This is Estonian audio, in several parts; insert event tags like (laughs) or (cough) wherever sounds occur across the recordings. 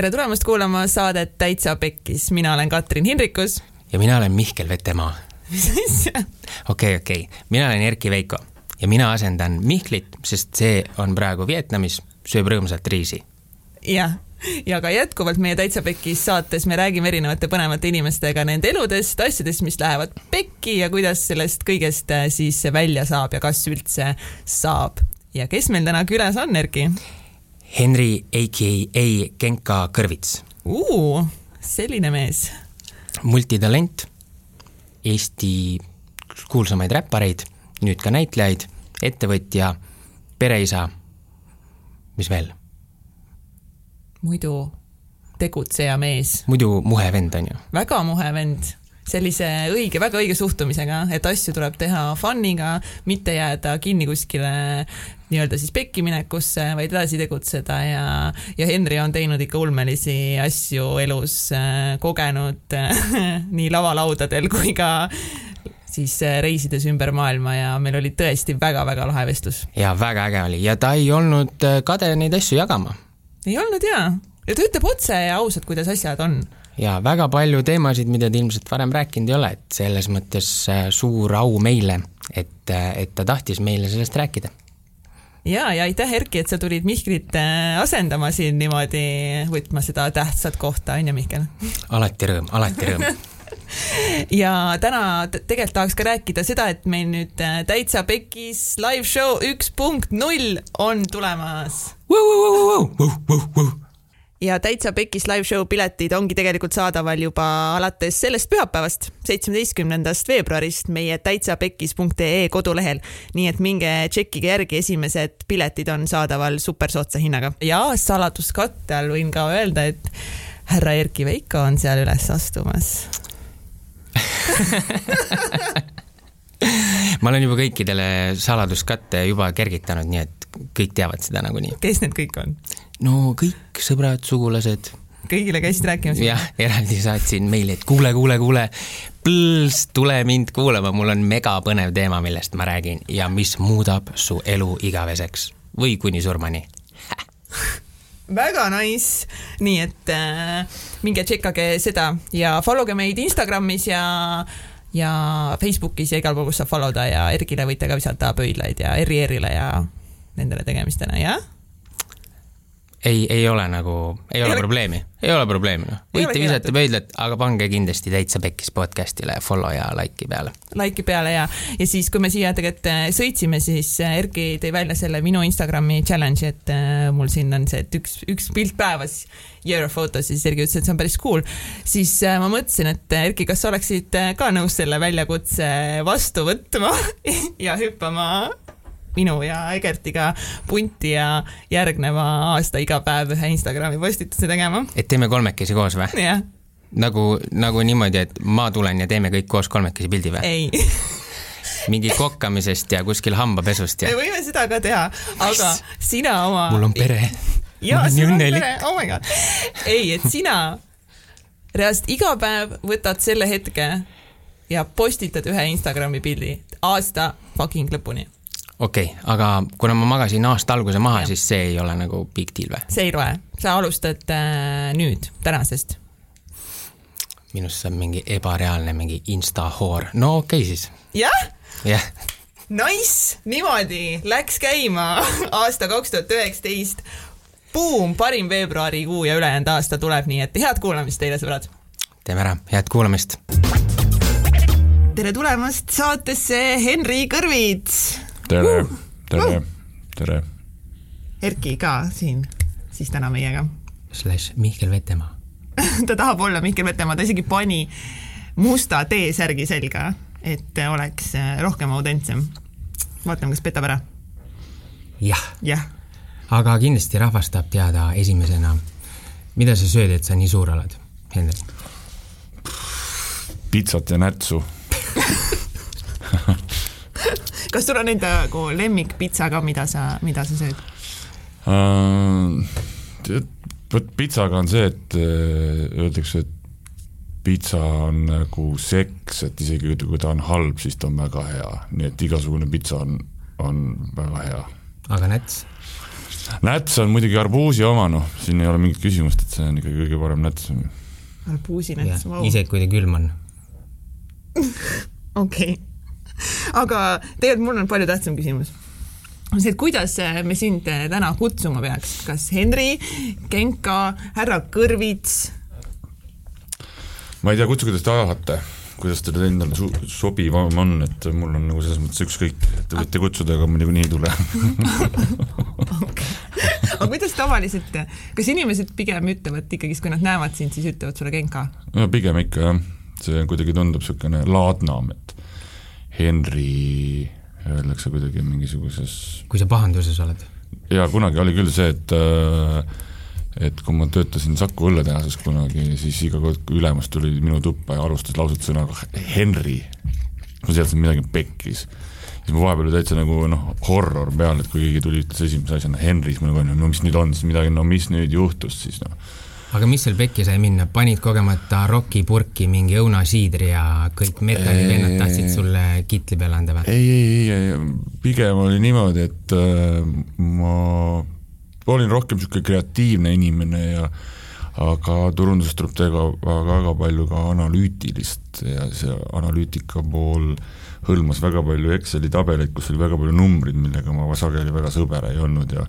tere tulemast kuulama saadet Täitsa Pekkis, mina olen Katrin Hindrikus. ja mina olen Mihkel Vetemaa. mis asja? okei, okei, mina olen Erki Veiko ja mina asendan Mihklit, sest see on praegu Vietnamis, sööb rõõmsalt riisi. jah, ja ka jätkuvalt meie Täitsa Pekkis saates me räägime erinevate põnevate inimestega nende eludest, asjadest, mis lähevad pekki ja kuidas sellest kõigest äh, siis välja saab ja kas üldse saab. ja kes meil täna külas on, Erki? Henri AKA Genka Kõrvits. selline mees. multitalent, Eesti kuulsamaid räppareid, nüüd ka näitlejaid, ettevõtja, pereisa, mis veel? muidu tegutseja mees. muidu muhe vend, on ju? väga muhe vend sellise õige, väga õige suhtumisega, et asju tuleb teha fun'iga, mitte jääda kinni kuskile nii-öelda siis pekkiminekusse, vaid edasi tegutseda ja, ja Henri on teinud ikka ulmelisi asju elus, äh, kogenud (laughs) nii lavalaudadel kui ka siis äh, reisides ümber maailma ja meil oli tõesti väga-väga lahe vestlus. ja väga äge oli ja ta ei olnud äh, kade neid asju jagama. ei olnud jaa, ja ta ütleb otse ja ausalt, kuidas asjad on ja väga palju teemasid, mida ta ilmselt varem rääkinud ei ole, et selles mõttes äh, suur au meile, et, äh, et ta tahtis meile sellest rääkida. Ja, ja aitäh, Erki, et sa tulid Mihklit äh, asendama siin niimoodi, võtma seda tähtsat kohta, on ju, Mihkel? alati rõõm, alati rõõm. (laughs) Ja täna tegelikult tahaks ka rääkida seda, et meil nüüd Täitsa Pekis live show üks punkt null on tulemas ja Täitsa Pekis live show piletid ongi tegelikult saadaval juba alates sellest pühapäevast, seitsmeteistkümnendast veebruarist meie täitsapekis.ee kodulehel. nii et minge tšekkige järgi, esimesed piletid on saadaval supersoodsa hinnaga. ja saladuskatte all võin ka öelda, et härra Erki Veiko on seal üles astumas (laughs) ma olen juba kõikidele saladuskatte juba kergitanud, nii et kõik teavad seda nagunii. kes need kõik on? No kõik sõbrad, sugulased. kõigile käisid rääkimas? jah, eraldi saatsin meili, et kuule, kuule, kuule, põls, tule mind kuulama, mul on megapõnev teema, millest ma räägin ja mis muudab su elu igaveseks või kuni surmani (laughs) väga nice, nii et äh, minge tšekkage seda ja follow ge meid Instagramis ja ja Facebookis ja igal pool, kus saab follow da ja Ergile võite ka visata pöidlaid ja Erri-Erile ja nendele tegemistele, jah ei, ei ole nagu, ei ole probleemi, ei ole probleemi, noh. võite visata pöidlat, aga pange kindlasti täitsa pekkis podcast'ile follow ja like'i peale. Like'i peale ja, ja siis, kui me siia tegelikult äh, sõitsime, siis äh, Erki tõi välja selle minu Instagrami challenge'i, et äh, mul siin on see, et üks, üks pilt päevas, year of photos, siis Erki ütles, et see on päris cool. siis ma mõtlesin, et Erki, kas sa oleksid ka nõus selle väljakutse vastu võtma (laughs) ja hüppama minu ja Egertiga punti ja järgneva aasta iga päev ühe Instagrami postituse tegema. et teeme kolmekesi koos või? jah. nagu, nagu niimoodi, et ma tulen ja teeme kõik koos kolmekesi pildi või? ei (laughs) mingi kokkamisest ja kuskil hambapesust ja. me võime seda ka teha, aga sina oma. mul on pere. jaa, sul on pere, oh my god. ei, et sina reaalselt iga päev võtad selle hetke ja postitad ühe Instagrami pildi aasta fucking lõpuni okei okay,, aga kuna ma magasin aasta alguse maha, siis see ei ole nagu big deal või? see ei loe, sa alustad äh, nüüd, tänasest. minust saab mingi ebareaalne mingi insta hoor, no okei okay, siis. jah? jah. Nice, niimoodi läks käima aasta kaks tuhat üheksateist. Buum, parim veebruarikuu ja ülejäänud aasta tuleb, nii et head kuulamist teile, sõbrad. teeme ära, head kuulamist. tere tulemast saatesse, Henri Kõrvits tere, tere, tere. Erki ka siin siis täna meiega. Slash Mihkel Vetemaa (laughs) ta tahab olla Mihkel Vetemaa, ta isegi pani musta T-särgi selga, et oleks äh, rohkem autentsem. vaatame, kas petab ära. jah jah. aga kindlasti rahvas tahab teada esimesena, mida sa sööd, et sa nii suur oled, Hendrik? pitsat ja närtsu (laughs) kas sul on enda nagu lemmikpitsa ka, mida sa, mida sa sööd uh,? vot pitsaga on see, et äh, öeldakse, et pitsa on nagu seks, et isegi kui ta on halb, siis ta on väga hea, nii et igasugune pitsa on, on väga hea. aga näts? näts on muidugi arbuusi oma, noh, siin ei ole mingit küsimust, et see on ikka kõige parem näts. arbuusinäts, vau. isegi kui ta külm on. (laughs) okei, aga tegelikult mul on palju tähtsam küsimus. See, et kuidas me sind täna kutsuma peaks, kas Henri, Genka, härra Kõrvits? ma ei tea, kutsuge, kuidas te tahate, kuidas teile endale sobivam on, et mul on nagu selles mõttes ükskõik, te võite kutsuda, aga ma niikuinii ei tule. (laughs) Aga kuidas tavaliselt, kas inimesed pigem ütlevad ikkagist, kui nad näevad sind, siis ütlevad sulle Genka? no pigem ikka jah, see kuidagi tundub niisugune laadnam, et Henri öeldakse kuidagi mingisuguses kui sa pahanduses oled? jaa, kunagi oli küll see, et äh, et kui ma töötasin Saku õlletehases kunagi, siis iga kord, kui ülemus tuli minu tuppa ja alustas lauset sõnaga Henry, ma teadsin, midagi pekkis. siis ma vahepeal oli täitsa nagu noh, horror peal, et kui keegi tuli, ütles esimese asjana Henry, siis ma nagu, no mis nüüd on siis midagi, no mis nüüd juhtus siis noh aga mis seal pekki sai minna, panid kogemata rokipurki mingi õunasiidri ja kõik metallivennad tahtsid sulle kitli peale anda või? ei, ei, ei, pigem oli niimoodi, et äh, ma olin rohkem niisugune kreatiivne inimene ja aga turunduses tuleb teha väga palju ka analüütilist ja see analüütika pool hõlmas väga palju Exceli tabeleid, kus oli väga palju numbreid, millega ma sageli väga sõber ei olnud ja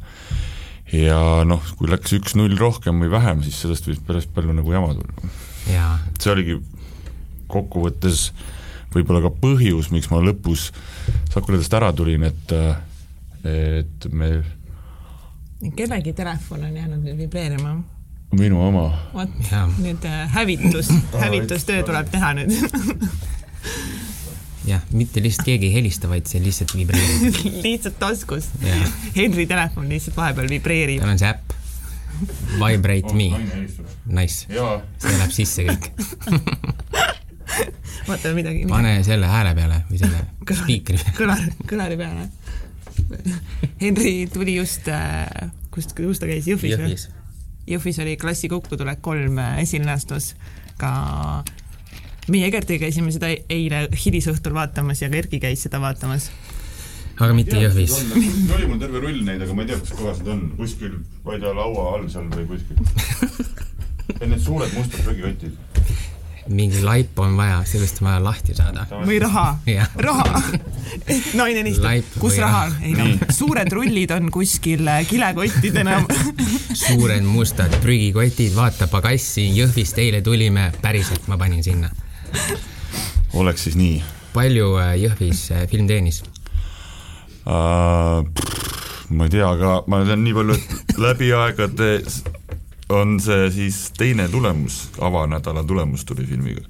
ja noh, kui läks üks-null rohkem või vähem, siis sellest võis päris palju nagu jama tulla. see oligi kokkuvõttes võib-olla ka põhjus, miks ma lõpus Sakuladest ära tulin, et et me kellegi telefon on jäänud nüüd vibreerima. minu oma. vot, nüüd äh, hävitus, hävitustöö tuleb teha nüüd (laughs) jah, mitte lihtsalt keegi ei helista, vaid see lihtsalt vibreerib (laughs) lihtsalt taskus. Henri telefon lihtsalt vahepeal vibreerib. tal on see äpp. Vibrate me. Nice. see läheb sisse kõik (laughs) vaata midagi. pane selle hääle peale või selle spiikri peale. kõlari, kõlari peale. Henri tuli just, äh, kust, kus ta käis, Jõhvis või? Jõhvis oli klassi kokkutulek kolm äh, esilinastus ka meie Egertiga käisime seda eile hilisõhtul vaatamas ja ka Erki käis seda vaatamas. aga mitte Jõhvis? oli mul terve rull neid, aga ma ei tea, kus kohas need on, kuskil, ma ei tea, laua all seal või kuskil. (laughs) Need suured mustad prügikotid mingi laip on vaja, sellest on vaja lahti saada. või raha raha. (laughs) naine helistab, kus raha on? ei noh, suured rullid on kuskil äh, kilekottidena (laughs) suured mustad prügikotid, vaata pagassi, Jõhvist eile tulime, päriselt ma panin sinna (laughs) oleks siis nii. palju äh, Jõhvis äh, film teenis uh,? ma ei tea, aga ma tean nii palju, et läbi aegade on see siis teine tulemus, avanädala tulemus tuli filmiga.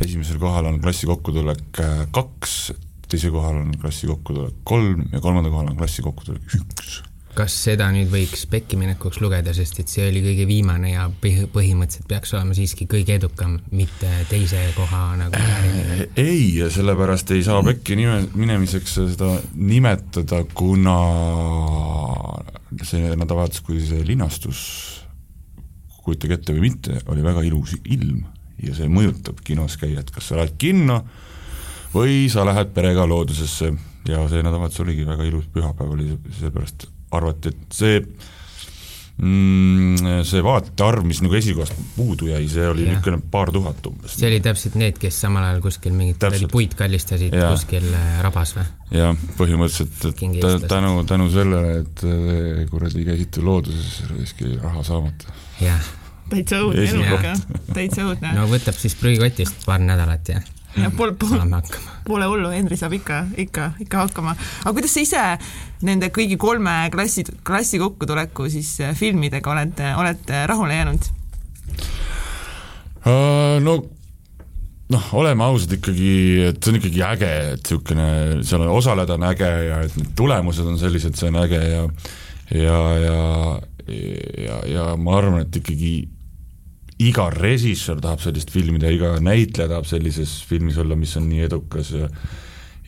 esimesel kohal on klassi kokkutulek kaks, teisel kohal on klassi kokkutulek kolm ja kolmandal kohal on klassi kokkutulek üks kas seda nüüd võiks pekkiminekuks lugeda, sest et see oli kõige viimane ja põhimõtteliselt peaks olema siiski kõige edukam, mitte teise koha nagu äh, ei, sellepärast ei saa pekki nime, minemiseks seda nimetada, kuna see nädalavahetus, kui see linastus, kujutage ette või mitte, oli väga ilus ilm ja see mõjutab kinos käijat, kas sa lähed kinno või sa lähed perega loodusesse. Ja see nädalavahetus oligi väga ilus, pühapäev oli seepärast arvati, et see mm, see vaate arv, mis nagu esikohast puudu jäi, see oli niisugune paar tuhat umbes. see oli täpselt need, kes samal ajal kuskil mingit puid kallistasid ja. kuskil äh, rabas või? jah, põhimõtteliselt, et tänu, tänu sellele, et äh, kuradi käisite looduses, raiski raha saamata. jah. täitsa õudne elu ikka, täitsa õudne. no võtab siis prügikotist paar nädalat ja ja pole, pole, pole hullu, Henri saab ikka, ikka, ikka hakkama. aga kuidas sa ise nende kõigi kolme klassi, klassi kokkutuleku siis äh, filmidega oled, oled rahule jäänud uh,? no noh, oleme ausad ikkagi, et see on ikkagi äge, et niisugune, seal on osaleda on äge ja et need tulemused on sellised, see on äge ja ja, ja, ja, ja ma arvan, et ikkagi iga režissöör tahab sellist filmi teha, iga näitleja tahab sellises filmis olla, mis on nii edukas ja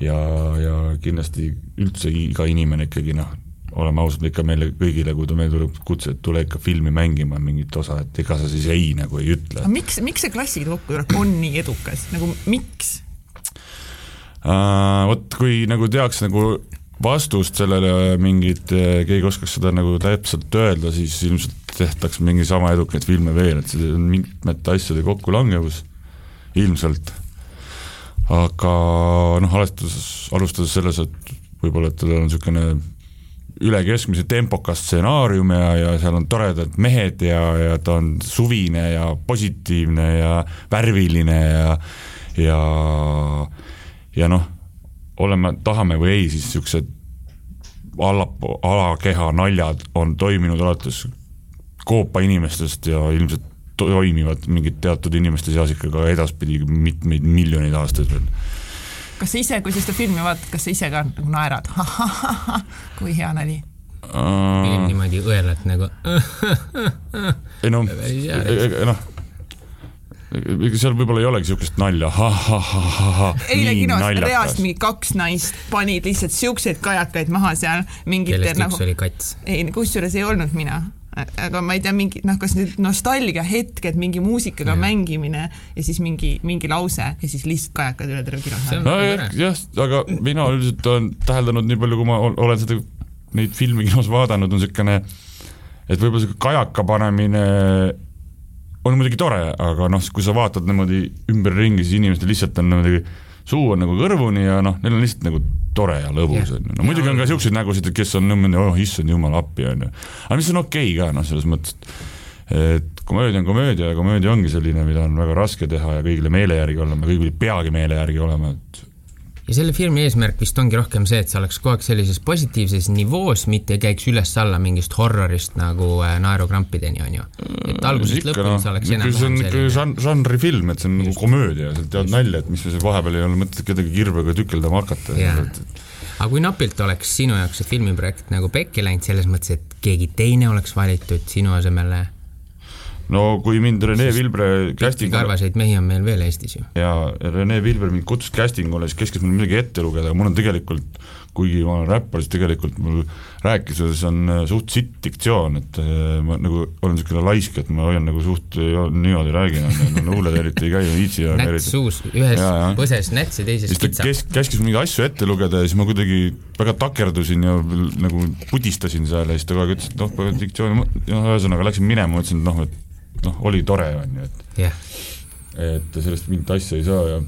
ja, ja kindlasti üldse iga inimene ikkagi noh, oleme ausad, ikka meile kõigile, kui meil tuleb kutse, et tule ikka filmi mängima mingit osa, et ega sa siis ei nagu ei ütle. miks, miks see klasside kokkutulek on nii edukas, nagu miks uh,? Vot kui nagu tehakse nagu vastust sellele mingit, keegi oskaks seda nagu täpselt öelda, siis ilmselt tehtaks mingi sama edukaid filme veel, et see on mitmete asjade kokkulangevus ilmselt. Aga noh, alustades, alustades selles, et võib-olla, et tal on niisugune üle keskmise tempokas stsenaarium ja, ja seal on toredad mehed ja, ja ta on suvine ja positiivne ja värviline ja ja ja noh, oleme, tahame või ei, siis niisugused alla, alakeha naljad on toiminud alates koopa inimestest ja ilmselt toimivad mingid teatud inimeste seas ikka ka edaspidi mitmeid miljoneid aastaid veel. kas sa ise, kui sa seda filmi vaatad, kas sa ise ka nagu naerad? (laughs) Kui hea nali. Uh...? niimoodi õelad nagu ei (laughs) noh, noh seal võib-olla ei olegi niisugust nalja. Ha, ha, ha, ha, ha, eile kinos reast mingi kaks naist panid lihtsalt siukseid kajakaid maha seal mingite kellest nagu... üks oli kats. ei, kusjuures ei olnud mina aga ma ei tea, mingi noh, kas need nostalgia hetked, mingi muusikaga ja. mängimine ja siis mingi, mingi lause ja siis lihtsalt kajakad üle terve kino. nojah, jah, aga mina üldiselt olen täheldanud nii palju, kui ma olen seda, neid filme kinos vaadanud, on niisugune, et võib-olla niisugune kajaka panemine on muidugi tore, aga noh, kui sa vaatad niimoodi ümberringi, siis inimestel lihtsalt on niimoodi suu on nagu kõrvuni ja noh, neil on lihtsalt nagu tore ja lõbus, on ju, no muidugi on ka niisuguseid nägusid, kes on niimoodi, oh issand jumal appi, on ju. aga mis on okei okay ka noh, selles mõttes, et et komöödia on komöödia ja komöödia ongi selline, mida on väga raske teha ja kõigile meele järgi olema, kõigil peagi meele järgi olema, et ja selle filmi eesmärk vist ongi rohkem see, et see oleks kogu aeg sellises positiivses nivoos, mitte ei käiks üles-alla mingist horrorist nagu äh, naerukrampideni, on ju. et algusest lõpuni no, see oleks enam-vähem selline. see on žan-, žanrifilm, et see on nagu komöödia, sealt tead nalja, et mis seal vahepeal ei ole mõtet kedagi kirvega tükeldama hakata. aga kui napilt oleks sinu jaoks see filmiprojekt nagu pekki läinud, selles mõttes, et keegi teine oleks valitud sinu asemele no kui mind Rene Vilbre casting karvaseid mehi on meil veel Eestis ju. ja Rene Vilbre mind kutsus casting ule, siis käskis mul midagi ette lugeda, mul on tegelikult, kuigi ma olen räppar, siis tegelikult mul rääkides on äh, suht sitt diktsioon, et äh, ma nagu olen niisugune laisk, et ma hoian nagu suht niimoodi räägin, luuled eriti ei käi, ei viitsi. näts suus, ühes ja, ja. põses näts ja teises kitsa. kes, käskis mingeid asju ette lugeda ja siis ma kuidagi väga takerdusin ja nagu pudistasin seal ja siis ta kogu aeg ütles, et noh, diktsioon, noh, ühesõnaga läksin minema, ma ütlesin, et noh, et noh, oli tore, on ju, et yeah. et sellest mingit asja ei saa ja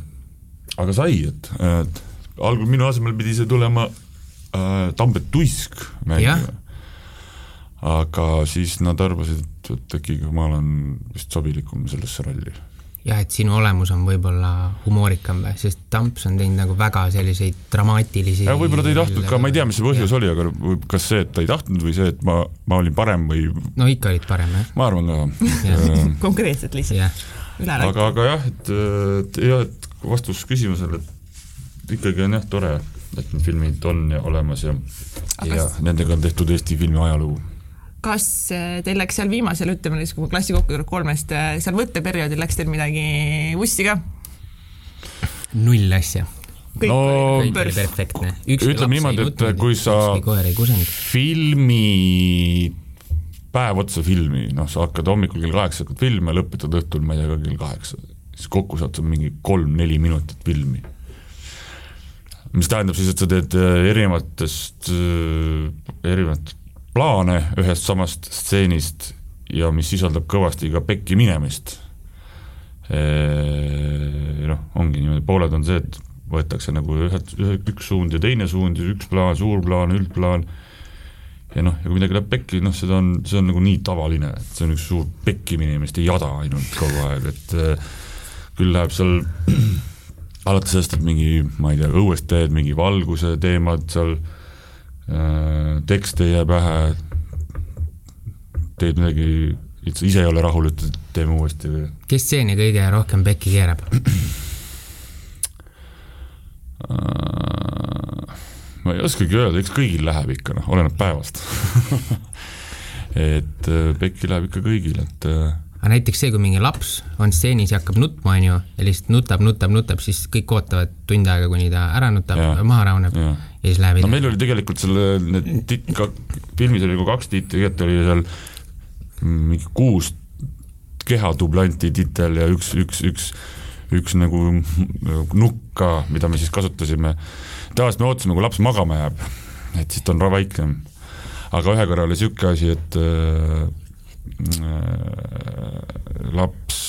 aga sai, et, et algul minu asemel pidi see tulema äh, Tambet Tuisk mängima. Yeah.. aga siis nad arvasid, et, äkki ma olen vist sobilikum sellesse rolli jah, et sinu olemus on võib-olla humoorikam või, sest Tamps on teinud nagu väga selliseid dramaatilisi ja võib-olla ta ei tahtnud ka, ma ei tea, mis see põhjus ja. oli, aga kas see, et ta ei tahtnud või see, et ma, ma olin parem või no ikka olid parem, jah. ma arvan ka (laughs) konkreetselt lihtsalt. aga, aga jah, et, et jah, et vastus küsimusele, et ikkagi on jah tore, et need filmid on ja olemas ja ja nendega on tehtud Eesti filmi ajalugu kas äh, teil läks seal viimasel, ütleme siis, kui klassi kokku tuleb kolmest, äh, seal võtteperioodil läks teil midagi vussi ka? null asja. no, kõik oli perfektne. ütleme niimoodi, et kui sa filmi, päev otsa filmi, noh, sa hakkad hommikul kell kaheksa hakkad filmi ja lõpetad õhtul, ma ei tea, ka kell kaheksa, siis kokku saad sa mingi kolm-neli minutit filmi mis tähendab siis, et sa teed äh, erinevatest, erinevat plaane ühest samast stseenist ja mis sisaldab kõvasti ka pekki minemist. Noh, ongi niimoodi, pooled on see, et võetakse nagu ühed, üks suund ja teine suund ja üks plaan, suur plaan, üldplaan, ja noh, ja kui midagi läheb pekki, noh, seda on, see on nagu nii tavaline, et see on üks suur pekki minemiste jada ainult kogu aeg, et küll läheb seal (clears throat) alates sellest, et mingi, ma ei tea, õuest teed mingi valguse teemad seal Äh, tekst ei jää pähe, teed midagi, ise ei ole rahul, ütled, et teeme uuesti või? kes stseeni kõige rohkem pekki keerab? (clears throat) Äh, ma ei oskagi öelda, eks kõigil läheb ikka, noh, oleneb päevast. (laughs) Et äh, pekki läheb ikka kõigil, et aga näiteks see, kui mingi laps on stseenis ja hakkab nutma, on ju, ja lihtsalt nutab, nutab, nutab, siis kõik ootavad tund aega, kuni ta ära nutab, maha rahuneb ja. ja siis läheb edasi. no meil oli tegelikult selle, need tit-, ka filmis oli nagu kaks tiitli, tegelikult oli seal mingi kuus kehadublanti titel ja üks, üks, üks, üks nagu nukk ka, mida me siis kasutasime. tavaliselt me ootasime, kui laps magama jääb et siis ta on vaiksem. aga ühe korra oli niisugune asi, et äh, äh, laps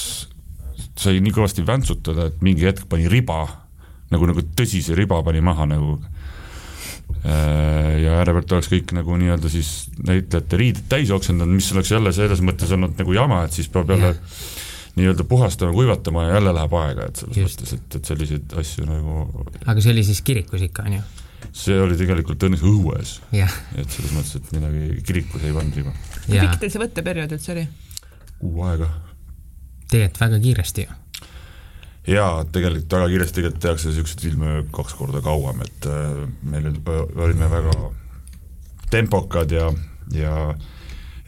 sai nii kõvasti väntsutada, et mingi hetk pani riba, nagu, nagu tõsise riba pani maha nagu äh, ja äärepealt oleks kõik nagu nii-öelda siis näitlejate riided täis oksendanud, mis oleks jälle selles mõttes olnud nagu jama, et siis peab jälle yeah. nii-öelda puhastama, kuivatama ja jälle läheb aega, et selles Just. mõttes, et, et selliseid asju nagu aga see oli siis kirikus ikka, on ju? See oli tegelikult õnneks õues yeah.. et selles mõttes, et midagi kirikus ei pannud riba. kui pikk teil see võtteperiood üldse oli? kuu aega tegelikult väga kiiresti ju. jaa, tegelikult väga kiiresti, tegelikult tehakse niisuguseid filme kaks korda kauem, et äh, meil olime väga tempokad ja, ja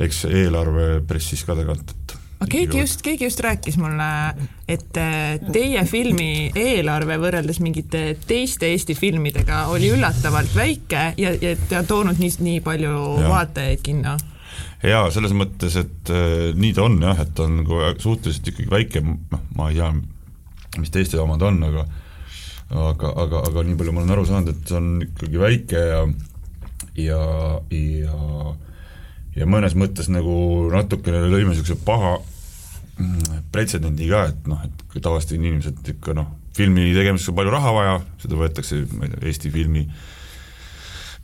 eks eelarve pressis ka et aga keegi just, keegi just rääkis mulle, et äh, teie filmi eelarve võrreldes mingite teiste Eesti filmidega oli üllatavalt väike ja, ja ta toonud nii, nii palju ja. vaatajaid kinno jaa, selles mõttes, et äh, nii ta on jah, et ta on nagu suhteliselt ikkagi väike, noh, ma ei tea, mis teiste omad on, aga aga, aga, aga nii palju ma olen aru saanud, et see on ikkagi väike ja ja, ja ja mõnes mõttes nagu natukene lõime niisuguse paha pretsedendi ka, et noh, et tavaliselt inimesed ikka noh, filmi tegemiseks on palju raha vaja, seda võetakse, ma ei tea, Eesti filmi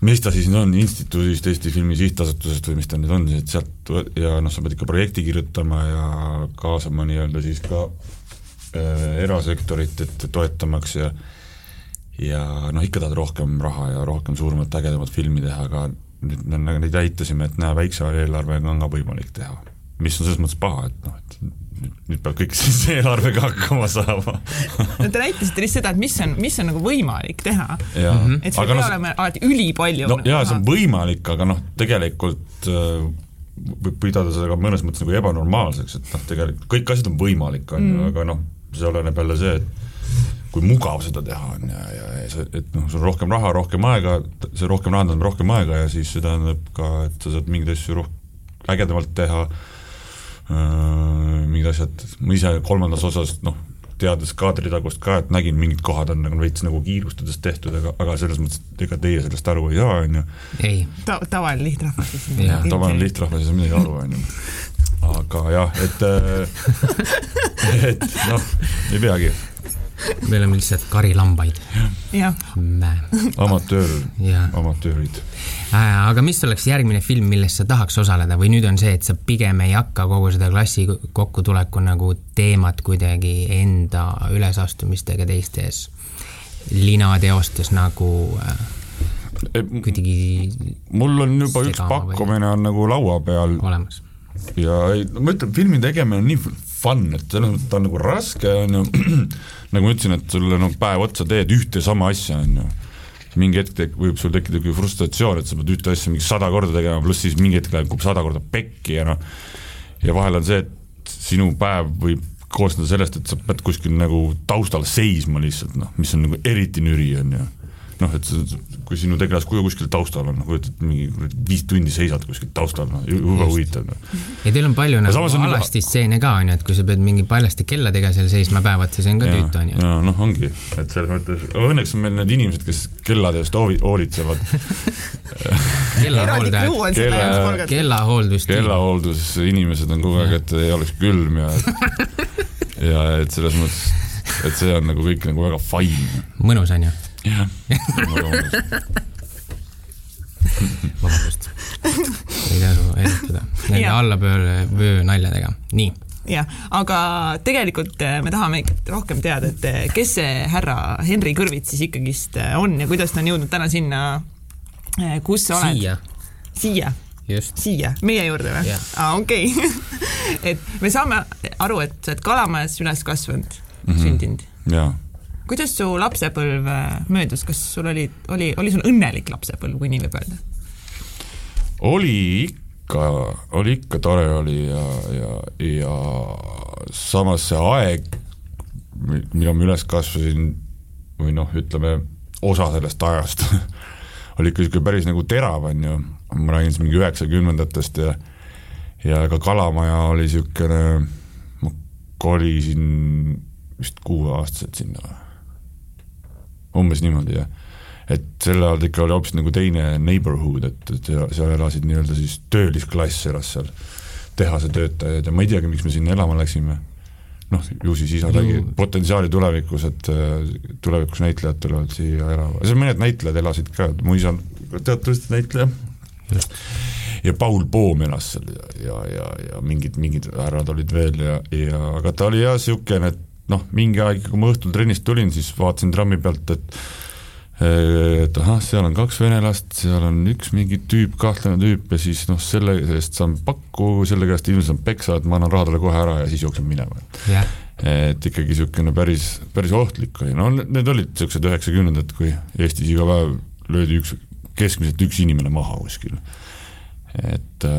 mis ta siis on, instituudist, Eesti Filmi Sihtasutusest või mis ta nüüd on, et sealt ja noh, sa pead ikka projekti kirjutama ja kaasama nii-öelda siis ka äh, erasektorit, et toetamaks ja ja noh, ikka tahad rohkem raha ja rohkem suuremat, ägedamat filmi teha, aga nüüd me neid näitasime, et näe, väikse eelarvega on ka võimalik teha. Mis on selles mõttes paha, et noh, et nüüd, peab kõik (laughs) siis eelarvega hakkama saama no te näitasite lihtsalt seda, et mis on, mis on nagu võimalik teha. Mhm. et see ei pea no, olema alati ülipalju. no jaa, see on võimalik, aga noh, tegelikult äh, võib pidada seda ka mõnes mõttes nagu ebanormaalseks, et noh, tegelikult kõik asjad on võimalik, on ju, mm. aga noh, see oleneb jälle see, et kui mugav seda teha on ja, ja, ja see, et noh, sul on rohkem raha, rohkem aega, see rohkem raha tähendab rohkem aega ja siis see tähendab ka, et sa saad mingeid asju roh-, ägedamalt teha mingid asjad, ma ise kolmandas osas noh, teades kaadritagust ka, et nägin mingid kohad on nagu veits nagu kiirustades tehtud, aga, aga selles mõttes, et ega teie sellest aru ei saa, on ju. ei Ta,. tavaline lihtrahvas tavaline lihtrahvas ei saa midagi aru, on ju. aga jah, et, äh, (laughs) et noh, ei peagi me oleme lihtsalt karilambaid. amatöör, amatöörid. Äh, aga mis oleks järgmine film, milles sa tahaks osaleda või nüüd on see, et sa pigem ei hakka kogu seda klassi kokkutuleku nagu teemat kuidagi enda ülesastumistega teistes linateostes nagu äh, kuidagi mul on juba üks pakkumine on nagu laua peal. olemas. ja ei, ma ütlen, filmi tegemine on nii fun, et selles mõttes ta on nagu raske, on ju, (clears throat) nagu ma ütlesin, et sulle nagu päev otsa teed ühte sama asja, on ju. mingi hetk tek-, võib sul tekkida küll frustratsioon, et sa pead ühte asja mingi sada korda tegema, pluss siis mingi hetk läheb sada korda pekki ja noh, ja vahel on see, et sinu päev võib koosneda sellest, et sa pead kuskil nagu taustal seisma lihtsalt noh, mis on nagu eriti nüri, on ju noh, et kui sinu tegelaskuju kuskil taustal on, kujutad mingi viis tundi seisad kuskil taustal, noh, jube huvitav no.. ja teil on palju nagu alasti stseene ka, on ju, et kui sa pead mingi paljaste kelladega seal seisma päev otsa, see on ka tüütu, on ju. ja noh, ongi, et selles mõttes, õnneks on meil need inimesed, kes kellade eest hoolitsevad (laughs) kellahooldajad, kella, kellahooldus. kellahooldus, inimesed on kogu aeg, et ei oleks külm ja (laughs) ja et selles mõttes, et see on nagu kõik nagu väga fine. mõnus on ju jah, vabandust. ei tasu erutada nende allapööle vöö naljadega, nii jah, aga tegelikult äh, me tahame rohkem teada, et äh, kes see härra Henri Kõrvits siis ikkagist äh, on ja kuidas ta on jõudnud täna sinna, kus sa oled? siia. siia? siia, meie juurde või? aa, okei. (laughs) et me saame aru, et sa oled Kalamajas üles kasvanud mm, -hmm. sündinud. jaa kuidas su lapsepõlv äh, möödus, kas sul oli, oli, oli sul õnnelik lapsepõlv, kui nii võib öelda? oli ikka, oli ikka tore oli ja, ja, ja samas see aeg, millal ma üles kasvasin või noh, ütleme osa sellest ajast (laughs) oli ikka niisugune päris nagu terav, on ju, ma räägin siis mingi üheksakümnendatest ja ja ka Kalamaja oli niisugune, ma kolisin vist kuueaastaselt sinna või umbes niimoodi ja et sel ajal ikka oli hoopis nagu teine neighborhood, et, et seal elasid nii-öelda siis töölisklass elas seal, tehase töötajad ja ma ei teagi, miks me sinna elama läksime. Noh, ju siis isa nägi potentsiaali tulevikus, et äh, tulevikus näitlejad tulevad siia elama, seal mõned näitlejad elasid ka, mu isa on teatavasti näitleja. ja Paul Poom elas seal ja, ja, ja, ja mingid, mingid härrad olid veel ja, ja aga ta oli jah niisugune, et noh, mingi aeg, kui ma õhtul trennist tulin, siis vaatasin trammi pealt, et et ahah, seal on kaks venelast, seal on üks mingi tüüp, kahtlane tüüp ja siis noh, selle eest saan pakku, selle käest ilmselt saan peksa, et ma annan raha talle kohe ära ja siis jooksen minema yeah.. et ikkagi niisugune päris, päris ohtlik oli, no need olid niisugused üheksakümnendad, kui Eestis iga päev löödi üks, keskmiselt üks inimene maha kuskil. et,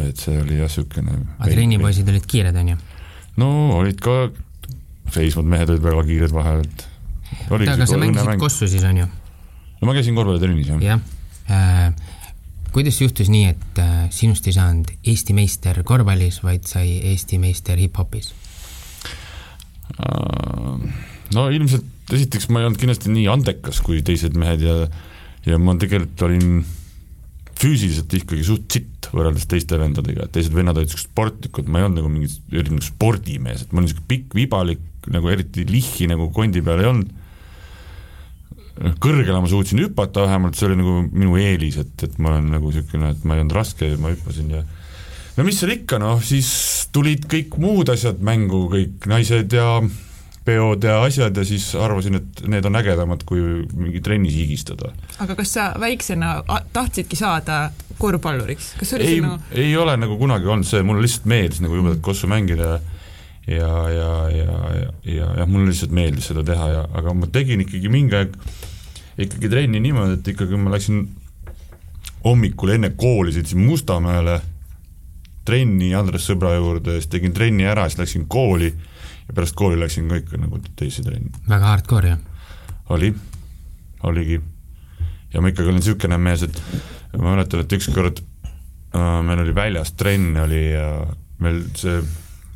et see oli jah, niisugune aga trennipoisid olid kiired, on ju? no olid ka, seisvad mehed olid väga kiired vahel, et oota, aga sa mängisid Kossu siis, on ju? no ma käisin korvpallitrennis, jah. jah äh,. kuidas juhtus nii, et äh, sinust ei saanud Eesti meister korvpallis, vaid sai Eesti meister hip-hopis äh,? no ilmselt esiteks ma ei olnud kindlasti nii andekas kui teised mehed ja ja ma tegelikult olin füüsiliselt ikkagi suht sitt võrreldes teiste vendadega, et teised vennad olid siuksed sportlikud, ma ei olnud nagu mingi eriti nagu spordimees, et ma olin siuke pikk, vibalik, nagu eriti lihhi nagu kondi peal ei olnud kõrgele ma suutsin hüpata vähemalt, see oli nagu minu eelis, et, et ma olen nagu niisugune, et ma ei olnud raske ja ma hüppasin ja no mis seal ikka, noh, siis tulid kõik muud asjad mängu, kõik naised ja peod ja asjad ja siis arvasin, et need on ägedamad, kui mingi trennis higistada. aga kas sa väiksena tahtsidki saada korvpalluriks, kas see oli ei sinu ei ole nagu kunagi olnud see, mulle lihtsalt meeldis nagu jubedalt kossu mängida ja ja, ja, ja, ja, ja jah, mulle lihtsalt meeldis seda teha ja, aga ma tegin ikkagi mingi aeg ikkagi trenni niimoodi, et ikkagi ma läksin hommikul enne kooli sõitsin Mustamäele trenni Andres sõbra juurde, siis tegin trenni ära, siis läksin kooli ja pärast kooli läksin ka ikka nagu teise trenni. väga hardcore, jah? oli, oligi. ja ma ikkagi olin niisugune mees, et ma mäletan, et ükskord äh, meil oli väljas trenn oli ja meil see,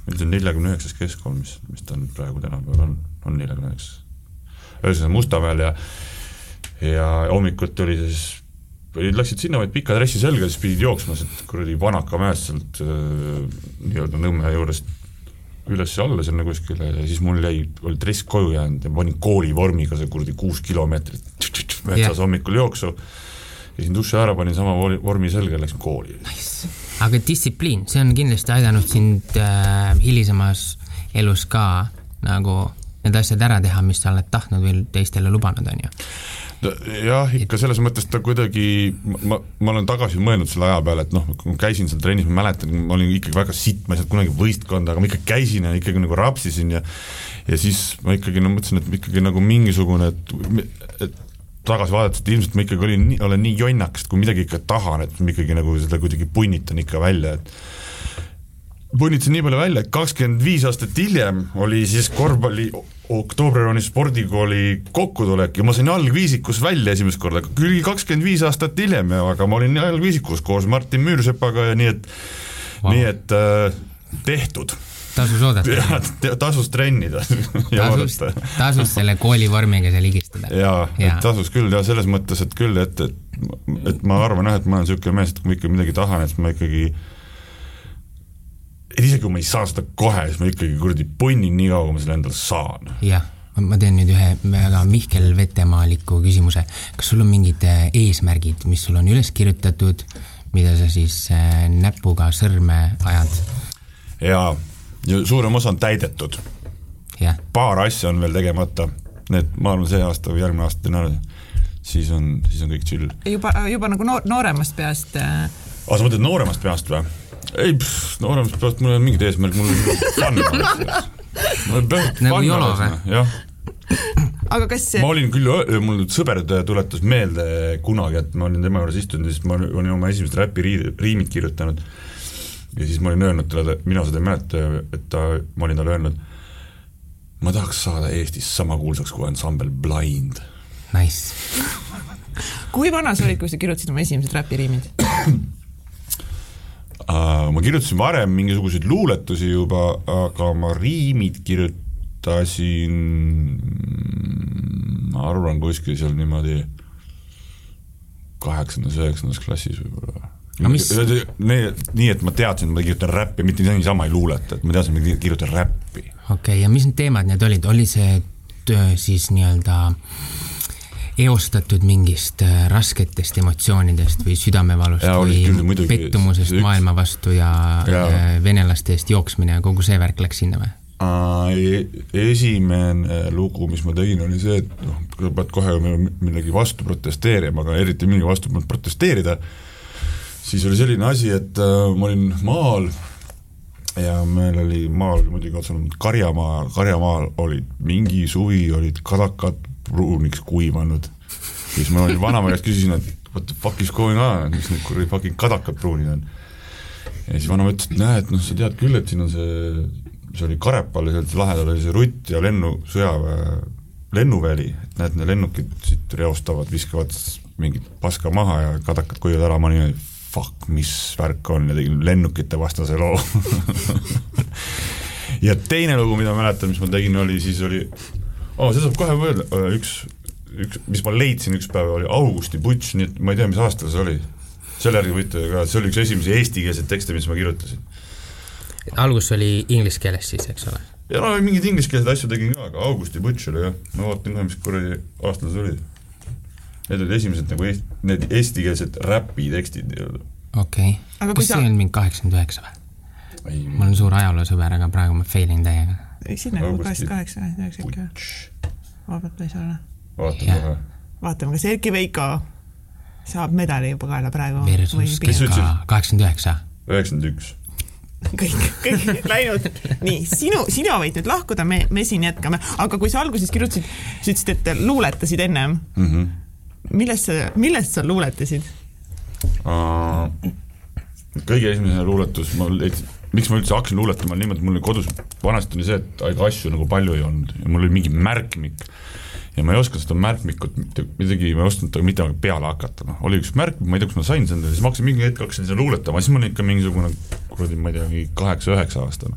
meil see neljakümne üheksas keskkool, mis, mis ta nüüd praegu tänapäeval on, on neljakümne üheksas. ühesõnaga Mustamäel ja ja hommikuti oli siis, läksid sinna vaid pika dressi selga, siis pidid jooksma sealt kuradi Vanaka mäest sealt äh, nii-öelda Nõmme juurest üles-alla sinna kuskile ja siis mul jäi, oli dress koju jäänud ja panin koolivormiga see kuradi kuus kilomeetrit metsas yeah. hommikul jooksu, käisin duši ära, panin sama vormi selga ja läksin kooli nice.. Aga distsipliin, see on kindlasti aidanud sind äh, hilisemas elus ka nagu need asjad ära teha, mis sa oled tahtnud või teistele lubanud, on ju? jah, ikka selles mõttes ta kuidagi, ma, ma olen tagasi mõelnud selle aja peale, et noh, kui ma käisin seal trennis, ma mäletan, ma olin ikkagi väga sitt, ma ei saanud kunagi võistkonda, aga ma ikka käisin ja ikkagi nagu rapsisin ja ja siis ma ikkagi no mõtlesin, et ikkagi nagu mingisugune, et, et tagasi vaadates, et ilmselt ma ikkagi olin, olen nii jonnakas, et kui midagi ikka tahan, et ma ikkagi nagu seda kuidagi punnitan ikka välja, et punnitasin nii palju välja, et kakskümmend viis aastat hiljem oli siis korvpalli Oktoobrirooni spordikooli kokkutulek ja ma sain algviisikus välja esimest korda, küll kakskümmend viis aastat hiljem, aga ma olin algviisikus koos Martin Müürsepaga ja nii et wow., nii et äh, tehtud tasus oodata. tasus trennida (laughs) ja tasus, tasus selle koolivormiga seal higistada. jaa ja., et tasus küll ja selles mõttes, et küll, et, et, et ma arvan jah, et ma olen niisugune mees, et kui ma ikka midagi tahan, et ma ikkagi et isegi kui ma ei saa seda kohe, siis ma ikkagi kuradi punnin nii kaua, kui ma selle endale saan. jah, ma teen nüüd ühe väga Mihkel Vetemaaliku küsimuse. kas sul on mingid äh, eesmärgid, mis sul on üles kirjutatud, mida sa siis äh, näpuga sõrme ajad? jaa, ja suurem osa on täidetud. paar asja on veel tegemata, need ma arvan, see aasta või järgmine aasta teen ära, siis on, siis on kõik chill. juba, juba nagu noor, nooremast peast äh... aa, sa mõtled nooremast peast või? ei, nooremast peast mul ei ole mingit eesmärki, mul on fun. nagu (laughs) jolo või? jah aga kas see... ma olin küll, mul sõber tuletas meelde kunagi, et ma olin tema juures istunud ja siis ma olin oma esimesed räpiriimid kirjutanud. Ja siis ma olin öelnud talle, mina seda ei mäleta, et ta, ma olin talle öelnud, ma tahaks saada Eestis sama kuulsaks kui ansambel Blind. Nice. Kui vana sa olid, kui sa kirjutasid oma esimesed räpiriimid? Äh, ma kirjutasin varem mingisuguseid luuletusi juba, aga ma riimid kirjutasin, ma arvan, kuskil seal niimoodi kaheksandas, üheksandas klassis võib-olla Aga mis- nii, et ma teadsin, et ma kirjutan räppi, mitte niisama ei luuleta, et ma teadsin, et ma kirjutan räppi. okei okay,, ja mis need teemad need olid, oli see töö siis nii-öelda eostatud mingist äh, rasketest emotsioonidest või südamevalust Jaa, oli küll, või muidugi. pettumusest üks- maailma vastu ja, ja venelaste eest jooksmine ja kogu see värk läks sinna või? E-, esimene lugu, mis ma tegin, oli see, et noh, sa pead kohe millegi vastu protesteerima, aga eriti millegi vastu protesteerida, siis oli selline asi, et äh, ma olin maal ja meil oli, maal oli muidugi otse olnud karjamaa, karjamaal olid mingi suvi olid kadakad pruuniks kuivanud. siis ma olin vanaema käest küsisin, et what the fuck is going on, mis need kuradi fucking kadakad pruunid on. ja siis vanaema ütles, et näe, et noh, sa tead küll, et siin on see, see oli Karepal ja sealt lähedal oli see Rutt ja lennu, sõjaväe lennuväli, et näed, need lennukid siit reostavad, viskavad mingit paska maha ja kadakad kuivavad ära, ma niimoodi, fuck, mis värk on ja tegin lennukite vastase loo (laughs) ja teine lugu, mida ma mäletan, mis ma tegin, oli siis oli, oo, seda saab kohe öelda, üks, üks, mis ma leidsin üks päev, oli Augusti Butš, nii et ma ei tea, mis aastal see oli. selle järgi võite ka, see oli üks esimesi eestikeelseid tekste, mis ma kirjutasin. algus oli inglise keeles siis, eks ole? ja no mingeid ingliskeelseid asju tegin ka, aga Augusti Butš oli jah, ma vaatan kohe, mis kuradi aastal see oli. Need olid esimesed nagu eesti, need eestikeelsed räpitekstid nii-öelda. okei Aga okay., kas sa- see on mingi kaheksakümmend üheksa või? ei, ma olen suur ajaloosõber, aga praegu ma fail in täiega. sinna Augusti- kakskümmend kaheksa, üheksa või? Butš, vaevalt võis olla. vaatan Jah. kohe. vaatame, kas Erki Veiko saab medali juba kaela praegu kaheksakümmend üheksa. üheksakümmend üks. kõik, kõik läinud. nii, sinu, sina võid nüüd lahkuda, me, me siin jätkame, aga kui sa alguses kirjutasid, sa ütlesid, et luuletasid ennem, Mhm. Millest sa, millest sa luuletasid? kõige esimene luuletus, ma leidsin, miks ma üldse hakkasin luuletama, niimoodi, mul oli kodus vanasti oli see, et ega asju nagu palju ei olnud ja mul oli mingi märkmik ja ma ei osanud seda märkmikut mitte midagi, ma ei osanud midagi peale hakata, noh, oli üks märkmik, ma ei tea, kust ma sain selle, siis ma hakkasin mingi hetk hakkasin seda luuletama, siis ma olin ikka mingisugune kuradi, ma ei tea, mingi kaheksa-üheksa aastane.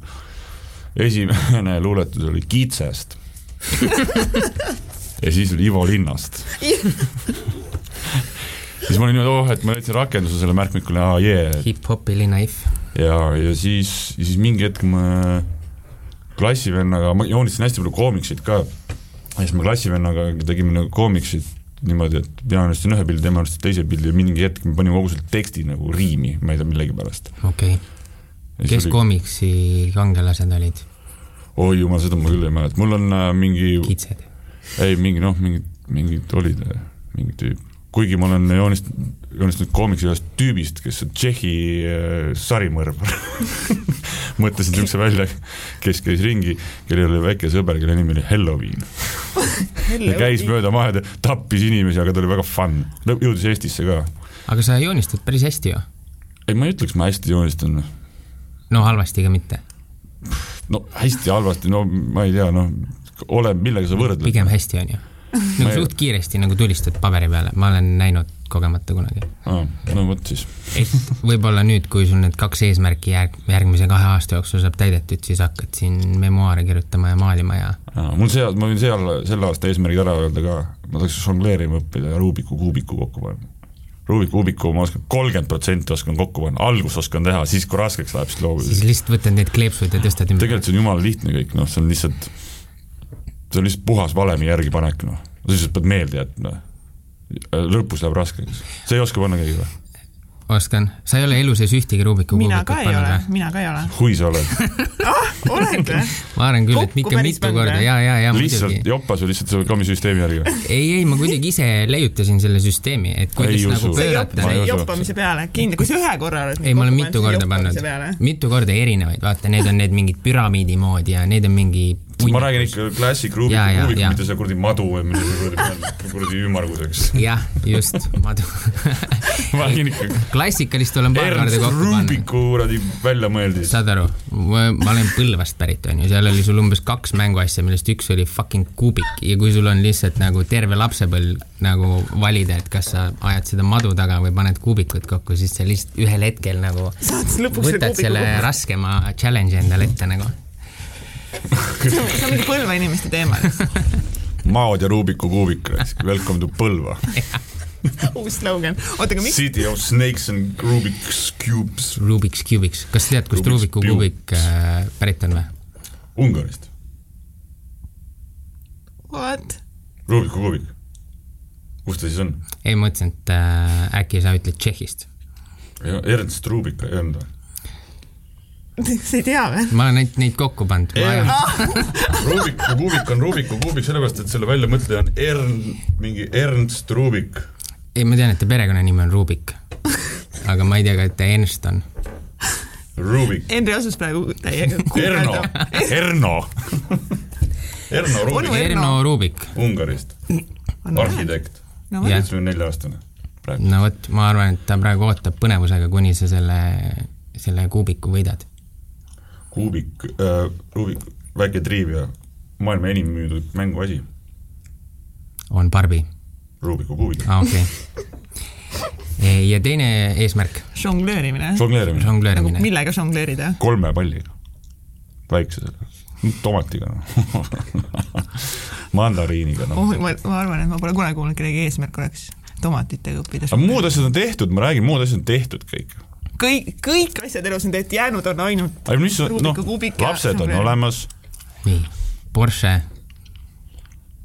esimene luuletus oli Kitsest. (laughs) ja siis oli Ivo Linnast siis ma olin niimoodi, oh, et ma leidsin rakenduse selle märkmikule, aa jee, hip-hopi linna if. ja, ja siis, siis mingi hetk ma klassivennaga, ma joonistasin hästi palju koomiksid ka. ja siis me klassivennaga tegime nagu koomiksid niimoodi, et mina joonistasin ühe pildi, tema joonistas teise pildi ja mingi hetk me panime kogu selle teksti nagu riimi, ma ei tea millegipärast. okei okay., kes oli... koomiksi kangelased olid? oi jumal, seda ma küll ei mäleta, mul on äh, mingi, kitsed. Ei mingi noh, mingid, mingid olid, mingi tüüp, kuigi ma olen joonistanud, joonistanud koomiksi ühest tüübist, kes on Tšehhi äh, sarimõrvar (laughs) mõtlesin niisuguse välja, kes käis ringi, kellel oli väike sõber, kelle nimi oli Halloween. ja käis mööda mahed tappis inimesi, aga ta oli väga fun, jõudis Eestisse ka. aga sa joonistad päris hästi ju. ei, ma ei ütleks, ma hästi joonistan. no halvasti ka mitte. no hästi halvasti, no ma ei tea, noh, oleneb, millega sa võrdled. pigem hästi on ju. (laughs) nagu ei- suht kiiresti nagu tulistad paberi peale, ma olen näinud kogemata kunagi. no vot siis. et võib-olla nüüd, kui sul need kaks eesmärki järg-, järgmise kahe aasta jooksul saab täidetud, siis hakkad siin memuaare kirjutama ja maalima ja mul see, ma võin seal selle aasta eesmärgid ära öelda ka, ma tahaks žongleerima õppida ja Rubiku kuubiku kokku panna. Rubiku kuubiku ma oskan kolmkümmend protsenti oskan kokku panna, alguses oskan teha, siis kui raskeks läheb, siis loobun. siis lihtsalt võtad need kleepsud ja tõstad ümber. tegelikult see on jumala lihtne kõik, noh, see on lihtsalt, see on lihtsalt puhas valemi järgipanek, noh. sa lihtsalt pead meelde jätma. lõpus läheb raskeks. sa ei oska panna keegi või? oskan, sa ei ole elu sees ühtegi Rubiku mina ka ei ole mina ka ei ole. hui sa oled? (laughs) oled või? ma arvan küll, et ikka mitu korda ja, ja, ja lihtsalt jopas või lihtsalt selle komisüsteemi järgi või? ei, ei, ma kuidagi ise leiutasin selle süsteemi, et kuidas Ei nagu usu. pöörata joppamise peale, kindlasti, kui sa ühe korra oled ei, ma olen mitu korda pannud mitu korda erinevaid, vaata, need on need mingid püramiidi moodi ja need on mingi ma räägin ikka jaa, kuubik, jaa. mitte see kuradi madu või mis see kuradi, kuradi ümmarguseks. (laughs) jah, just, madu. (laughs) ma räägin ikka klassikalist olen paar korda kokku pannud. Rubiku kuradi väljamõeldis. saad aru, ma olen Põlvast pärit, onju, seal oli sul umbes kaks mänguasja, millest üks oli fucking kuubik ja kui sul on lihtsalt nagu terve lapsepõlv nagu valida, et kas sa ajad seda madu taga või paned kuubikut kokku, siis sa lihtsalt ühel hetkel nagu saad lõpuks selle võtad selle kokku. raskema challenge'i endale ette nagu. (laughs) see on see on mingi Põlva inimeste teema. (laughs) Maod ja Rubiku kuubik, welcome to Põlva. (laughs) uus slogan. oota, aga miks? City of snakes and Rubik's cubes. Rubik's cubiks, kas sa tead, kust Rubiku kuubik äh, pärit on või? Ungarist. What? Rubiku kuubik. kus ta siis on? ei, ma mõtlesin, et äh, äkki sa ütled Tšehhist. Ernst Rubik ei olnud või? (laughs) sa ei tea või? ma olen neid, neid kokku pannud. (laughs) Rubiku kuubik on Rubiku kuubik sellepärast, et selle väljamõtleja on Ern, mingi Ernst Rubik. ei, ma tean, et ta perekonnanimi on Rubik. aga ma ei tea ka, et ta Ernst on. Rubik. Henri asus praegu täiega (laughs) Erno, Erno Erno Rubik Erno Rubik. Ungarist, arhitekt, seitsmekümne nelja aastane no vot, ma arvan, et ta praegu ootab põnevusega, kuni sa selle, selle kuubiku võidad. Kuubik äh,, Rubik, väike triivia, maailma enim müüdud mänguasi, on Barbi. Rubiku kuubik. aa ah,, okei okay. (laughs) ja teine eesmärk, žonglöörimine. žongleerimine nagu žongleerimine. millega žongleerida? kolme palliga, väikse tomatiga noh (laughs) mandariiniga noh. oh, ma, ma arvan, et ma pole kunagi kuulnud, kellegi eesmärk oleks tomatitega õppida. aga muud asjad on tehtud, ma räägin, muud asjad on tehtud kõik. kõik, kõik asjad elus on tehtud, jäänud on ainult aga mis, noh lapsed on olemas, nii, Porsche,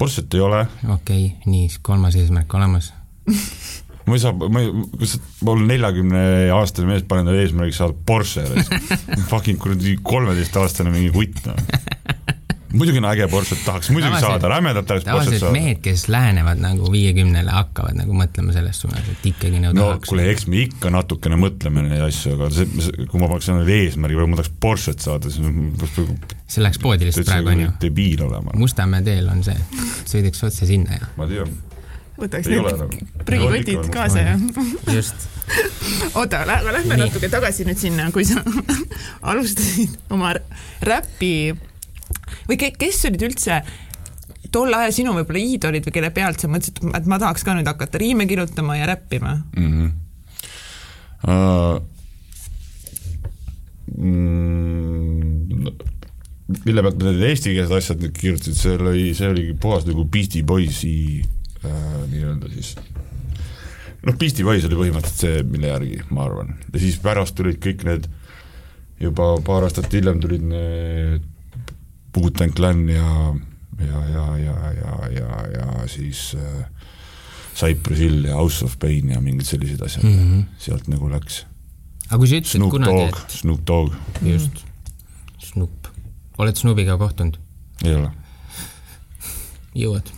Porsche't ei ole. Okei okay,, nii, kolmas eesmärk olemas. (laughs) ma ei saa, ma ei, kas ma olen neljakümne aastane mees, panen endale eesmärgiks saada Porsche, (laughs) fucking kuradi kolmeteistaastane mingi kutt noh. (laughs) muidugi on äge Porsche't tahaks muidugi Tavaliselt- saada, tahaks Porsche't tavaliselt saada. mehed, kes lähenevad nagu viiekümnele, hakkavad nagu mõtlema selles suunas, et ikkagi nagu no tahaks kuule, eks me ikka natukene mõtleme neid asju, aga see, kui ma paneks endale eesmärgi, ma tahaks Porsche't saada, siis see läheks poodi lihtsalt praegu onju. debiil olema. Mustamäe teel on see, sõidaks otse sinna ja ma tean, võtaks Ei need enam. prügikotid kaasa ja just, (laughs) oota, lähme, lähme natuke tagasi nüüd sinna, kui sa (laughs) alustasid oma räpi või ke, kes olid üldse tol ajal sinu võib-olla iidolid või kelle pealt sa mõtlesid, et ma tahaks ka nüüd hakata riime kirjutama ja räppima? mm. -hmm. Uh, mm, mille pealt ma need eestikeelsed asjad nüüd kirjutasin, see oli, see oligi puhas nagu Beastie Boysi äh, nii-öelda siis noh, Beastie Boys oli põhimõtteliselt see, mille järgi ma arvan, ja siis pärast tulid kõik need juba paar aastat hiljem tulid need Wu-Tang Clan ja ja, ja, ja, ja, ja, ja siis äh, Cypress Hill ja House of Pain ja mingid sellised asjad mm, Mhm. -hmm. sealt nagu läks. aga kui sa ütlesid Snoop kunagi, Dogg, Snoop Dogg, et just, Snoop, oled Snoopiga kohtunud? ei ole. jõuad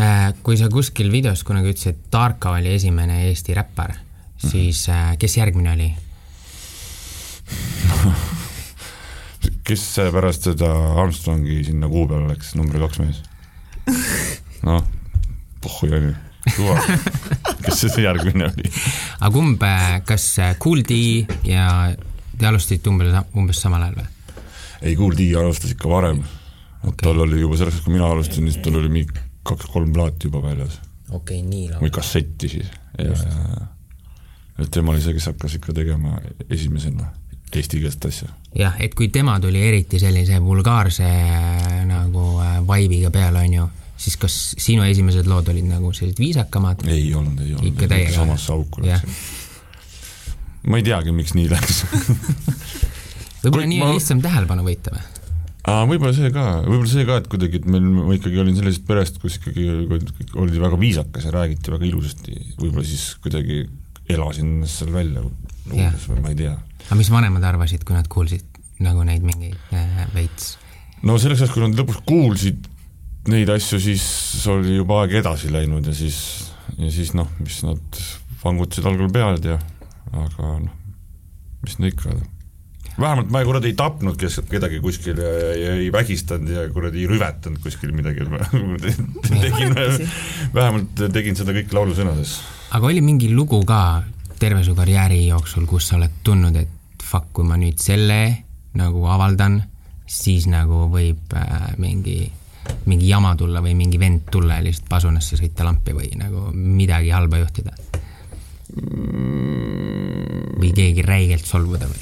äh,. kui sa kuskil videos kunagi ütlesid, et Tarka oli esimene Eesti räppar, siis äh, kes järgmine oli? (laughs) kes pärast seda Armstrongi sinna kuu peale läks, number kaks mees? noh, pohhu onju, suva. kes see järgmine oli? aga kumb, kas äh, Kool D ja te alustasite umbes, umbes samal ajal või? ei, Kool D alustas ikka varem okay.. tal oli juba selleks, kui mina alustasin, siis tal oli mingi kaks-kolm plaati juba väljas okei okay,, nii või kassetti siis ja, ja, et tema oli see, kes hakkas ikka tegema esimesena eestikeelset asja. jah, et kui tema tuli eriti sellise vulgaarse äh, nagu äh, vibe'iga peale, onju, siis kas sinu esimesed lood olid nagu sellised viisakamad? ei olnud, ei olnud Ikka, täiega. samasse auku Jah. läks. ma ei teagi, miks nii läks (laughs) võib-olla nii ma- on lihtsam tähelepanu võita või? aa, võib-olla see ka, võib-olla see ka, et kuidagi, et meil, ma ikkagi olin sellisest perest, kus ikkagi oli väga viisakas ja räägiti väga ilusasti, võib-olla siis kuidagi elasin ennast seal välja luules või ma ei tea. Aga mis vanemad arvasid, kui nad kuulsid nagu neid mingeid äh, veits? no selleks ajaks, kui nad lõpuks kuulsid neid asju, siis oli juba aeg edasi läinud ja siis, ja siis noh, mis nad vangutasid algul pead ja aga noh, mis nad ikka vähemalt ma kuradi ei tapnud kes, kedagi kuskil ja, ja ei vägistanud ja kuradi ei rüvetanud kuskil midagi, (laughs) tegin, vähemalt tegin seda kõik laulusõnades. aga oli mingi lugu ka terve su karjääri jooksul, kus sa oled tundnud, et fuck, kui ma nüüd selle nagu avaldan, siis nagu võib äh, mingi, mingi jama tulla või mingi vend tulla ja lihtsalt pasunasse sõita lampi või nagu midagi halba juhtida? või keegi räigelt solvuda või?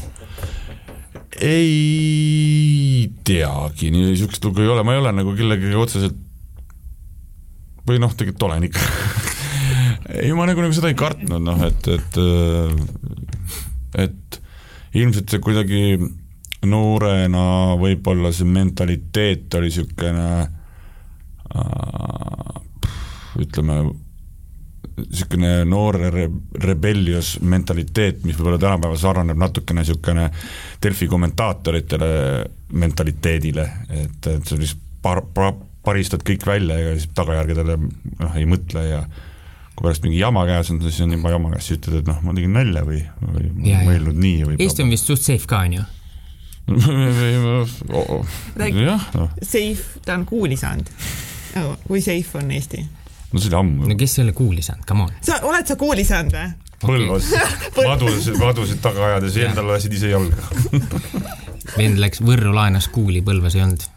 ei teagi, nii niisugust lugu ei ole, ma ei ole nagu kellegagi otseselt või noh, tegelikult olen ikka (laughs) ei, ma nagu, nagu seda ei kartnud, noh et, et et ilmselt see kuidagi noorena võib-olla see mentaliteet oli niisugune äh, ütleme, niisugune noore re-, rebellious mentaliteet, mis võib-olla tänapäeval sarnaneb natukene niisugune Delfi kommentaatoritele mentaliteedile, et, et sa lihtsalt par-, par-, paristad kõik välja ja siis tagajärgedele noh, ei mõtle ja kui pärast mingi jama käes on, siis on juba jama käes, siis ütled, et noh, ma tegin nalja või, või ja, ma ei öelnud nii või Eesti on vist suht safe ka, on ju? (laughs) jah, noh. Safe, ta on kuuli saanud oh,. kui safe on Eesti? no see oli ammu. no kes ei ole kuuli saanud, come on. sa, oled sa kuuli saanud või? Põlvas (laughs) madusid, madusid taga ajades ja endale lasid ise jalga vend läks Võrru laenas kuuli, Põlvas ei olnud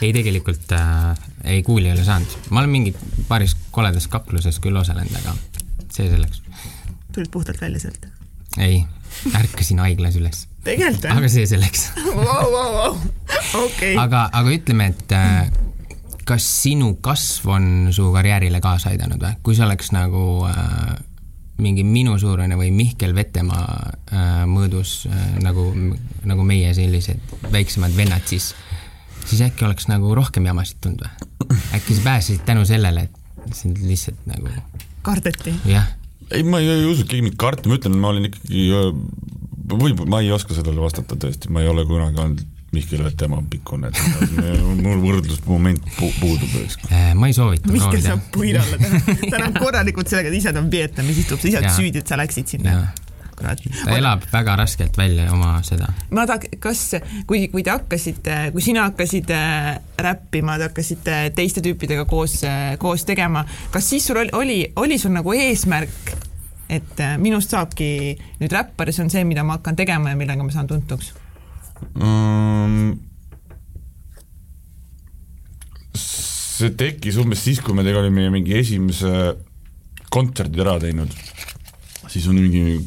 ei, tegelikult äh, ei, kuuli ei ole saanud. ma olen mingi paaris koledas kakluses küll osalenud, aga see selleks. tulid puhtalt välja sealt? ei, ärkasin haiglas üles. tegelikult või? aga see selleks wow, wow, wow. Okay. aga, aga ütleme, et äh, kas sinu kasv on su karjäärile kaasa aidanud või? kui see oleks nagu äh, mingi minusuurune või Mihkel Vetemaa äh, mõõdus äh, nagu, nagu meie sellised väiksemad vennad, siis siis äkki oleks nagu rohkem jamasid tulnud või? äkki sa pääsesid tänu sellele, et sind lihtsalt nagu kardeti? jah. ei, ma ei, ei usu, et keegi mind karti, ma ütlen, ma olin ikkagi, võib-olla ma ei oska sellele vastata tõesti, ma ei ole kunagi olnud Mihkel Vetemaa pikkune, et mul võrdlusmoment pu puudub. Äh, ma ei soovita Mihkel saab puid alla täna, täna on korralikult sellega, et ise ta on Vietnamis, istub, sa ise oled süüdi, et sa läksid sinna kurat. ta elab väga raskelt välja oma seda. ma tahaks, kas, kui, kui te hakkasite, kui sina hakkasid äh, räppima, te hakkasite teiste tüüpidega koos, äh, koos tegema, kas siis sul oli, oli, oli sul nagu eesmärk, et äh, minust saabki nüüd räppar ja see on see, mida ma hakkan tegema ja millega ma saan tuntuks um,? see tekkis umbes siis, kui me tegelikult olime mingi esimese kontserdi ära teinud, siis on mingi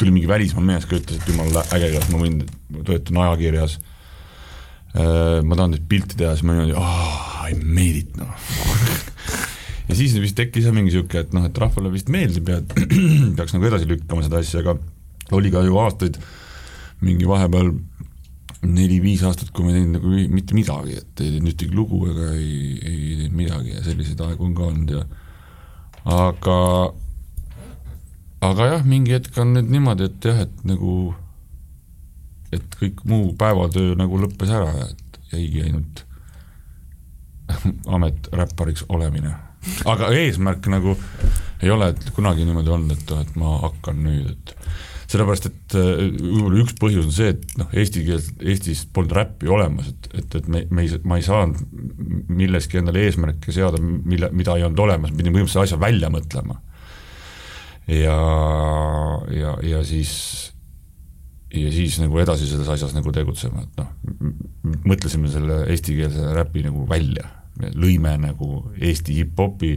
tuli mingi välismaa mees ka, ütles, et jumala äge, kas ma võin, ma töötan ajakirjas, äh, ma tahan teid pilti teha, siis ma niimoodi, oh, I made it, noh. (laughs) Ja siis vist tekkis jah mingi niisugune, et noh, et rahvale vist meeldib ja et (clears throat) peaks nagu edasi lükkama seda asja, aga oli ka ju aastaid mingi vahepeal neli-viis aastat, kui ma ei teinud nagu mitte midagi, et ei teinud ühtegi lugu ega ei, ei teinud midagi ja selliseid aegu on ka olnud ja aga aga jah, mingi hetk on nüüd niimoodi, et jah, et nagu, et kõik muu päevatöö nagu lõppes ära ja et jäigi ainult (laughs) amet räppariks olemine. aga eesmärk nagu ei ole, et kunagi niimoodi olnud, et, et ma hakkan nüüd, et sellepärast, et võib-olla üks põhjus on see, et noh, eesti keelt, Eestis polnud räppi olemas, et, et, et me, me ei, ma ei saanud milleski endale eesmärke seada, mille, mida ei olnud olemas, pidin põhimõtteliselt asja välja mõtlema ja, ja, ja siis, ja siis nagu edasi selles asjas nagu tegutsema, et noh, mõtlesime selle eestikeelse räpi nagu välja, lõime nagu Eesti hip-hopi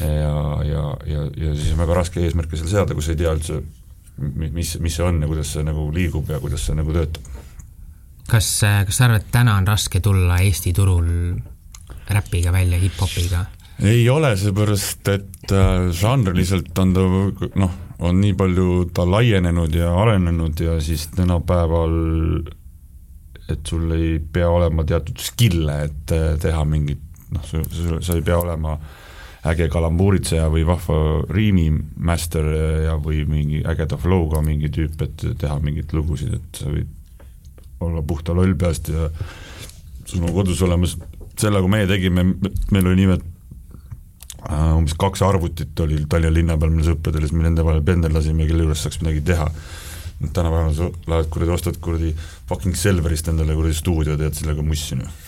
ja, ja, ja, ja siis on väga raske eesmärke seal seada, kui sa ei tea üldse, mis, mis see on ja kuidas see nagu liigub ja kuidas see nagu töötab. kas, kas sa arvad, et täna on raske tulla Eesti turul räpiga välja, hip-hopiga? Ei ole, seepärast et äh, žanriliselt on ta noh, on nii palju ta laienenud ja arenenud ja siis tänapäeval et sul ei pea olema teatud skill'e, et äh, teha mingit noh, sa, ei pea olema äge kalambuuritseja või vahva riimimaster ja, või mingi ägeda flow'ga mingi tüüp, et teha mingeid lugusid, et sa võid olla puhta loll peast ja sul on kodus olemas, sellega meie tegime, meil oli nimelt Äh, umbes kaks arvutit oli Tallinna linna peal meil sõpradel, siis me nende vahel pendeldasime, kelle juures saaks midagi teha. tänapäeval sa lähed kuradi, ostad kuradi fucking Selverist endale kuradi stuudio, teed sellega mussi, noh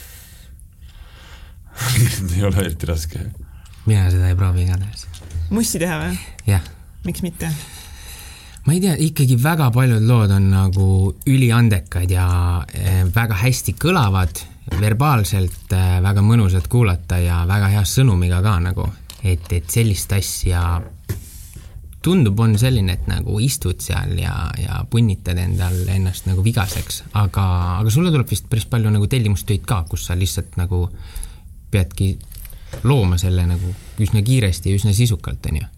ei ole eriti raske. mina seda ei proovi igatahes. mussi teha või? jah. miks mitte? ma ei tea, ikkagi väga paljud lood on nagu üliandekad ja eh, väga hästi kõlavad, verbaalselt eh, väga mõnusad kuulata ja väga hea sõnumiga ka nagu et, et sellist asja tundub, on selline, et nagu istud seal ja, ja punnitad endal ennast nagu vigaseks, aga, aga sulle tuleb vist päris palju nagu tellimustöid ka, kus sa lihtsalt nagu peadki looma selle nagu üsna kiiresti ja üsna sisukalt, on ju?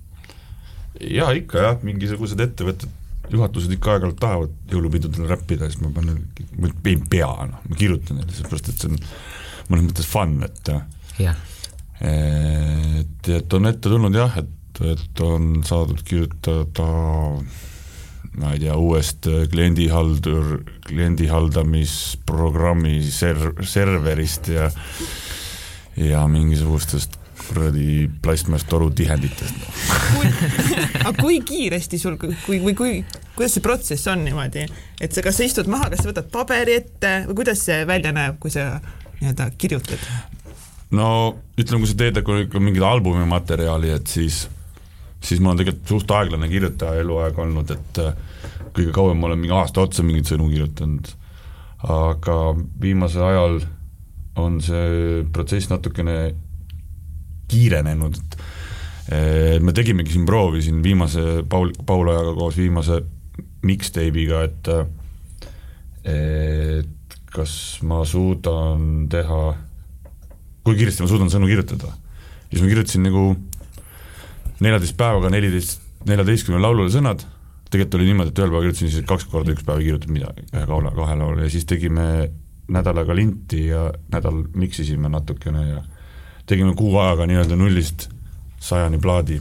Jaa, ikka jah, mingisugused ettevõtted, juhatused ikka aeg-ajalt tahavad jõulupidudel räppida, siis ma panen, ma ei pea, noh, ma kirjutan neile, sellepärast et see on mõnes mõttes fun, et jah, et, et on ette tulnud jah, et, et on saadud kirjutada ma ei tea, uuest kliendihaldur, kliendihaldamisprogrammi ser-, serverist ja ja mingisugustest kuradi plastmasst torutihenditest no. aga kui kiiresti sul, kui, kui, kui, kuidas see protsess on niimoodi, et sa, kas sa istud maha, kas sa võtad paberi ette või kuidas see välja näeb, kui sa nii-öelda kirjutad? No ütleme, kui sa teed nagu mingit albumi materjali, et siis, siis ma olen tegelikult suht aeglane kirjutaja eluaeg olnud, et äh, kõige kauem ma olen mingi aasta otsa mingeid sõnu kirjutanud. aga viimasel ajal on see protsess natukene kiirenenud, et et me tegimegi siin proovi siin viimase Paul, Paul Ojaga koos viimase mixtape'iga, et et kas ma suudan teha, kui kiiresti ma suudan sõnu kirjutada. siis ma kirjutasin nagu neljateist päevaga neliteist, neljateistkümne laulule sõnad, tegelikult oli niimoodi, et ühel päeval kirjutasin siis kaks korda üks päev ei kirjutanud midagi, ühe kaula, kahe laulu ja siis tegime nädalaga linti ja nädal miksisime natukene ja tegime kuu ajaga nii-öelda nullist sajani plaadi.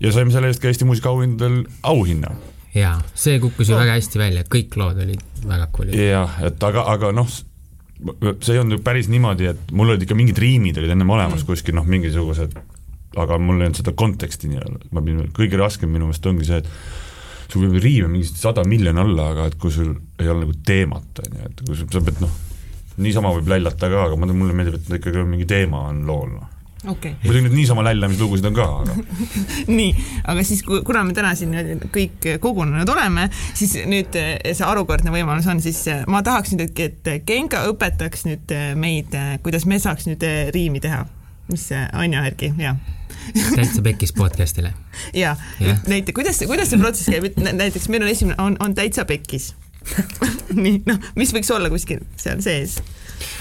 ja saime selle eest ka Eesti muusikaauhindadel auhinna. jaa, see kukkus ju väga hästi välja, kõik lood olid väga cool'id. jah, et aga, aga noh, see ei olnud ju päris niimoodi, et mul olid ikka mingid riimid olid ennem olemas mm. kuskil noh, mingisugused, aga mul ei olnud seda konteksti nii-öelda, ma pidin, kõige raskem minu meelest ongi see, et sul võib riime mingi sada miljoni olla, aga et kui sul ei ole nagu teemat, on ju, et kui sa pead noh, niisama võib lällata ka, aga mulle meeldib, et ikkagi mingi teema on lool, noh okay. muidugi nüüd niisama lällamislugusid on ka, aga (laughs) nii, aga siis, kuna me täna siin kõik kogunenud oleme, siis nüüd eh, see harukordne võimalus on siis, eh, ma tahaks nüüd, et Genka õpetaks nüüd eh, meid, kuidas me saaks nüüd riimi teha. mis Anja Erki, jah (laughs) täitsa pekkis podcast'ile. ja, ja., näite, kuidas, kuidas see protsess käib, näiteks meil on esimene, on, on täitsa pekkis (laughs) nii, noh, mis võiks olla kuskil seal sees?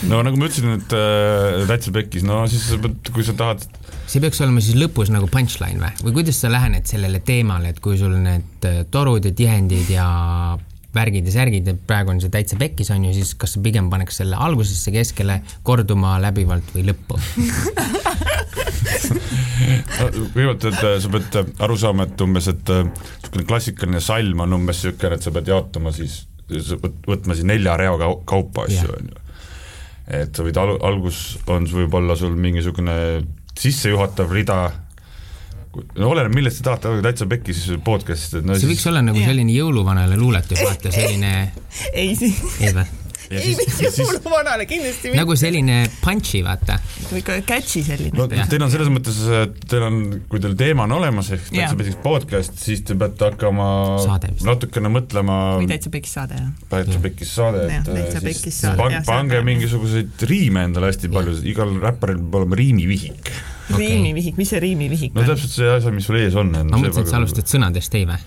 No nagu ma ütlesin, et äh, täitsa pekkis, no siis sa pead, kui sa tahad see peaks olema siis lõpus nagu punchline või, või kuidas sa lähened sellele teemale, et kui sul need äh, torud ja tihendid ja värgid ja särgid, et praegu on see täitsa pekkis, on ju, siis kas sa pigem paneks selle algusesse, keskele, korduma läbivalt või lõppu? Kõigepealt, et äh, sa pead äh, aru saama, et umbes, et niisugune klassikaline salm on umbes niisugune, et sa pead jaotama siis, võtma siis nelja reaga kaupa asju, on ju et sa võid al-, algus on, võib olla sul mingisugune sissejuhatav rida, no oleneb, millest te tahate, aga täitsa pekkis podcast'ist, et no see siis... võiks olla nagu selline jõuluvanale luuletus, vaata selline (laughs) ei, ei või? Ei, mitte jõuluvanale, kindlasti mitte. nagu selline punchy, vaata. ikka catchy selline. no teil on selles mõttes, et teil on, kui teil teema on olemas, ehk täitsa pekkis podcast, siis te peate hakkama natukene mõtlema. või täitsa pekkis saade, jah. täitsa pekkis saade, et täitsa pekkis saade, pang, pange mingisuguseid riime endale hästi palju, igal räpparil peab olema riimivihik. Okay. riimivihik, mis see riimivihik on? no täpselt see asi, mis sul ees on. ma mõtlesin, et sa alustad sõnadest, ei või?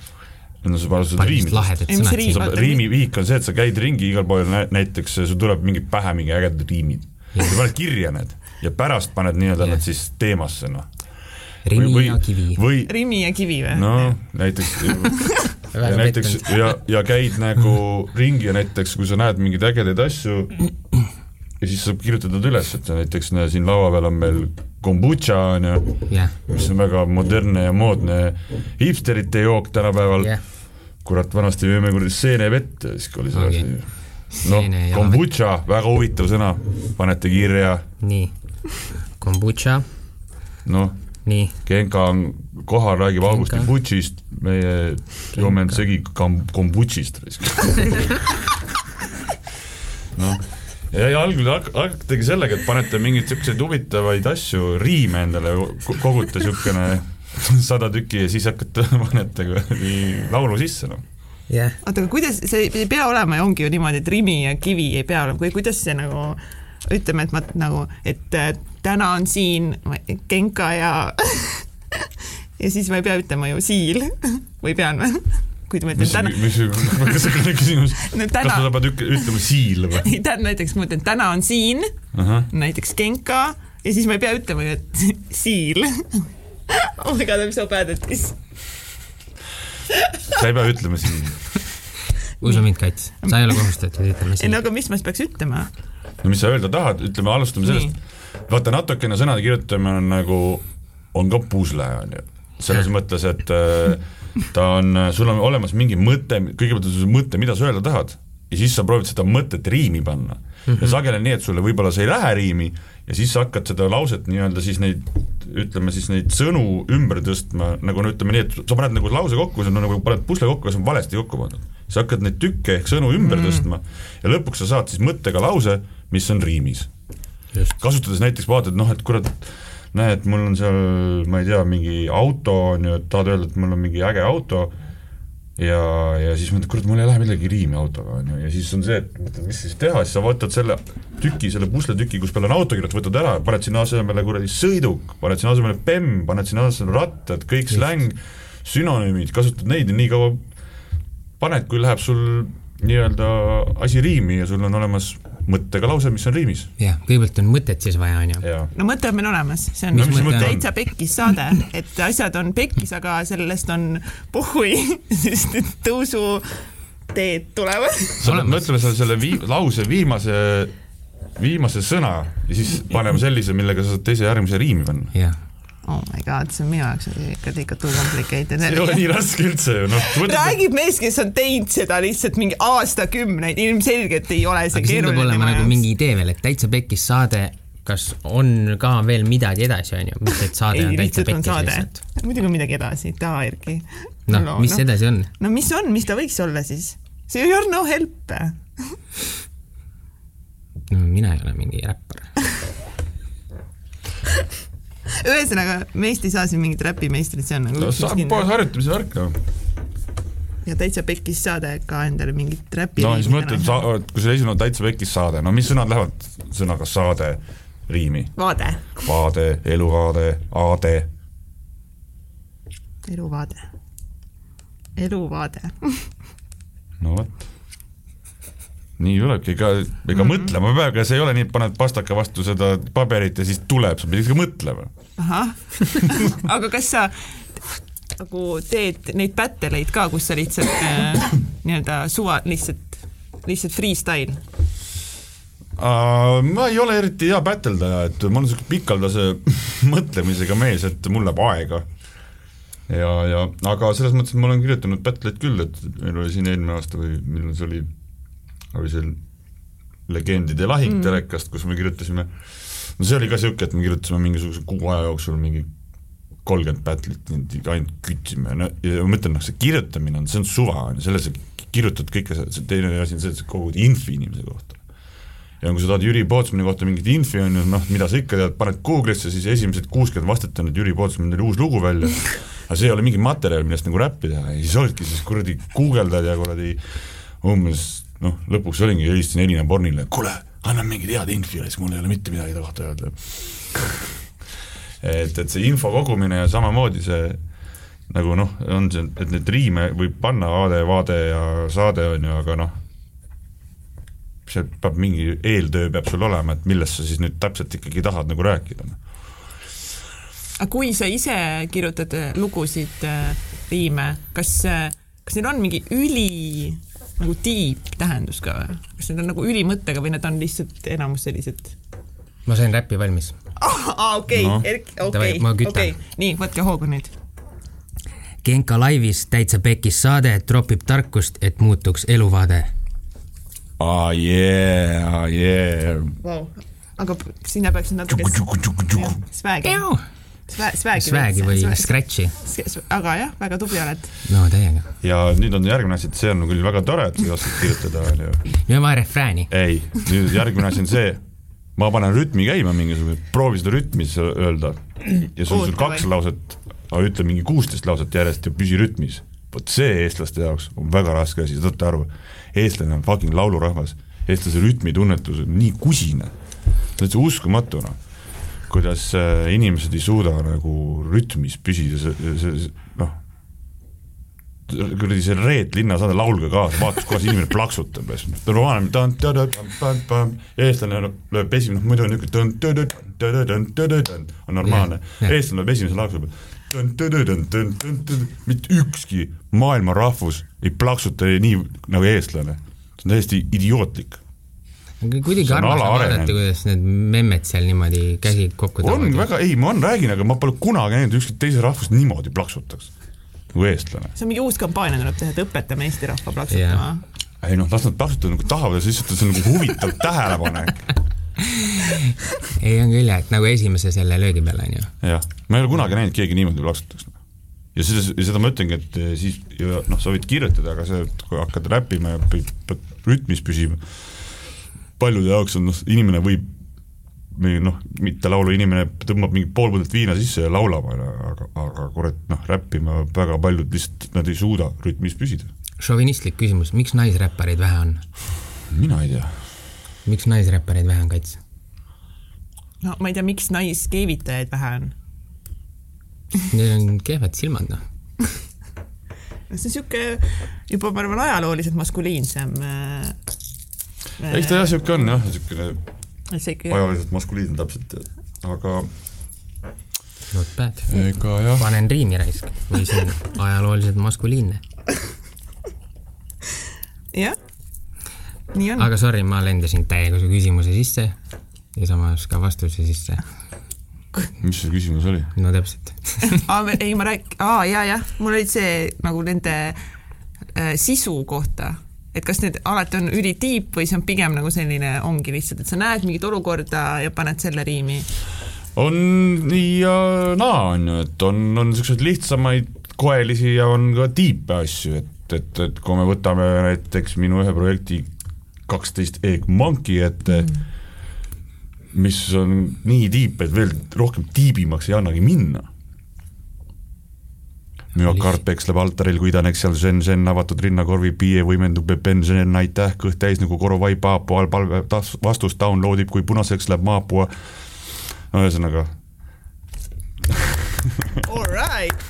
No sa alustad riimidest. riimivihik on see, et sa käid ringi igal pool nä, näiteks sul tuleb mingid pähe mingi ägedad riimid. sa paned kirja need ja pärast paned nii-öelda need siis teemasse, noh. Rimi või, ja kivi. või Rimi ja kivi või? no näiteks (laughs) ja näiteks ja, ja käid nagu ringi ja näiteks, kui sa näed mingeid ägedaid asju ja siis saab kirjutada üles, et näiteks siin laua peal on meil kombutša on ju yeah., mis on väga modernne ja moodne hipsterite jook tänapäeval yeah.. Kurat, vanasti jõime kuradi seenevett, siis oli see okay. asi. noh, kombutša, väga huvitav sõna, panete kirja. nii, kombutša. noh, Genka on kohal, räägib Augustin Butšist, meie joome end segi kombutšist (laughs) noh. Ja, ja algul hakategi sellega, et panete mingeid siukseid huvitavaid asju, riime endale kogute siukene (laughs) sada tükki ja siis hakkate, panete laulu sisse, noh yeah.. oota, aga kuidas, see ei pea olema ja ongi ju niimoodi, et rimi ja kivi ei pea olema, või kuidas see nagu ütleme, et ma nagu, et täna on siin Genka ja (laughs) ja siis ma ei pea ütlema ju siil (laughs) või pean või? kui ma ütlen täna. mis, kas see on küsimus no,, täna... kas sa pead ütlema siil või? ei, tähendab näiteks ma ütlen, täna on siin uh, -huh. näiteks Genka ja siis ma ei pea ütlema, et siil oh my god, I m so bad at this. sa ei pea ütlema siin usu mind, Kats, sa ei ole kohustatud ütlema ei siin no. aga mis ma siis peaks ütlema? no mis sa öelda tahad, ütleme, alustame sellest, vaata natukene sõnade kirjutamine on nagu, on ka pusle, on ju. selles mõttes, et äh, ta on, sul on olemas mingi mõte, kõigepealt on sul mõte, mida sa öelda tahad ja siis sa proovid seda mõtet riimi panna ja sageli on nii, et sulle võib-olla see ei lähe riimi ja siis sa hakkad seda lauset nii-öelda siis neid ütleme siis neid sõnu ümber tõstma, nagu no ütleme nii, et sa paned nagu lause kokku, sa nagu paned pusle kokku ja see on valesti kokku pandud. sa hakkad neid tükke ehk sõnu ümber mm. tõstma ja lõpuks sa saad siis mõttega lause, mis on riimis. kasutades näiteks vaatad, noh et kurat, näed, mul on seal, ma ei tea, mingi auto on ju, et tahad öelda, et mul on mingi äge auto ja, ja siis mõtled, kurat, mul ei lähe midagi riimi autoga, on ju, ja siis on see, et mõtled, mis siis teha, siis sa võtad selle tüki, selle pusletüki, kus peal on auto kirjutatud, võtad ära, paned sinna asemele kuradi sõiduk, paned sinna asemele bemm, paned sinna asemele rattad, kõik släng, sünonüümid, kasutad neid ja nii kaua paned, kui läheb sul nii-öelda asi riimi ja sul on olemas mõttega lause, mis on riimis jah, kõigepealt on mõtet siis vaja, on ju. ja no mõte on meil olemas, see on No mõte täitsa pekkis saade, et asjad on pekkis, aga sellest on puhui, sest (laughs) et tõusuteed tulevad. Olemas. mõtlema selle, selle vii-, lause viimase, viimase sõna ja siis panema sellise, millega sa saad teise järgmise riimi panna. jah, oh my god, see on minu jaoks ikka ikka too complicated. see ei ole nii raske üldse ju, noh. räägib mees, kes on teinud seda lihtsalt mingi aastakümneid, ilmselgelt ei ole see aga siin peab keeruline olema nagu mingi idee veel, et täitsa pekkis saade, kas on ka veel midagi edasi, on ju, mitte et saade ei on, täitsa pekkis lihtsalt.. muidugi on midagi edasi, taha Erki. noh, mis edasi on? no mis on, mis ta võiks olla siis? see you are no help. no mina ei ole mingi räppar. (laughs) ühesõnaga, meist ei saa siin mingit räpimeistrit, see on nagu no saab kohe harjutamise värk, noh. ja täitsa pekkis saade ka endale mingit räppi. no siis mõtled, kui sul esimene on täitsa pekis saade, no mis sõnad lähevad sõnaga saade riimi? vaade, vaade, eluvaade, aade. eluvaade, eluvaade. (laughs) no vot. Nii tulebki, ega, ega mm -hmm. mõtlema peab, ega see ei ole nii, et paned pastaka vastu seda paberit ja siis tuleb, sa pead ikka mõtlema. ahah, (laughs) aga kas sa nagu teed neid battle'eid ka, kus sa lihtsalt äh, nii-öelda suva, lihtsalt, lihtsalt freestyle? Uh, ma ei ole eriti hea battldaja, et ma olen siuke pikaldase (laughs) mõtlemisega mees, et mul läheb aega. ja, ja aga selles mõttes, et ma olen kirjutanud battle'id küll, et meil oli siin eelmine aasta või millal see oli, oli see Legendide lahing mm. telekast, kus me kirjutasime, no see oli ka siuke, et me kirjutasime mingisuguse kuu aja jooksul mingi kolmkümmend battle'it ainult kütsime. No, ja ma mõtlen, noh see kirjutamine on, see on suva, on ju, selles sa kirjutad kõike, see teine asi on see, et sa kogud infi inimese kohta. Ja kui sa tahad Jüri Pootsmani kohta mingit infi on ju, noh, mida sa ikka tead, paned Google'isse, siis esimesed kuuskümmend vastet on, et Jüri Pootsmanil oli uus lugu välja, (laughs) aga see ei ole mingi materjal, millest nagu räppi teha. Ja siis olidki siis kuradi guugeldad ja kuradi umbes noh, lõpuks olingi, helistasin Elina Bornile, kuule, anna mingit head infi, siis mul ei ole mitte midagi ta kohta öelda. (laughs) et, et see info kogumine ja samamoodi see nagu noh, on see, et neid riime võib panna aade, vaade ja saade on ju, aga noh, see peab mingi eeltöö peab sul olema, et millest sa siis nüüd täpselt ikkagi tahad nagu rääkida. aga kui sa ise kirjutad äh, lugusid, riime, kas, kas neil on mingi üli nagu deep tähendus ka või? kas need on nagu ülimõttega või need on lihtsalt enamus sellised? ma sain räppi valmis. aa, okei Noh., okei, kütan. okei, nii, võtke hoogu nüüd. Genka laivis täitsa pekis saade tropib tarkust, et muutuks eluvaade. aa jee, aa jee. Vau, aga sinna peaks natuke jah, swag'i, swag'i. Või scratch'i. aga jah, väga tubli oled. no täiega. ja nüüd on järgmine asi, et see on küll väga tore, et sa oskad kirjutada, on ju. nüüd on vaja refrääni. ei, nüüd järgmine asi on see, ma panen rütmi käima mingisugune, proovi seda rütmi s- öelda ja sul on sul kaks või? lauset, aga ütle mingi kuusteist lauset järjest ja püsi rütmis. vot see eestlaste jaoks on väga raske asi, saate aru, eestlane on fucking laulurahvas, eestlase rütmitunnetus on nii kusine, täitsa uskumatu noh, kuidas äh, inimesed ei suuda nagu rütmis püsida, see, see, noh, kuradi see Reet linnasaade Laulge kaasa, vaatas, kuidas inimene plaksutab ja siis normaalne eestlane lööb esimene, muidu on niisugune on normaalne. Eestlane lööb esimese laksu peal. Mitte ükski maailma rahvus ei plaksuta nii nagu eestlane. see on täiesti idiootlik kuidagi on armas on vaadata, kuidas need memmed seal niimoodi käsi kokku on toovad. väga, ei ma on, räägin, aga ma pole kunagi näinud ükski teise rahvust niimoodi plaksutaks nagu eestlane. see on mingi uus kampaania tuleb teha, et õpetame Eesti rahva plaksutama Jah. ei noh, las nad plaksutavad nagu tahavad ja siis see on nagu huvitav (laughs) tähelepanek. ei, on küll jah, et nagu esimese selle löögi peale on ju. jah, ma ei ole kunagi näinud, keegi niimoodi plaksutaks. ja seda, ja seda ma ütlengi, et eh, siis ja noh, sa võid kirjutada, aga see, et kui hakkad räppima ja pead rütmis püsima, paljude jaoks on noh, inimene võib või noh, mitte laulu inimene tõmbab mingi pool põdet viina sisse ja laulab, aga, aga kurat noh, räppima väga paljud lihtsalt, nad ei suuda rütmis püsida. šovinistlik küsimus, miks naisräppareid vähe on? mina ei tea. miks naisräppareid vähe on kats? no ma ei tea, miks naiskeevitajaid vähe on. Neil on kehvad silmad noh. (laughs) see on sihuke juba, ma arvan, ajalooliselt maskuliinsem äh,. Eks ta jah, niisugune on jah, niisugune ajaliselt maskuliinne täpselt, aga Not bad. ega jah, panen riimi raisk või see on ajalooliselt maskuliinne. jah, nii on. aga sorry, ma lendasin täiega su küsimuse sisse ja samas ka vastuse sisse. mis see küsimus oli? no täpselt. (laughs) ei, ma rääk-, aa ja, jah, mul oli see nagu nende äh, sisu kohta, et kas need alati on ülitiip või see on pigem nagu selline, ongi lihtsalt, et sa näed mingit olukorda ja paned selle riimi. on nii ja naa, on ju, et on, on niisuguseid lihtsamaid koelisi ja on ka tiipe asju, et, et, et kui me võtame näiteks minu ühe projekti kaksteist Egg Monkey ette mm., mis on nii tiip, et veel rohkem tiibimaks ei annagi minna. Müokard peksleb altaril, kui idaneks seal zen-zen avatud rinnakorvi, pie võimendub benzen, aitäh, kõht täis nagu korovai paapua palve vastust download ib, kui punaseks läheb maapua no ühesõnaga, All right.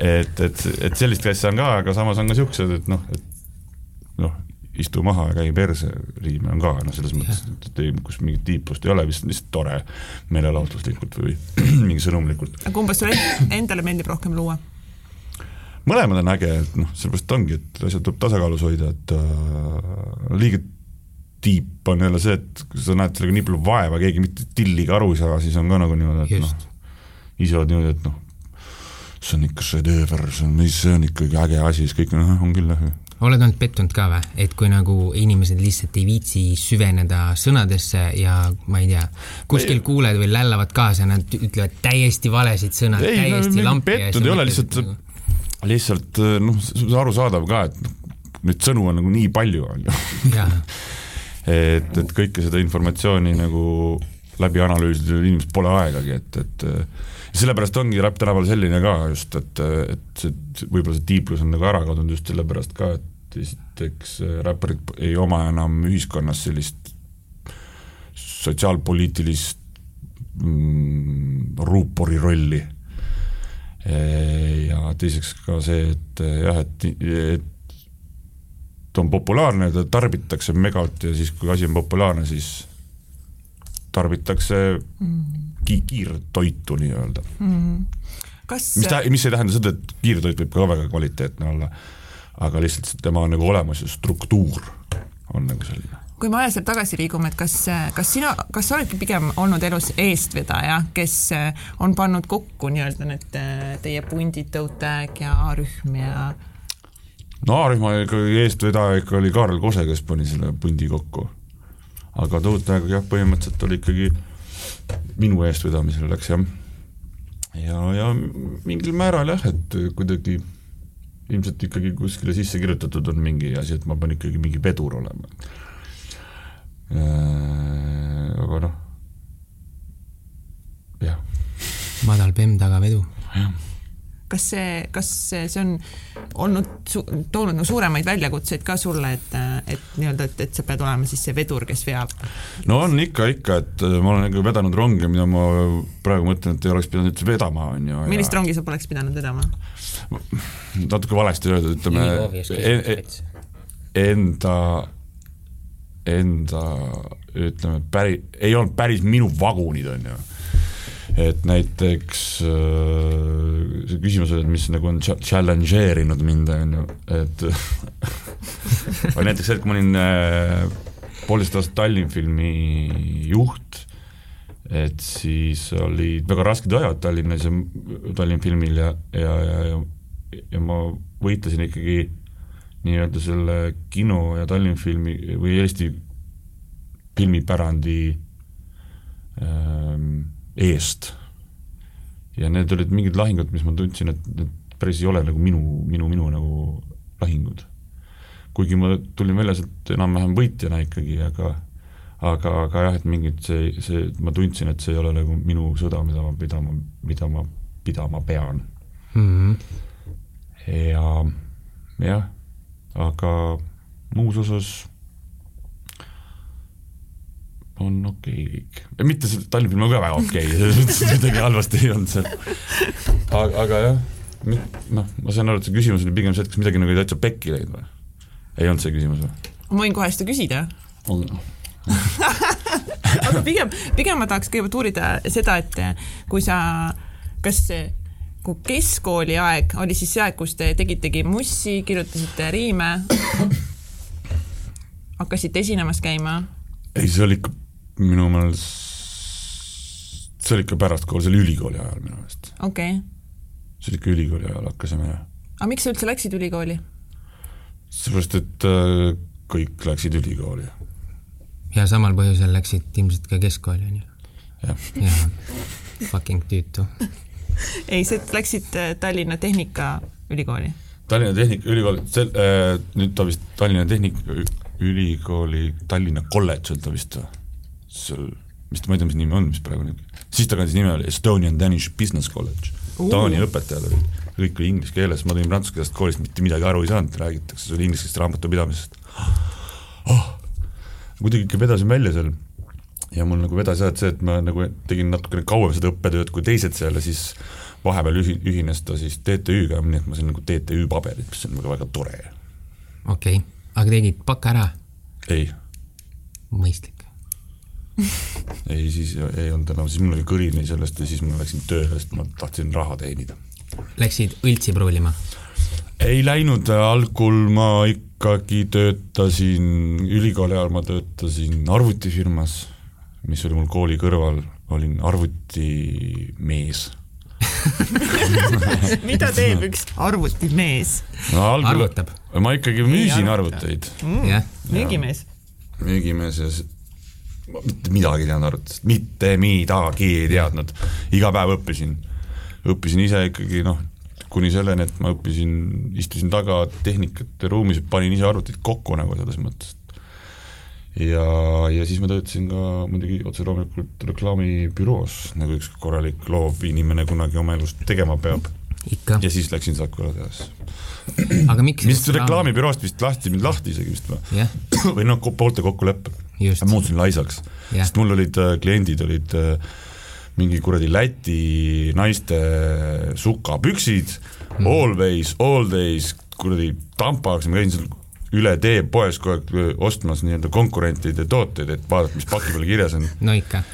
et, et, et sellist asja on ka, aga samas on ka siuksed, et noh, et noh, istu maha ja käi perse riime on ka noh, selles mõttes, et ei, kus mingit tiiplust ei ole, lihtsalt, lihtsalt tore meelelahutuslikult või (clears throat) mingi sõnumlikult. aga umbes sulle end- endale meeldib rohkem luua? Mõlemad on äge, et noh, sellepärast ongi, et asjad tuleb tasakaalus hoida, et äh, liiga tiip on jälle see, et kui sa näed sellega nii palju vaeva, keegi mitte tilligi aru ei saa, siis on ka nagu niimoodi, et noh ise oled niimoodi, et noh, see on ikka šedööver, see on, see on ikkagi äge asi, siis kõik on, on küll jah. oled olnud pettunud ka või, et kui nagu inimesed lihtsalt ei viitsi süveneda sõnadesse ja ma ei tea, kuskil kuuled või lällavad kaasa, nad ütlevad täiesti valesid sõnu, ei, no täiesti mingi lampi. pettunud ei ole, lihtsalt, lihtsalt noh, arusaadav ka, et neid sõnu on nagu nii palju, on ju. (laughs) et, et kõike seda informatsiooni nagu läbi analüüsida inimesel pole aegagi, et, et ja sellepärast ongi Räpp tänapäeval selline ka just, et, et see, võib-olla see tiiplus on nagu ära kadunud just sellepärast ka, et esiteks räpparid ei oma enam ühiskonnas sellist sotsiaalpoliitilist mm, ruupori rolli. Ja teiseks ka see, et jah, et, et on populaarne, ta tarbitakse megalt ja siis, kui asi on populaarne, siis tarbitakse ki-, kiirtoitu nii-öelda. kas mis tä-, mis ei tähenda seda, et kiirtoit võib ka väga kvaliteetne olla, aga lihtsalt tema nagu olemus ja struktuur on nagu selline. Kui me ajas tagasi liigume, et kas, kas sina, kas sa oledki pigem olnud elus eestvedaja, kes on pannud kokku nii-öelda need äh, teie pundid, Tõutag ja A-rühm ja no A-rühma ikkagi eestvedaja ikka oli Kaarel Kose, kes pani selle pundi kokku. aga Tõutajaga jah, põhimõtteliselt oli ikkagi minu eestvedamisel läks jah. ja, ja mingil määral jah, et kuidagi ilmselt ikkagi kuskile sisse kirjutatud on mingi asi, et ma pean ikkagi mingi vedur olema. Aga noh, jah, madal bemm tagavedu. kas see, kas see on olnud toonud nagu suuremaid väljakutseid ka sulle, et, et nii-öelda, et, et sa pead olema siis see vedur, kes veab? no on ikka, ikka, et äh, ma olen nagu vedanud ronge, mida ma praegu mõtlen, et ei oleks pidanud üldse vedama, on ju. millist rongi sa poleks pidanud vedama? natuke valesti öeldud, ütleme en, en, enda, enda ütleme päri-, ei olnud päris minu vagunid, on ju. et näiteks äh, see küsimus oli, et mis nagu on cha- challenge erinud mind, on ju, et (laughs) või näiteks see, et kui ma olin äh, poolteist aastat Tallinn filmi juht, et siis olid väga rasked ajad Tallinnas ja Tallinn filmil ja, ja, ja, ja, ja ma võitlesin ikkagi nii-öelda selle kino ja Tallinn filmi või Eesti filmipärandi ähm, eest. ja need olid mingid lahingud, mis ma tundsin, et need päris ei ole nagu minu, minu, minu nagu lahingud. kuigi ma tulin välja sealt enam-vähem võitjana ikkagi, aga aga, aga jah, et mingid see, see, ma tundsin, et see ei ole nagu minu sõda, mida ma pidama, mida ma pidama pean mm. -hmm. ja jah, aga muus osas on okei okay kõik. mitte see Tallinna film on ka väga okei okay., selles mõttes midagi halvasti ei olnud seal. aga, aga jah, noh, ma saan aru, et see küsimus oli pigem see, et kas midagi nagu täitsa pekki läinud või? ei olnud see küsimus või? ma võin kohe seda küsida (laughs) aga pigem, pigem ma tahaks kõigepealt uurida seda, et kui sa, kas kui keskkooli aeg oli siis see aeg, kus te tegitegi mussi, kirjutasite riime, hakkasite esinemas käima? ei, see oli ikka minu meelest, see oli ikka pärastkool, see oli ülikooli ajal minu meelest. okei okay.. see oli ikka ülikooli ajal hakkasime. aga miks sa üldse läksid ülikooli? seepärast, et äh, kõik läksid ülikooli ja samal põhjusel läksid ilmselt ka keskkooli, on ju? jah. jah, fucking tüütu (laughs) ei, sa läksid äh, Tallinna Tehnikaülikooli? Tallinna Tehnikaülikool, sel- äh,, nüüd ta vist Tallinna Tehnikaülikooli Tallinna kolledž on ta vist või? seal, mis ta, ma ei tea, mis nimi on, mis praegu nüüd, siis ta kandis nime oli Estonian Danish Business College. Uh.. Taani õpetajad olid, kõik oli inglise keeles, ma tulin prantsuskeelsest koolist, mitte midagi aru ei saanud, räägitakse, see oli ingliskeelsest raamatupidamisest (gasps) oh.. kuidagi ikka vedasin välja seal ja mul nagu vedas jah, et see, et ma nagu tegin natukene kauem seda õppetööd kui teised seal ja siis vahepeal ühi-, ühines ta siis TTÜ-ga, nii et ma sain nagu TTÜ paberid, mis on väga, väga tore. okei okay., aga tegid baka ära? ei. mõistlik (laughs) ei, siis ei olnud enam, siis mul oli kõrini sellest ja siis ma läksin tööle, sest ma tahtsin raha teenida. Läksid õltsi pruulima? ei läinud, algul ma ikkagi töötasin, ülikooli ajal ma töötasin arvutifirmas, mis oli mul kooli kõrval, olin arvutimees (laughs) mida teeb üks arvutimees no,? arvutab? ma ikkagi müüsin arvuteid mm,. jah. müügimees. müügimees ja ma mitte midagi ei teadnud arvutist, mitte midagi ei teadnud, iga päev õppisin, õppisin ise ikkagi noh, kuni selleni, et ma õppisin, istusin taga tehnikate ruumis, panin ise arvutit kokku nagu selles mõttes. Ja, ja siis ma töötasin ka muidugi otse loomulikult reklaamibüroos, nagu üks korralik loov inimene kunagi oma elus tegema peab. ja siis läksin Sakura tehasesse. aga miks vist reklaamibüroost vist lasti mind lahti isegi vist või yeah.? või noh, poolte kokkuleppel. muutusin laisaks yeah., sest mul olid äh, kliendid olid äh, mingi kuradi Läti naiste sukapüksid mm., always, all days, kuradi tampaks, ma käisin seal üle tee poes kogu aeg äh, ostmas nii-öelda konkurentide tooteid, et vaadata, mis paki peal kirjas on. no ikka.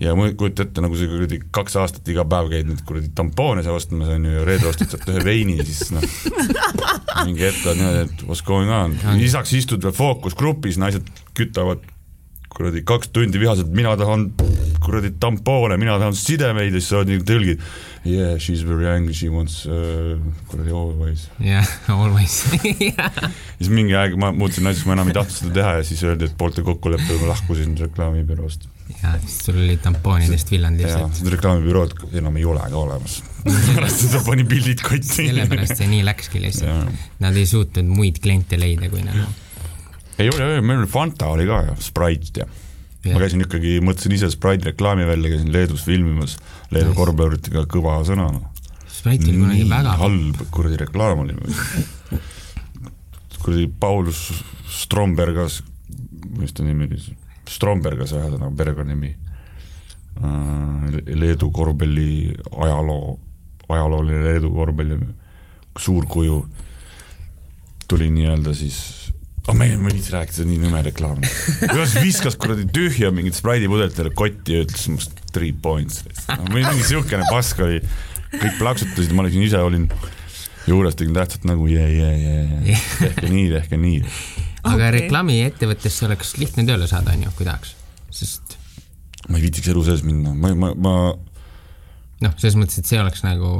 Ja ma kujuta ette, nagu sa kuradi kaks aastat iga päev käid nüüd kuradi tampoone seal ostmas, on ju, ja reede ostad sealt ühe veini, siis noh, mingi hetk on niimoodi, et what's going on, lisaks istud veel fookusgrupis, naised kütavad kuradi kaks tundi vihaselt, mina tahan kuradi tampoone, mina tahan sidemeid ja siis sa oled nagu tõlgid. Yeah, she is very angry, she wants uh, kuradi always. jah yeah,, (laughs) always siis mingi aeg ma muutusin naiseks, ma enam ei tahtnud seda teha ja siis öeldi, et poolte kokkuleppel ma lahkusin reklaamibüroost. ja siis sul oli tampoonidest villand lihtsalt. seda reklaamibürood enam ei ole ka olemas pärast seda panin pildid kotti. sellepärast see nii läkski lihtsalt. Nad ei suutnud muid kliente leida, kui nad ei ole, meil oli Fanta oli ka ja Sprite ja yeah. ma käisin ikkagi, mõtlesin ise Sprite reklaami välja, käisin Leedus filmimas Leedu nice. korvpalluritega kõva sõna, noh. Sprite oli kunagi väga halb kuradi reklaam oli kuradi Paulus Strombergas, mis ta nimi oli, Strombergas ühesõnaga perekonnanimi, Leedu korvpalli ajaloo, ajalooline Leedu korvpalli suurkuju tuli nii-öelda siis aga ma ei viitsi rääkida, nii nõme reklaam. kuidas viskas kuradi tühja mingit spraidipudelitele kotti ja ütles must three points no,. mingi siukene pask oli, kõik plaksutasid, ma olin ise olin juures, tegin tähtsat nagu jee, jee, jee, tehke nii, tehke nii. aga okay. reklaamiettevõttesse oleks lihtne tööle saada, on ju, kui tahaks, sest ma ei viitsiks elu sees minna, ma, ma, ma noh, selles mõttes, et see oleks nagu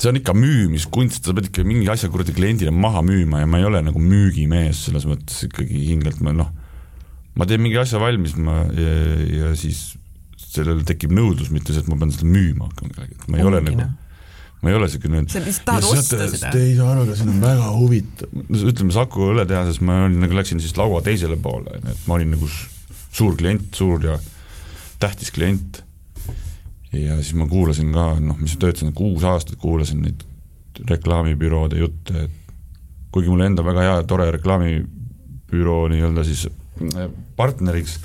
see on ikka müümiskunst, sa pead ikka mingi asja kuradi kliendile maha müüma ja ma ei ole nagu müügimees selles mõttes ikkagi hingelt, ma noh, ma teen mingi asja valmis, ma ja, ja siis sellel tekib nõudlus, mitte see, et ma pean seda müüma hakkama kellelegi, et ma ei ole Ongi, nagu noh., ma ei ole siukene sa lihtsalt tahad osta seda Te. ei saa aru, aga see on väga huvitav, ütleme Saku õlletehases ma olin nagu läksin siis laua teisele poole, et ma olin nagu suur klient, suur ja tähtis klient ja siis ma kuulasin ka, noh, mis töötasin kuus aastat, kuulasin neid reklaamibüroode jutte, et kuigi mul endal väga hea tore reklaamibüroo nii-öelda siis äh, partneriks,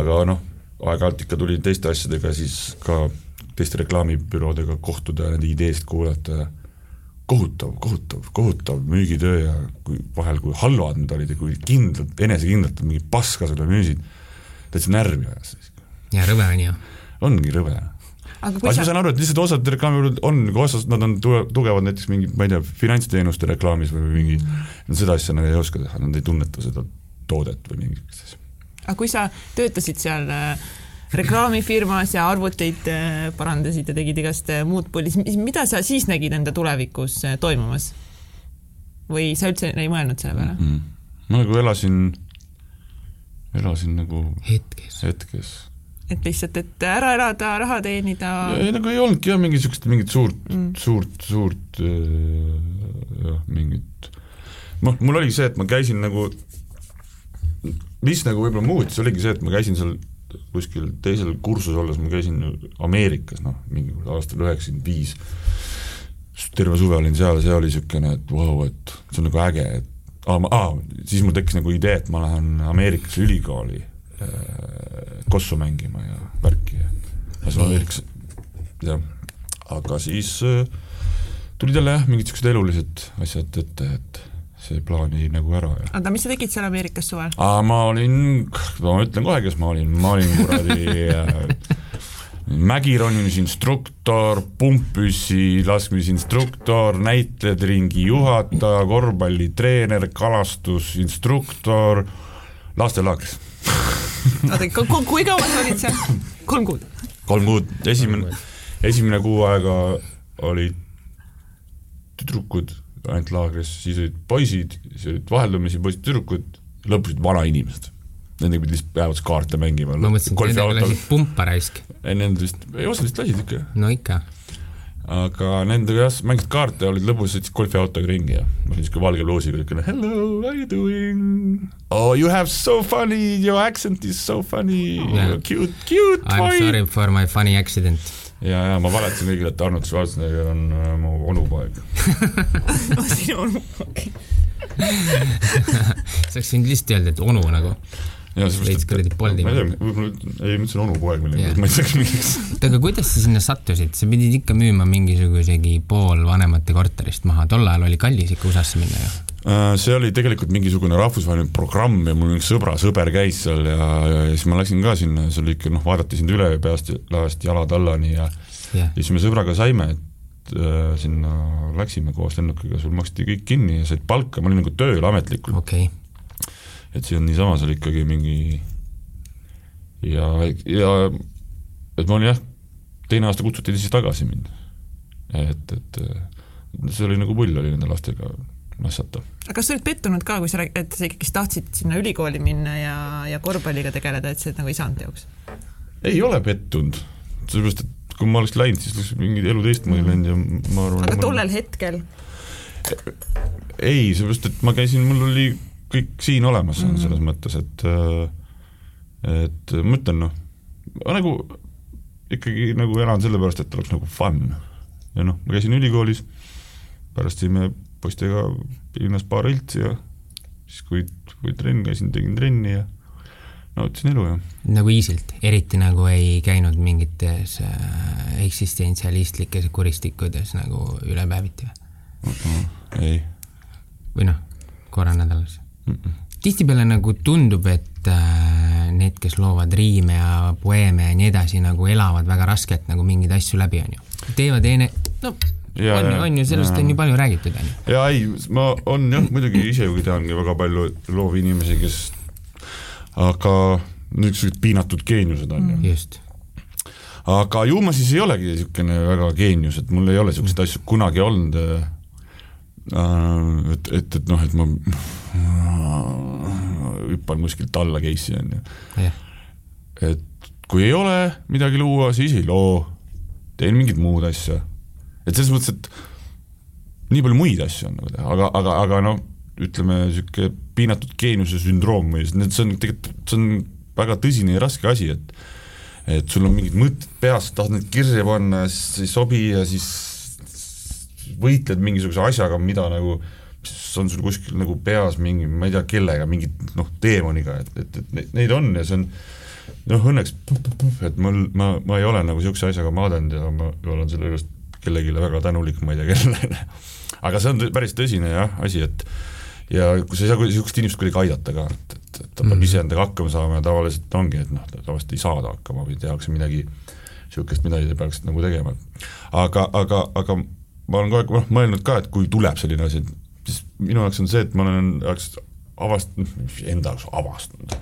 aga noh, aeg-ajalt ikka tuli teiste asjadega siis ka teiste reklaamibüroodega kohtuda ja nende ideesid kuulata ja kohutav, kohutav, kohutav müügitöö ja kui vahel, kui halvad need olid ja kui kindlalt, enesekindlalt mingi paska sulle müüsid, täitsa närvi ajas. ja rõve on ju. ongi rõve aga ma sa, saan aru, et lihtsalt osad reklaamibürood on osas, nad on tuge- tugevad näiteks mingi, ma ei tea, finantsteenuste reklaamis või mingi mm., seda asja nad ei oska teha, nad ei tunneta seda toodet või mingit asja. aga kui sa töötasid seal äh, reklaamifirmas ja arvuteid äh, parandasid ja tegid igast äh, muud pulli, siis mida sa siis nägid enda tulevikus toimumas? või sa üldse ei mõelnud selle peale? mm.. ma nagu elasin, elasin nagu hetkes. hetkes. Et lihtsalt, et ära elada, raha teenida. ei nagu ei olnudki jah, mingit siukest mingit suurt mm., suurt, suurt äh, jah, mingit noh, mul oli see, et ma käisin nagu, mis nagu võib-olla muutis, oligi see, et ma käisin seal kuskil teisel kursusel olles, ma käisin Ameerikas, noh, mingi aastal üheksakümmend viis, terve suve olin seal see oli niisugune, et vau wow,, et see on nagu äge, et aa, ma, aa, siis mul tekkis nagu idee, et ma lähen Ameerikasse ülikooli kossu mängima ja värki ja siis Ameerikas, jah, aga siis äh, tulid jälle jah, mingid niisugused elulised asjad ette, et see plaan jäi nagu ära ja oota, mis sa tegid seal Ameerikas suvel? aa, ma olin, ma ütlen kohe, kes ma olin, ma olin kuradi äh, (laughs) mägironimisinstruktor, pumppüssi laskmisinstruktor, näitlejate juhataja, korvpallitreener, kalastusinstruktor, lastelaagris. oota, kui kaua sa olid seal? kolm kuud. kolm kuud, esimene, esimene kuu aega olid tüdrukud ainult laagris, siis olid poisid, siis olid vaheldumisi poisid-tüdrukud, lõpus olid vanainimesed. Nendega pidi lihtsalt päevas kaarte mängima. ma mõtlesin, et nendega lasid pumpa raisk. ei, nendel vist, ei osa vist lasid ikka, no ikka. Aga nendega jah, mängisid kaarte, olid lõbus, sõitsid golfiautoga ringi ja ma olin siuke valge bluusiga, niisugune hello, how you doing? Oh you have so funny, your accent is so funny Yeah. cute, cute I m boy. sorry for my funny accident. ja, ja ma valetasin kõigile, et Arnold Schwarzenegger on äh, mu onupoeg. sinu onu, okei. sa oleks võinud lihtsalt öelda, et onu nagu. Veits kuradi poldi. ma ei tea, võib-olla, ei ma ütlesin või Jah. yeah. ma ei tea miks. oota, aga kuidas sa sinna sattusid, sa pidid ikka müüma mingisugusegi pool vanemate korterist maha, tol ajal oli kallis ikka USA-sse minna ju. Äh, see oli tegelikult mingisugune rahvusvaheline programm ja mul üks sõbra sõber käis seal ja, ja, ja siis ma läksin ka sinna, see oli ikka noh, vaadati sind üle peast ja laest jalad allani ja jah ja, siis me sõbraga saime, et äh, sinna läksime koos lennukiga, sul maksti kõik kinni ja said palka, ma olin nagu tööl ametlikult, okay.. Et see on niisama seal ikkagi mingi ja, ja et ma olin jah, teine aasta kutsuti siis tagasi mind. et, et see oli nagu pull oli nende lastega mässata. aga kas sa olid pettunud ka, kui sa et sa ikkagi tahtsid sinna ülikooli minna ja, ja korvpalliga tegeleda, et see nagu ei saanud teoks? ei ole pettunud, sellepärast et kui ma oleks läinud, siis oleks mingi elu teistmoodi läinud ja ma arvan aga tollel hetkel, ei, seepärast et ma käisin, mul oli kõik siin olemas mm -hmm. selles mõttes, et et ma ütlen noh, ma nagu ikkagi nagu elan sellepärast, et oleks nagu fun. ja noh, ma käisin ülikoolis, pärast jõime poistega linnas paar õltsi ja siis kui, kui trenn käisin, tegin trenni ja nautisin elu ja nagu easy't, eriti nagu ei käinud mingites äh, eksistentsialistlikes kuristikutes nagu ülepäeviti või? uh -uh, ei või noh, korra nädalas. Tihtipeale nagu tundub, et äh, need, kes loovad riime ja poeeme ja nii edasi, nagu elavad väga raskelt nagu mingeid asju läbi, on ju. teevad ene-, no ja, on, on ju, sellest ja. on ju palju räägitud, on ju. jaa, ei, ma, on jah, muidugi ise ju teangi väga palju loovinimesi, kes aga niisugused piinatud geeniused on ju just aga ju ma siis ei olegi niisugune väga geenius, et mul ei ole niisuguseid asju kunagi olnud äh,, et, et, et noh, et ma hüppan kuskilt alla case'i, on ju et kui ei ole midagi luua, siis ei loo, teen mingit muud asja. et selles mõttes, et nii palju muid asju on nagu teha, aga, aga, aga noh, ütleme niisugune piinatud geeniuse sündroom või see on tegelikult, see on väga tõsine ja raske asi, et et sul on mingid mõtted peas, tahad need kirja panna, siis ei sobi ja siis võitled mingisuguse asjaga, mida nagu mis on sul kuskil nagu peas mingi, ma ei tea kellega, mingi noh, teemoniga, et, et, et neid on ja see on noh, õnneks et mul, ma, ma ei ole nagu niisuguse asjaga maadanud ja ma olen selle juures kellelegi väga tänulik, ma ei tea kellele aga see on päris tõsine jah, asi, et ja kui sa ei saa niisugust inimest kuidagi aidata ka, et, et, et ta peab mm. ise endaga hakkama saama ja tavaliselt ongi, et noh, tavaliselt ei saada hakkama või tehakse midagi niisugust, mida ei peaks nagu tegema. aga, aga, aga ma olen kogu aeg noh, mõelnud ka, et kui tuleb selline asi, siis minu jaoks on see, et ma olen jaoks avastanud, enda jaoks avastanud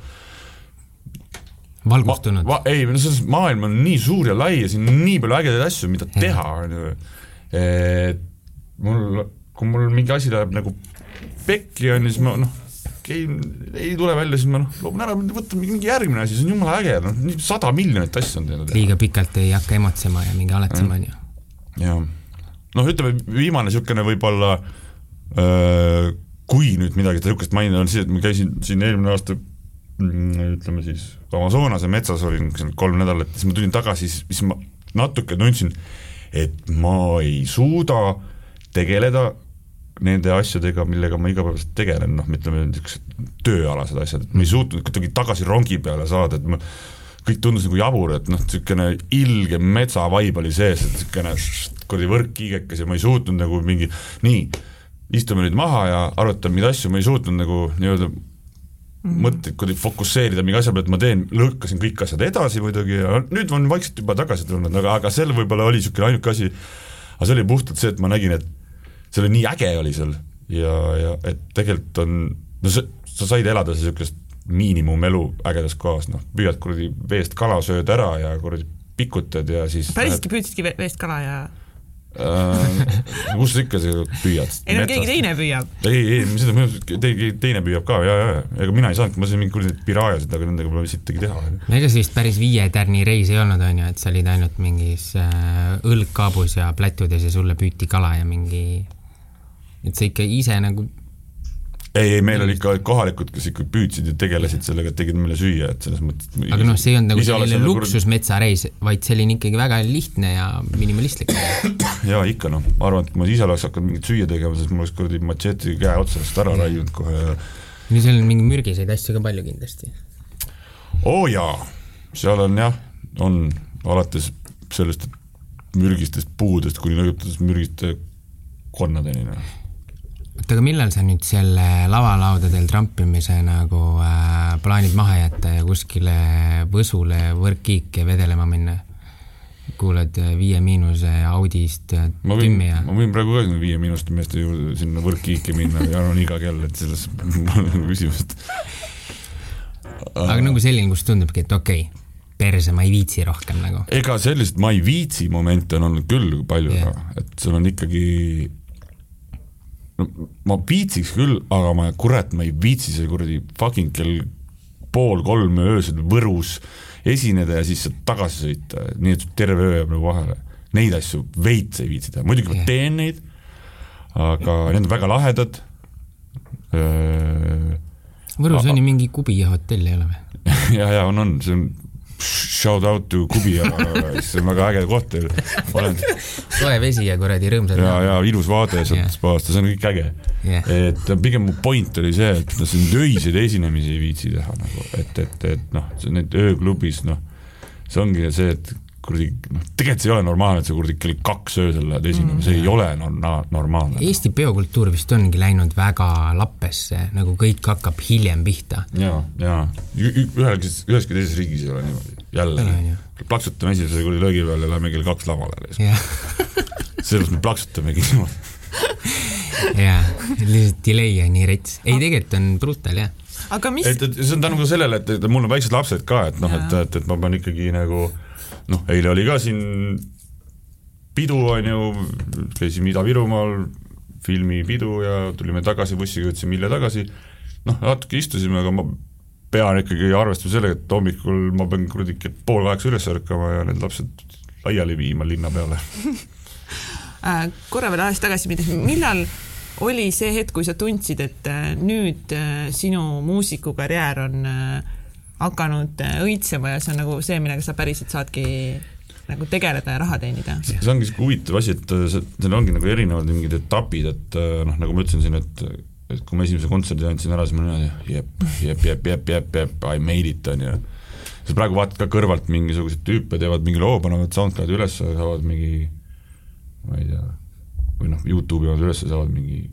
valgustunud? ei, no selles maailm on nii suur ja lai ja siin on nii palju ägedaid asju, mida teha, on ju, et mul, kui mul mingi asi läheb nagu pekki on ju, siis ma noh, ei, ei tule välja, siis ma noh, loobun ära, võtan mingi järgmine asi, see on jumala äge, noh, sada miljonit asja on teinud. liiga pikalt ei hakka emotsema ja mingi aletsema, on ju. jah, noh, ütleme viimane niisugune võib-olla öö, kui nüüd midagi niisugust mainida, on see, et ma käisin siin eelmine aasta mm, ütleme siis Amazonase metsas olin kolm nädalat, siis ma tulin tagasi, siis ma natuke tundsin, et ma ei suuda tegeleda nende asjadega, millega ma igapäevaselt tegelen, noh, ütleme niisugused tööalased asjad, et ma ei suutnud kuidagi tagasi rongi peale saada, et ma kõik tundus nagu jabur, et noh, niisugune ilge metsavaib oli sees, et niisugune kuradi võrkkiigekas ja ma ei suutnud nagu mingi nii, istume nüüd maha ja arutame mingeid asju, ma ei suutnud nagu nii-öelda Mm. mõtteid kuidagi fokusseerida mingi asja peale, et ma teen, lõhkasin kõik asjad edasi muidugi ja nüüd on vaikselt juba tagasi tulnud, aga, aga seal võib-olla oli niisugune ainuke asi, aga see oli puhtalt see, et ma nägin, et see oli nii äge oli seal ja, ja et tegelikult on, no sa, sa said elada niisugust miinimumelu ägedas kohas, noh, püüad kuradi veest kala, sööd ära ja kuradi pikutad ja siis päriselt püüdsidki veest kala ja äh, kus sa ikka seda püüad? ei no keegi teine püüab. ei, ei, seda, keegi teine püüab ka ja, ja, ega mina ei saanudki, ma sain mingi kuradi piraajasid, aga nendega pole sittagi teha. no ega sellist päris viie tärni reis ei olnud, on ju, et sa olid ainult mingis äh, õlgkaabus ja plätudes ja sulle püüti kala ja mingi et sa ikka ise nagu ei, ei meil oli ikka kohalikud, kes ikka püüdsid ja tegelesid sellega, tegid meile süüa, et selles mõttes aga noh, see ei olnud nagu selline luksusmetsareis, vaid oli ikkagi väga lihtne ja minimalistlik. jaa, ikka noh, ma arvan, et kui ma ise oleks hakanud mingit süüa tegema, siis mul oleks kuradi matšeeti käe otsast ära raiunud kohe ja no seal on mingi mürgiseid asju ka palju kindlasti. oo oh, jaa, seal on jah, on alates sellest mürgistest puudest kuni lõpetades mürgiste konnadeni, noh oota, aga millal sa nüüd selle lavalaudadel trampimise nagu äh, plaanid maha jätta ja kuskile Võsule võrkkiike vedelema minna? kuulad äh, Viie Miinuse Audist äh, ma võin, ma võin praegu ka Viie Miinuste meeste juurde sinna võrkkiike minna ja arvan iga kell, et selles pole (laughs) küsimust. aga nagu selline, kus tundubki, et okei okay, perse, ma ei viitsi rohkem nagu. ega sellist ma ei viitsi momente on olnud küll palju yeah., et sul on ikkagi no ma viitsiks küll, aga ma kurat, ma ei viitsi seal kuradi fucking kell pool kolm öösel Võrus esineda ja siis sealt tagasi sõita, nii et terve öö jääb nagu vahele. Neid asju veits ei viitsi teha, muidugi yeah. ma teen neid, aga need on väga lahedad. Võrus on ju mingi Kubi hotell, ei ole või? (laughs) ja, ja on, on, see on shout out to Kubi, see on väga äge koht teil, soe vesi ja kuradi rõõmsad. ja, ja ilus vaade sealt spaast see on kõik äge. Yeah.. et pigem mu point oli see, et noh, siin öiseid esinemisi ei viitsi teha nagu, et, et, et noh, need ööklubis noh, see ongi see, et kuradi noh, tegelikult see ei ole normaalne, et sa kuradi kell kaks öösel lähed esinema, see ei ole no, no, normaalne. Eesti peokultuur vist ongi läinud väga lappesse, nagu kõik hakkab hiljem pihta. ja, ja ühelgi, üheski teises riigis ei ole niimoodi, jälle Ei ole, jah.. plaksutame esimese kuradi löögi peale ja lähme kell kaks lavale. (laughs) sellepärast me plaksutamegi niimoodi. (laughs) jaa, lihtsalt delay on nii rets. ei, tegelikult on brutal jah. aga mis, et, et see on tänu ka sellele, et, et mul on väiksed lapsed ka, et noh, et, et, et ma pean ikkagi nagu noh, eile oli ka siin pidu on ju, käisime Ida-Virumaal, filmipidu ja tulime tagasi bussiga, jõudsime hilja tagasi. noh, natuke istusime, aga ma pean ikkagi arvestama sellega, et hommikul ma pean kuradi pool kaheksa üles ärkama ja need lapsed laiali viima linna peale. (laughs) äh, korra veel ajas tagasi minnes, millal oli see hetk, kui sa tundsid, et äh, nüüd äh, sinu muusikukarjäär on äh, hakanud äh, õitsema ja see on nagu see, millega sa päriselt saadki nagu tegeleda ja raha teenida? see ongi sihuke huvitav asi, et see, seal ongi nagu erinevad mingid etapid, et äh, noh, nagu ma ütlesin siin, et et kui ma esimese kontserdi andsin ära, siis ma olin jep, jep, jep, jep, jep, jep, I made it, on ju. sa praegu vaatad ka kõrvalt mingisuguseid tüüpe, teevad mingi loo, panevad SoundCloudi üles, saavad mingi ma ei tea, või noh, Youtube'i panevad üles, saavad mingi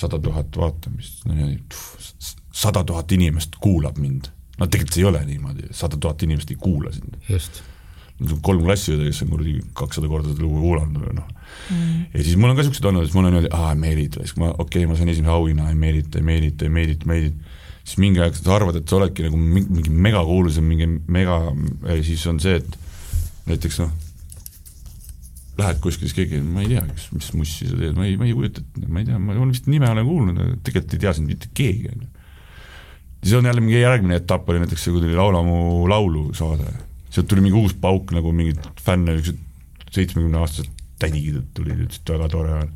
sada tuhat vaatamist, no niimoodi, sada tuhat inimest kuulab mind. no tegelikult see ei ole niimoodi, sada tuhat inimest ei kuula sind just. kolm klassiõde, kes on kuradi kakssada korda seda lugu kuulanud või noh mm.. ja siis mul on ka siuksed olnud, siis mul on niimoodi, aa, I made it, siis ma, okei okay,, ma sain esimese auhinna, I made it, I made it, I made it, made it. siis mingi aeg sa arvad, et sa oledki nagu mingi, megakuulus ja mingi mega, siis on see, et näiteks noh, lähed kuskile, siis keegi, ma ei tea, mis, mis mussi sa teed, ma ei, ma ei kujuta ette, ma ei tea, ma olen vist nime olen kuulnud, aga tegelikult ei tea sind mitte keegi, on ju. Siis on jälle mingi järgmine etapp oli näiteks see, kui tuli Laula mu laulu saade sealt tuli mingi uus pauk nagu mingid fänne, niisugused seitsmekümne aastased tädid tulid, ütlesid väga tore on.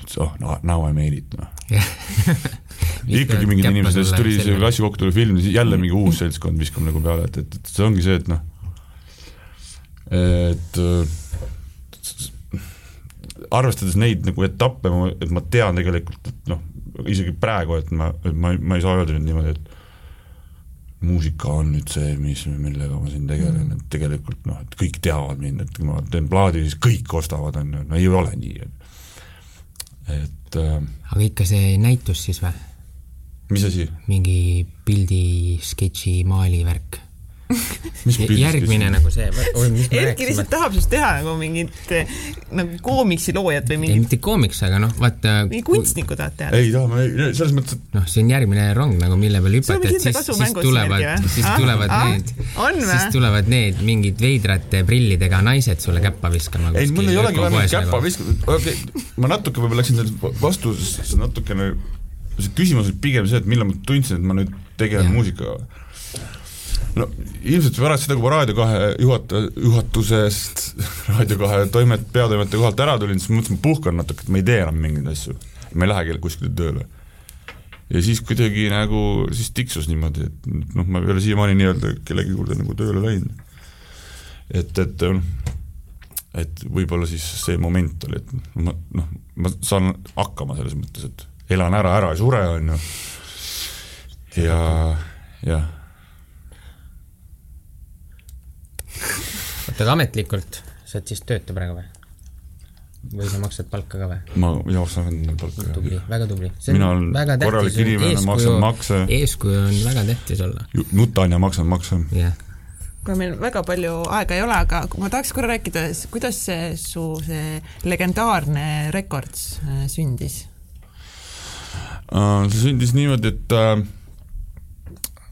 ütles oh no, now I made it noh. (laughs) ikkagi mingid inimesed siis tuli see klassi kokku tuli film, jälle mingi uus seltskond viskab nagu peale, et, et, et see ongi see, et noh, et arvestades neid nagu etappe, et ma tean tegelikult, et noh, isegi praegu, et ma, et ma, ma ei saa öelda nüüd niimoodi, et muusika on nüüd see, mis, millega ma siin tegelen, et tegelikult noh, et kõik teavad mind, et kui ma teen plaadi, siis kõik ostavad, on ju, no ei ole nii. et äh, aga ikka see näitus siis või? mis asi? mingi pildi, sketši, maali värk? Mis järgmine nagu see, oi, mis me Erki lihtsalt. tahab sinust teha nagu mingit eh, nagu koomiksi loojat või mingit, mitte koomiks, aga noh, vaata. mingi kunstnikku tahad teha. ei taha, ma ei, selles mõttes, et noh, see on järgmine rong nagu, mille peale hüpata, et siis, siis tulevad siis Ah, tulevad ah, need, siis tulevad need mingid veidrate prillidega naised sulle käppa viskama. ei, mul ei olegi vaja mingit käppa. viskata, okei okay,, ma natuke võib-olla läksin selle vastusesse natukene, see küsimus oli pigem see, et millal ma tundsin, et ma nüüd tegelen muusikaga. No ilmselt pärast seda, kui ma Raadio kahe juhataja, juhatusest, (laughs) Raadio kahe toimet-, peatoimetaja kohalt ära tulin, siis mõtlesin, ma puhkan natuke, et ma ei tee enam mingeid asju. ma ei lähe kuskile tööle. ja siis kuidagi nagu, siis tiksus niimoodi, et noh, ma ei ole siiamaani nii-öelda kellegi juurde nagu tööle läinud. et, et et võib-olla siis see moment oli, et ma noh, ma saan hakkama selles mõttes, et elan ära, ära ei sure, on ju. ja, jah, oota, aga ametlikult sa oled siis töötu praegu või? või sa maksad palka ka või? ma jooksen endale palka. tubli, väga tubli. Mina olen korralik inimene, maksan makse. eeskuju on väga tähtis olla, nutan ja maksan makse. jah. kuna meil väga palju aega ei ole, aga ma tahaks korra rääkida, kuidas see su see legendaarne Records äh, sündis? see sündis niimoodi, et äh,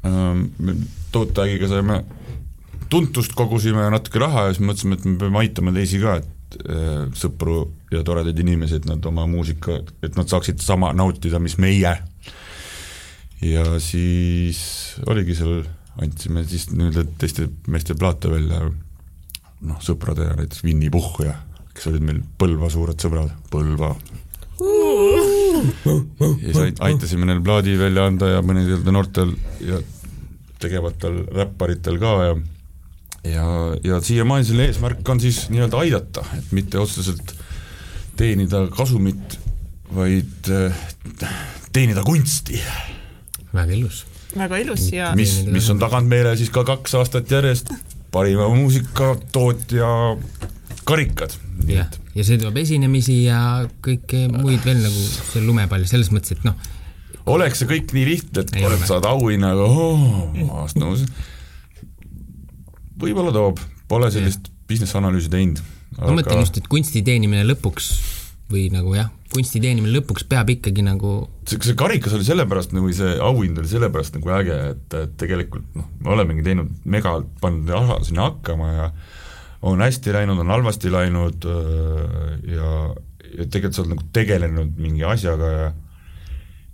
äh, me tooteäigiga saime tuntust, kogusime natuke raha ja siis mõtlesime, et me peame aitama teisi ka, et äh, sõpru ja toredaid inimesi, et nad oma muusika, et nad saaksid sama nautida, mis meie. ja siis oligi seal, andsime siis nii-öelda teiste meeste plaate välja, noh, sõprade ja näiteks Winny Puhh ja kes olid meil Põlva suured sõbrad, Põlva ja siis ait- aitasime neil plaadi välja anda ja mõnedel noortel ja tegevatel räpparitel ka ja ja, ja siiamaani selle eesmärk on siis nii-öelda aidata, et mitte otseselt teenida kasumit, vaid eh, teenida kunsti, väga ilus. väga ilus ja mis, mis on taganud meile siis ka kaks aastat järjest parima muusikatootja karikad. jah, ja see toob esinemisi ja kõike muid veel nagu see lumepall, selles mõttes, et noh, oleks see kõik nii lihtne, et oled ole. saad auhinna, aga oh, ma olen nõus. Võib-olla toob, pole sellist business analüüsi teinud. ma mõtlen just, et kunsti teenimine lõpuks või nagu jah, kunsti teenimine lõpuks peab ikkagi nagu see, see karikas oli sellepärast nagu see auhind oli sellepärast nagu äge, et, et tegelikult noh, me olemegi teinud mega, pannud raha sinna hakkama ja on hästi läinud, on halvasti läinud öö, ja, ja tegelikult sa oled nagu tegelenud mingi asjaga ja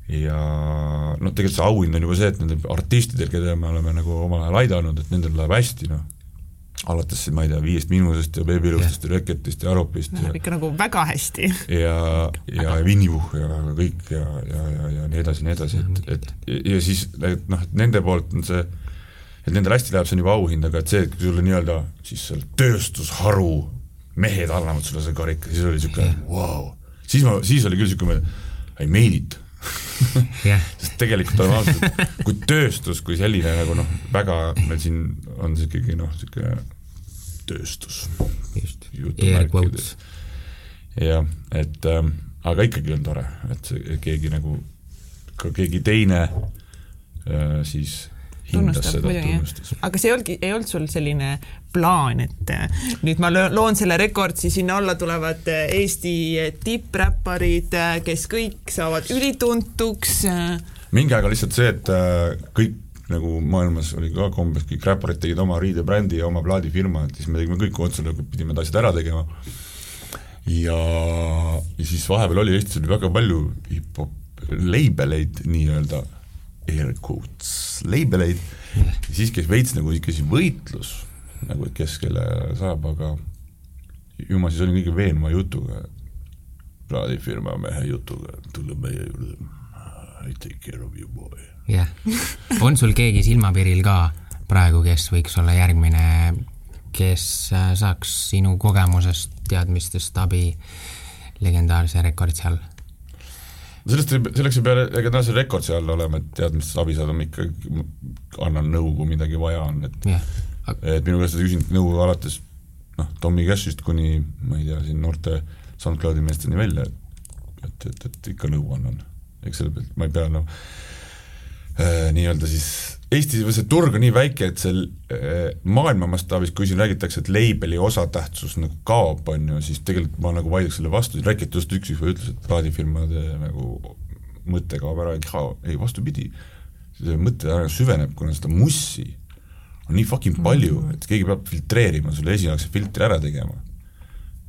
ja noh, tegelikult see auhind on juba see, et nendel artistidel, keda me oleme nagu omal ajal aidanud, et nendel läheb hästi, noh alates ma ei tea, Viiest Miinusest ja Beebilustest ja Reketist ja Aropist ja ikka nagu väga hästi. ja, ja Winnie-Puhh ja kõik ja, ja, ja, ja nii edasi, nii edasi, et, et ja- ja siis et noh, nende poolt on see, et nendel hästi läheb, see on juba auhind, aga et see, et kui sulle nii-öelda siis seal tööstusharu mehed annavad sulle see karika, siis oli niisugune vau, siis ma, siis oli küll niisugune I made it (laughs) jah, sest tegelikult on ausalt, kui tööstus kui selline nagu noh, väga meil siin on see ikkagi noh, niisugune tööstus. Just, air quotes. jah, et ähm, aga ikkagi on tore, et see keegi nagu, ka keegi teine äh, siis tunnustab muidugi aga see ei olnudki, ei olnud sul selline plaan, et äh, nüüd ma loon selle rekordsi, sinna alla tulevad äh, Eesti tippräpparid, kes kõik saavad ülituntuks. mingi aeg oli lihtsalt see, et äh, kõik nagu maailmas oli ka kombes, kõik räpparid tegid oma riidebrändi ja oma plaadifirma, et siis me tegime kõik nagu pidime need asjad ära tegema. ja, ja siis vahepeal oli Eestis oli väga palju hip-hop labeleid nii-öelda, air quotes, labeleid, siis käis veits nagu ikkagi võitlus, nagu et kes kelle saab, aga ju ma siis olin kõige veenva jutuga, plaadifirma mehe jutuga, tule meie juurde, I take care of you boy. Jah. on sul keegi silmapiiril ka praegu, kes võiks olla järgmine, kes äh, saaks sinu kogemusest, teadmistest abi legendaarse rekordsi all? sellest, selleks ei pea legendaarse rekordsi all olema, et teadmistest abi saada, ma ikka annan nõu, kui midagi vaja on, et jah, et minu käest on küsinud nõu alates noh, Tommy Cashist kuni ma ei tea, siin noorte SoundCloudi meesteni välja, et et, et, et ikka nõu annan. eks selle pealt ma ei pea noh äh, nii-öelda siis Eesti või see turg on nii väike, et see äh, maailma mastaabis, kui siin räägitakse, et label'i osatähtsus nagu kaob, on ju, siis tegelikult ma nagu vaidleks selle vastu, Rekit just üks juba ütles, et plaadifirmade nagu mõte kaob ära, ei vastupidi, see mõte ära süveneb, kuna seda mussi on nii fucking palju, et keegi peab filtreerima, selle esialgse filtri ära tegema.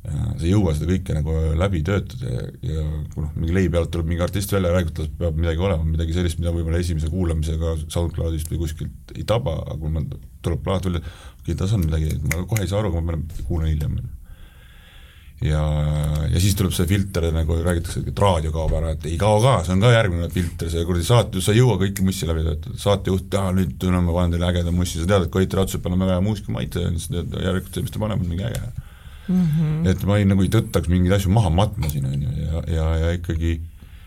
Sa ei jõua seda kõike nagu läbi töötada ja, ja kui noh, mingi leibi alt tuleb mingi artist välja ja räägib, et peab midagi olema, midagi sellist, mida võib-olla esimese kuulamisega SoundCloudist või kuskilt ei taba, aga kui man tuleb plaat välja, okei okay,, tas on midagi, ma kohe ei saa aru, aga ma panen, kuulan hiljem. ja, ja siis tuleb see filter nagu räägitakse, et raadio kaob ära, et ei kao ka, see on ka järgmine filter, see kuradi saate, sa ei jõua kõiki mussi läbi töötada, saatejuht, aa nüüd no, ma panen teile ägeda mussi, sa tead, et Koit Raudsepp on väga hea sa tead järelikult see, mis ta paneb, on mingi äge mm. -hmm. et ma ei nagu ei tõttaks mingeid asju maha matma siin, on ju, ja, ja, ja ikkagi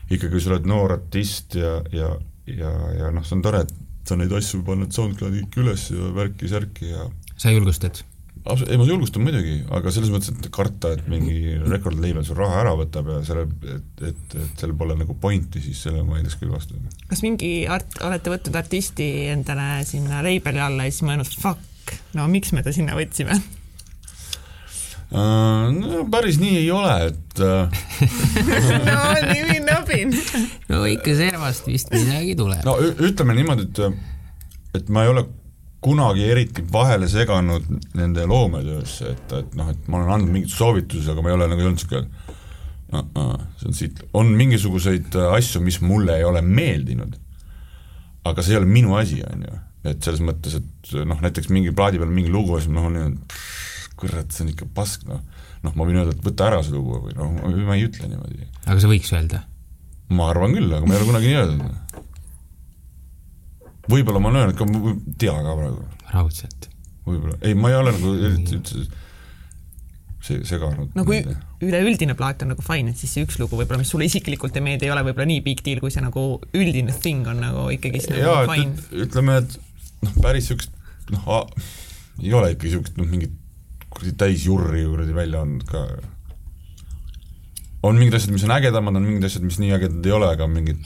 ikkagi kui sa oled noor artist ja, ja, ja, ja noh, see on tore, et sa neid asju paned SoundCloudi kõik üles ja värki-särki ja sa julgustad? ei ma julgustan muidugi, aga selles mõttes, et karta, et mingi record label sul raha ära võtab ja selle, et, et, et seal pole nagu pointi, siis selle ma vaidleks küll vastu. kas mingi art-, olete võtnud artisti endale sinna label'i alla ja siis mõelnud, fuck, no miks me ta sinna võtsime? (laughs) no päris nii ei ole, et äh, (laughs) no nii nabin. no ikka servast vist midagi tuleb. no ütleme niimoodi, et et ma ei ole kunagi eriti vahele seganud nende loometöösse, et, et noh, et ma olen andnud mingeid soovitusi, aga ma ei ole nagu olnud niisugune uh -uh, see on siit, on mingisuguseid äh, asju, mis mulle ei ole meeldinud, aga see ei ole minu asi, on ju, et selles mõttes, et noh, näiteks mingi plaadi peal mingi lugu ja siis noh, kurat, see on ikka pask, noh noh, ma võin öelda, et võta ära see lugu või noh, ma ei ütle niimoodi aga sa võiks öelda? ma arvan küll, aga ma ei ole kunagi nii öelnud. võib-olla ma olen öelnud ka, ma ei tea ka praegu, raudselt. võib-olla, ei, ma ei ole nagu eriti üldse see, seganud. no kui üleüldine plaat on nagu fine, et siis see üks lugu võib-olla, mis sulle isiklikult ei meeldi, ei ole võib-olla nii big deal, kui see nagu üldine thing on nagu ikkagist jaa, nagu et fine. üt- ütleme, et noh, päris niisugust noh, ei ole ikka niisugust noh, mingit kuradi täisjurri kuradi välja andnud ka. on mingid asjad, mis on ägedamad, on mingid asjad, mis nii ägedad ei ole, aga mingid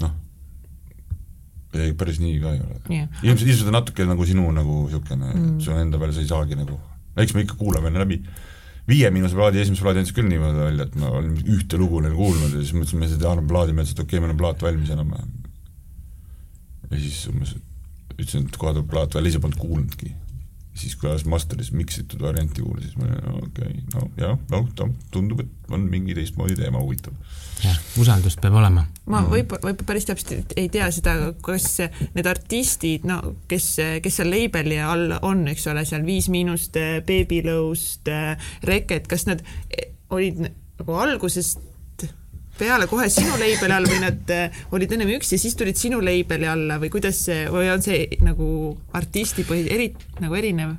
noh, ei päris nii ka ei ole yeah.. ilmselt, ilmselt on natuke nagu sinu nagu niisugune mm., su enda peale sa ei saagi nagu, eks me ikka kuulame enne läbi Viie Miinuse plaadi esimese plaadi andis küll niimoodi välja, et ma olin ühte lugu neil kuulnud ja siis mõtlesime, et anname plaadi, me ütlesime, et okei okay,, meil on plaat valmis enam-vähem. ja siis umbes ütlesin, et kohe tuleb plaat välja, ise polnud kuulnudki siis kui alles masteris miksitud varianti kuulasin, siis ma olin okei okay,, no jah, no ta tundub, et on mingi teistmoodi teema huvitav. jah, usaldust peab olema. ma võib-olla, võib-olla päris täpselt ei tea seda, kas need artistid, no kes, kes seal label'i all on, eks ole, seal Viis Miinust, Babylõust, Reket, kas nad olid nagu algusest peale kohe sinu label'i all või nad äh, olid ennem üksi ja siis tulid sinu label'i alla või kuidas see, või on see nagu artistipõhi, eri, nagu erinev?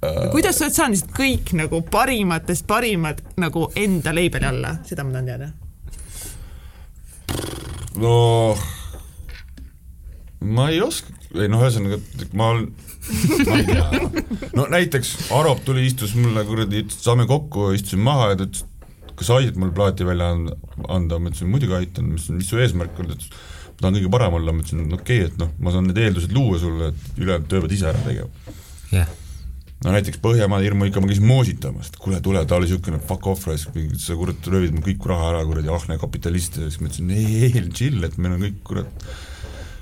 Äh. kuidas sa oled saanud lihtsalt kõik nagu parimatest parimad nagu enda label'i alla, seda ma tahan teada. no ma ei oska, ei noh, ühesõnaga ma olen ma ei tea, no näiteks Arop tuli, istus mulle kuradi, ütles, saame kokku, istusime maha ja ta ütles, kas aitad mul plaati välja anda, ma ütlesin muidugi aitan, mis, mis su eesmärk on, ta ütles, ma tahan kõige parem olla, ma ütlesin, okei okay,, et noh, ma saan need eeldused luua sulle, et ülejäänud töö pead ise ära tegema. Yeah.. no näiteks Põhjamaade hirmu ikka ma käisin moositamas, et kuule, tule, ta oli niisugune fuck off raisk, sa kurat röövid mul kõik raha ära, kuradi ahne kapitalist ja siis ma ütlesin ei, ei, chill, et meil on kõik kurat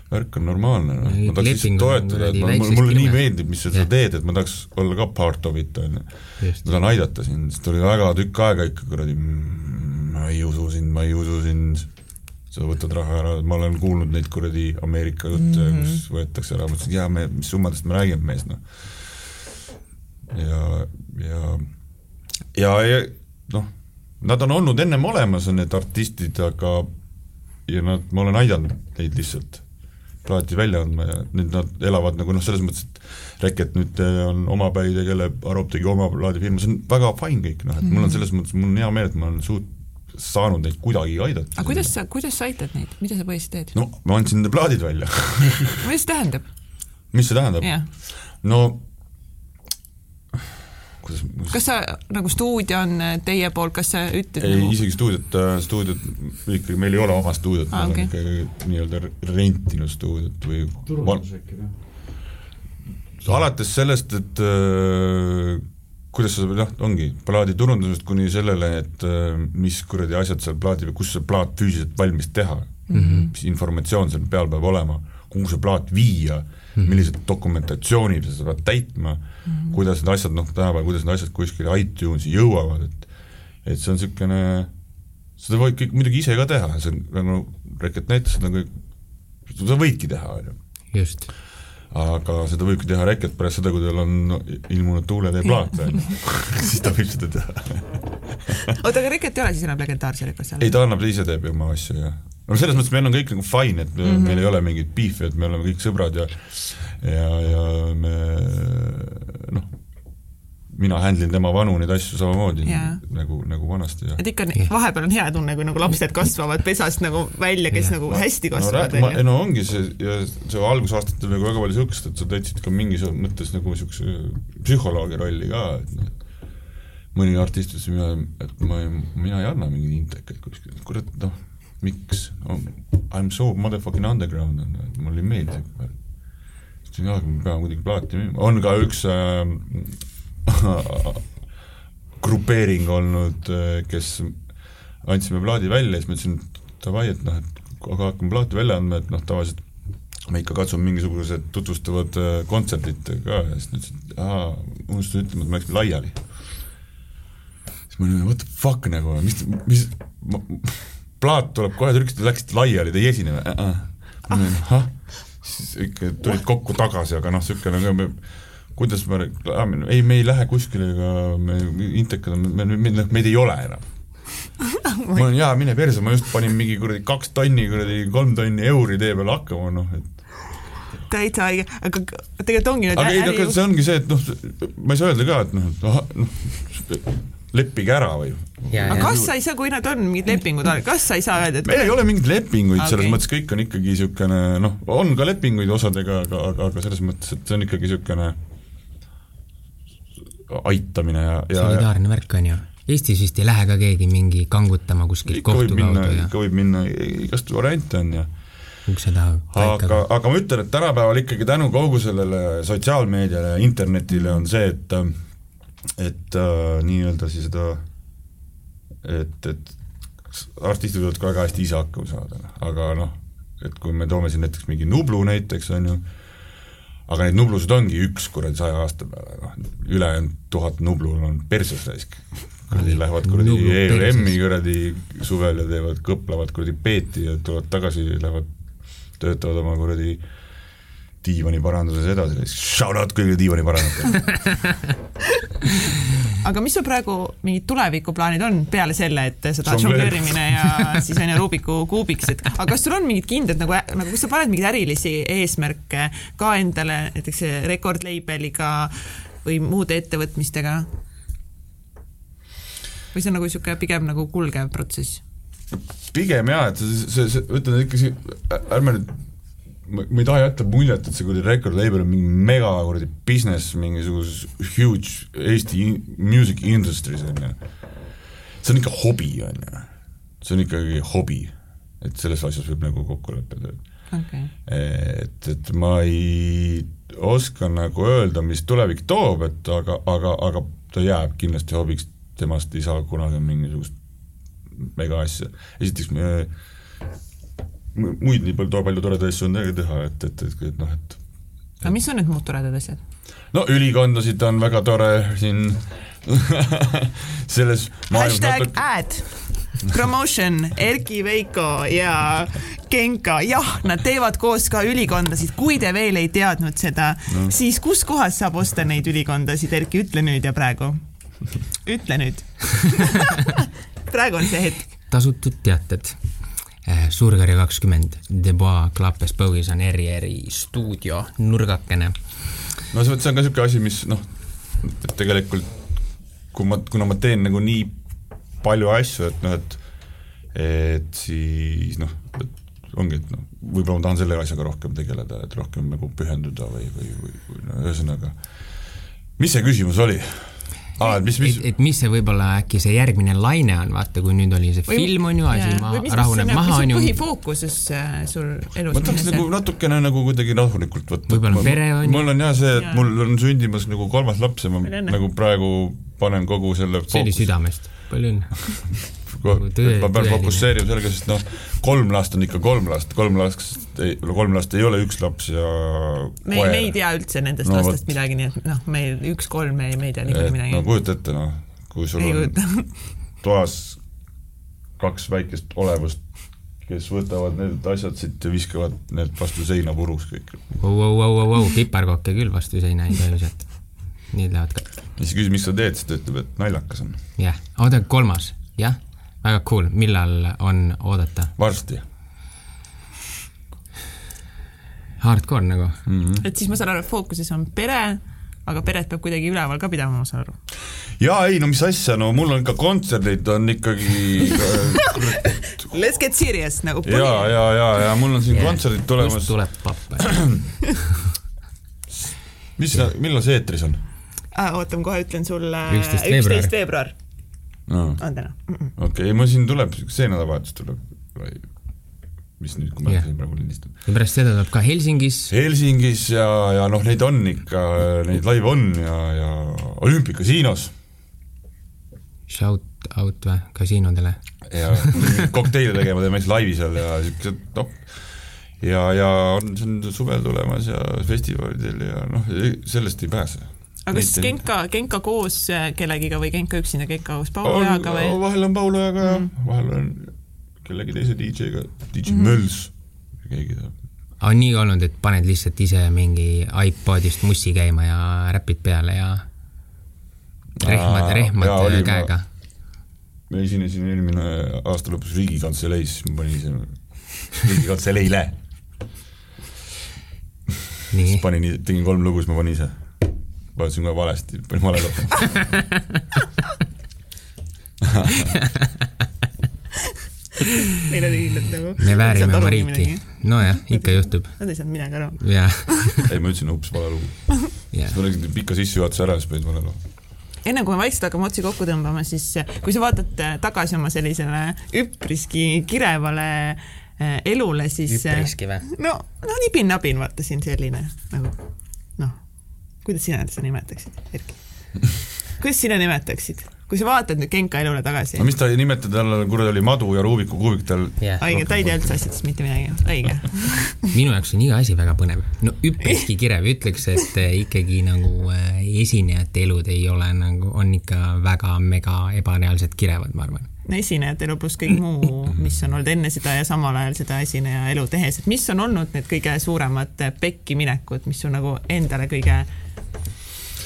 värk on normaalne, noh, ma tahaks lihtsalt toetada, et ma, mulle nii meeldib, mis sa yeah. teed, et ma tahaks olla ka part of it, on ju. ma tahan aidata sind, sest oli väga tükk aega ikka kuradi, ma ei usu sind, ma ei usu sind, sa võtad raha ära, ma olen kuulnud neid kuradi Ameerika jutte mm, -hmm. kus võetakse ära, ma ütlesin, jaa, me, mis summadest me räägime, mees, noh. ja, ja, ja, ja noh, nad on olnud ennem olemas, need artistid, aga ja nad, ma olen aidanud neid lihtsalt plaati välja andma ja nüüd nad elavad nagu noh, selles mõttes, et Reket nüüd äh, on omapäi, tegeleb, Arop tegi oma plaadifirma, see on väga fine kõik, noh et mm -hmm. mul on mhm. selles mõttes, mul on hea meel, et ma olen suut-, saanud neid kuidagi aidata. aga kuidas sa, kuidas sa aitad neid, mida sa põhiliselt teed? no ma andsin nende plaadid välja (laughs) mis see tähendab? mis see tähendab? no kuidas kas sa, nagu stuudio on äh, teie poolt, kas sa ütled ei nagu..., isegi stuudiot, äh, stuudiot ikkagi, meil ei ole oma stuudiot ah,, meil okay. on ikkagi nii-öelda rentinud stuudiot või turundus äkki, jah? alates sellest, et äh, kuidas sa, noh, ongi, plaadi turundusest kuni sellele, et äh, mis kuradi asjad seal plaadi, kus see plaat füüsiliselt valmis teha mm, -hmm. mis informatsioon seal peal peab olema, kuhu see plaat viia -hmm. Millised dokumentatsioonid sa pead täitma mm, -hmm. kuidas need asjad, noh, tänapäeval, kuidas need asjad kuskile iTunesi jõuavad, et et see on niisugune, seda võid kõik muidugi ise ka teha, see on nagu Reket näitas, seda kõik, seda võidki teha, on ju. just aga seda võibki teha Reket pärast seda, kui tal on ilmunud Tuuletee plaat, on ju, (laughs) siis ta võib seda teha oota, aga Reket ei ole siis enam legendaarse Rekose? ei, ta annab, ise teeb ju oma asju, jah no selles mõttes meil on kõik nagu fine, et mm -hmm. meil ei ole mingit beef'i, et me oleme kõik sõbrad ja ja, ja me noh, mina handle in tema vanu neid asju samamoodi yeah. nagu, nagu vanasti ja et ikka yeah. vahepeal on hea tunne, kui nagu lapsed kasvavad pesast nagu välja, kes yeah. nagu hästi kasvavad no,. no ongi see ja see algusaastatel nagu väga palju niisugust, et sa täitsid ka mingis mõttes nagu niisuguse psühholoogi rolli ka, et noh, mõni artist ütles, et ma ei, mina ei anna mingeid intekaid kuskil, kurat noh miks no,, I m so motherfucking underground, mulle ei meeldi ütlesin, jah, me peame kuidagi plaati müüma, on ka üks äh, (laughs) grupeering olnud, äh, kes andsime plaadi välja, siis ma ütlesin, et davai, et noh, et aga hakkame plaati välja andma, et noh, tavaliselt me ikka katsume mingisugused tutvustavad äh, kontserdid ka ja siis nad ütlesid, et aa, unustasin ütlema, et me läksime laiali. siis ma olin, what the fuck nagu, mis, mis, plaat tuleb kohe, te ütlesite, läksite laiali, te ei esine või äh? -äh. ahah, siis ikka tulid kokku tagasi, aga noh, niisugune nagu kuidas me reklaamime, ei, me ei lähe kuskile, ega me intekad on, me, me, me, meid ei ole enam (laughs) ma olen jaa, mine perse, ma just panin mingi kuradi kaks tonni, kuradi kolm tonni euri tee peale hakkama, noh et täitsa õige, aga tegelikult ongi aga ei, aga see ongi see, et noh, ma ei saa öelda ka, et noh, et ahah, noh, leppige ära või. aga kas sa ei saa, kui nad on mingid lepingud, kas sa ei saa öelda, et meil ei ole mingeid lepinguid okay., selles mõttes kõik on ikkagi niisugune noh, on ka lepinguid osadega, aga, aga, aga selles mõttes, et see on ikkagi niisugune aitamine ja, ja solidaarne värk on ju. Eestis vist ei lähe ka keegi mingi kangutama kuskilt kohtu minna kaudu, ja ikka võib minna igast variante on ja ukse taha aga aga ma ütlen, et tänapäeval ikkagi tänu kogu sellele sotsiaalmeediale ja internetile on see, et et äh, nii-öelda siis seda et, et artistid võivad ka väga hästi ise hakkama saada, aga noh, et kui me toome siin näiteks mingi Nublu näiteks, on ju, aga neid Nublusid ongi üks kuradi saja aasta peale, noh, ülejäänud tuhat Nublu on perses raisk. kuradi lähevad kuradi perses. kuradi suvel ja teevad, kõplevad kuradi peeti ja tulevad tagasi, lähevad, töötavad oma kuradi diivaniparanduses edasi, shout out kõigile diivaniparandajatele. (laughs) aga mis sul praegu mingid tulevikuplaanid on peale selle, et Žongleer- žongleerimine ja siis on ju Rubiku kuubiks, et aga kas sul on mingid kindlad nagu, nagu kas sa paned mingeid ärilisi eesmärke ka endale näiteks rekordleibeliga või muude ettevõtmistega? või see on nagu niisugune pigem nagu kulgev protsess? pigem jaa, et see, see, see, ütlen ikka see, ärme nüüd ma ma ei taha jätta muljet, et see kuradi record label on mingi mega kuradi business mingisuguses huge Eesti in- music industry's on ju. see on ikka hobi, on ju. see on ikkagi hobi. et selles asjas võib nagu kokku leppida, okay.. et, et ma ei oska nagu öelda, mis tulevik toob, et aga, aga, aga ta jääb kindlasti hobiks, temast ei saa kunagi mingisugust mega asja. esiteks me mu- muid nii palju, palju toredaid asju on teha, et, et, et, et noh, et aga mis on need muud toredad asjad? no ülikondasid on väga tore siin (laughs) selles hashtag natuke ad, promotion, Erki Veiko ja Genka, jah, nad teevad koos ka ülikondasid, kui te veel ei teadnud seda no., siis kus kohas saab osta neid ülikondasid, Erki, ütle nüüd ja praegu. ütle nüüd. (laughs) (laughs) praegu on see hetk. tasutud teated. Suurkari kakskümmend, The Bois Clapes Bowies on eri-eri stuudio nurgakene. no see, see on ka niisugune asi, mis noh, et tegelikult kui ma, kuna ma teen nagu nii palju asju, et noh, et et siis noh, et ongi, et noh, võib-olla ma tahan selle asjaga rohkem tegeleda, et rohkem nagu pühenduda või, või, või, või no ühesõnaga, mis see küsimus oli? aa, et mis, mis et, et mis see võib-olla äkki see järgmine laine on, vaata kui nüüd oli see Või- film on ju, asi ma rahuneb on- maha on ju, põhifookuses äh, sul elus ma tahaks nagu natukene nagu kuidagi rahulikult võtta. Võib-olla pere on ju. mul on jah see, et mul on sündimas nagu kolmas laps ja ma nagu praegu panen kogu selle see oli südamest, palju õnne. (laughs) Ko- Tõe- ma pean fokusseerima sellega, sest noh, kolm last on ikka kolm last, kolm last, kolm last ei ole üks laps ja me, me ei tea üldse nendest No lastest midagi, nii et noh, me üks-kolm, me, me ei tea niikuinii midagi no. kujuta ette noh, kui sul ei on kujuta. (laughs) toas kaks väikest olevust, kes võtavad need asjad siit ja viskavad need vastu seina puruks kõik. Vau, vau, vau, vau, vau, piparkokke küll vastu seina ei tohi visata. Need lähevad ka, siis küsis, mis sa teed, siis ta ütleb, et naljakas on. jah, oota, kolmas, jah, väga cool, millal on oodata? varsti Hardcore nagu, mm. -hmm. et siis ma saan aru, et fookuses on pere, aga peret peab kuidagi üleval ka pidama, ma saan aru. ja ei no mis asja, no mul on ka kontserdid on ikkagi (laughs) Let's get serious nagu ja, ja, ja, ja mul on siin Jah. kontserdid kust tulemas, tuleb pappa? (clears throat) mis, millal see eetris on ah,. oota, ma kohe ütlen sulle. 11 veebruar. üksteist veebruar no.? on täna mm. -mm. okei okay,, mul siin tuleb, see nädalavahetus tuleb, mis nüüd, kui ma yeah. siin praegu lindistan. ja pärast seda tuleb ka Helsingis, Helsingis ja, ja noh, neid on ikka, neid laive on ja, ja olümpikasiinos shout out või, kasiinodele. ja kokteile tegema teeme siis laivi seal ja siuksed noh, ja, ja on, on suvel tulemas ja festivalidel ja noh, sellest ei pääse. Aga kas Genka, Genka koos äh, kellegiga või Genka üksinda, Genka koos Paul Ojaga või? vahel on Paul Ojaga ja Mhm. vahel on kellegi teise DJ-ga, DJ mm -hmm. Möls, keegi tahab. on nii olnud, et paned lihtsalt ise mingi iPodist mussi käima ja räpid peale ja rehmad, Aa, rehmad ma- käega. ma esinesin eelmine aasta lõpus Riigikantseleis, siis ma panin ise (laughs) Riigikantseleile, nii, panin, tegin kolm lugu, siis ma panin ise. Vajutasin kohe valesti, panin vale lõppu. Neil oli kindlalt nagu. me väärime oma riiki. nojah, ikka juhtub. Nad ei saanud midagi aru. (laughs) ei, ma ütlesin ups, vale lugu. siis. ma tegin pika sissejuhatuse ära, siis panin vale lõppu. enne kui me vaikselt hakkame otsi kokku tõmbama, siis kui sa vaatad tagasi oma sellisele üpriski kirevale äh, elule, siis üpriski või? no, no nipin-nabin, vaata siin selline nagu kuidas sina seda nimetaksid, Erki? kuidas sina nimetaksid? kui sa vaatad nüüd Genka elule tagasi. no mis ta ei nimeta, tal kuradi oli madu ja Rubiku kuubik tal yeah.. õige, ta ei tea üldse asjadest mitte midagi, õige (laughs) minu jaoks on iga asi väga põnev. no üpriski kirev, ütleks, et eh, ikkagi nagu eh, esinejate elud ei ole nagu, on ikka väga mega ebareaalselt kirevad, ma arvan esinejate elu pluss kõik muu, mis on olnud enne seda ja samal ajal seda esineja elu tehes, et mis on olnud need kõige suuremad pekkiminekud, mis sul nagu endale kõige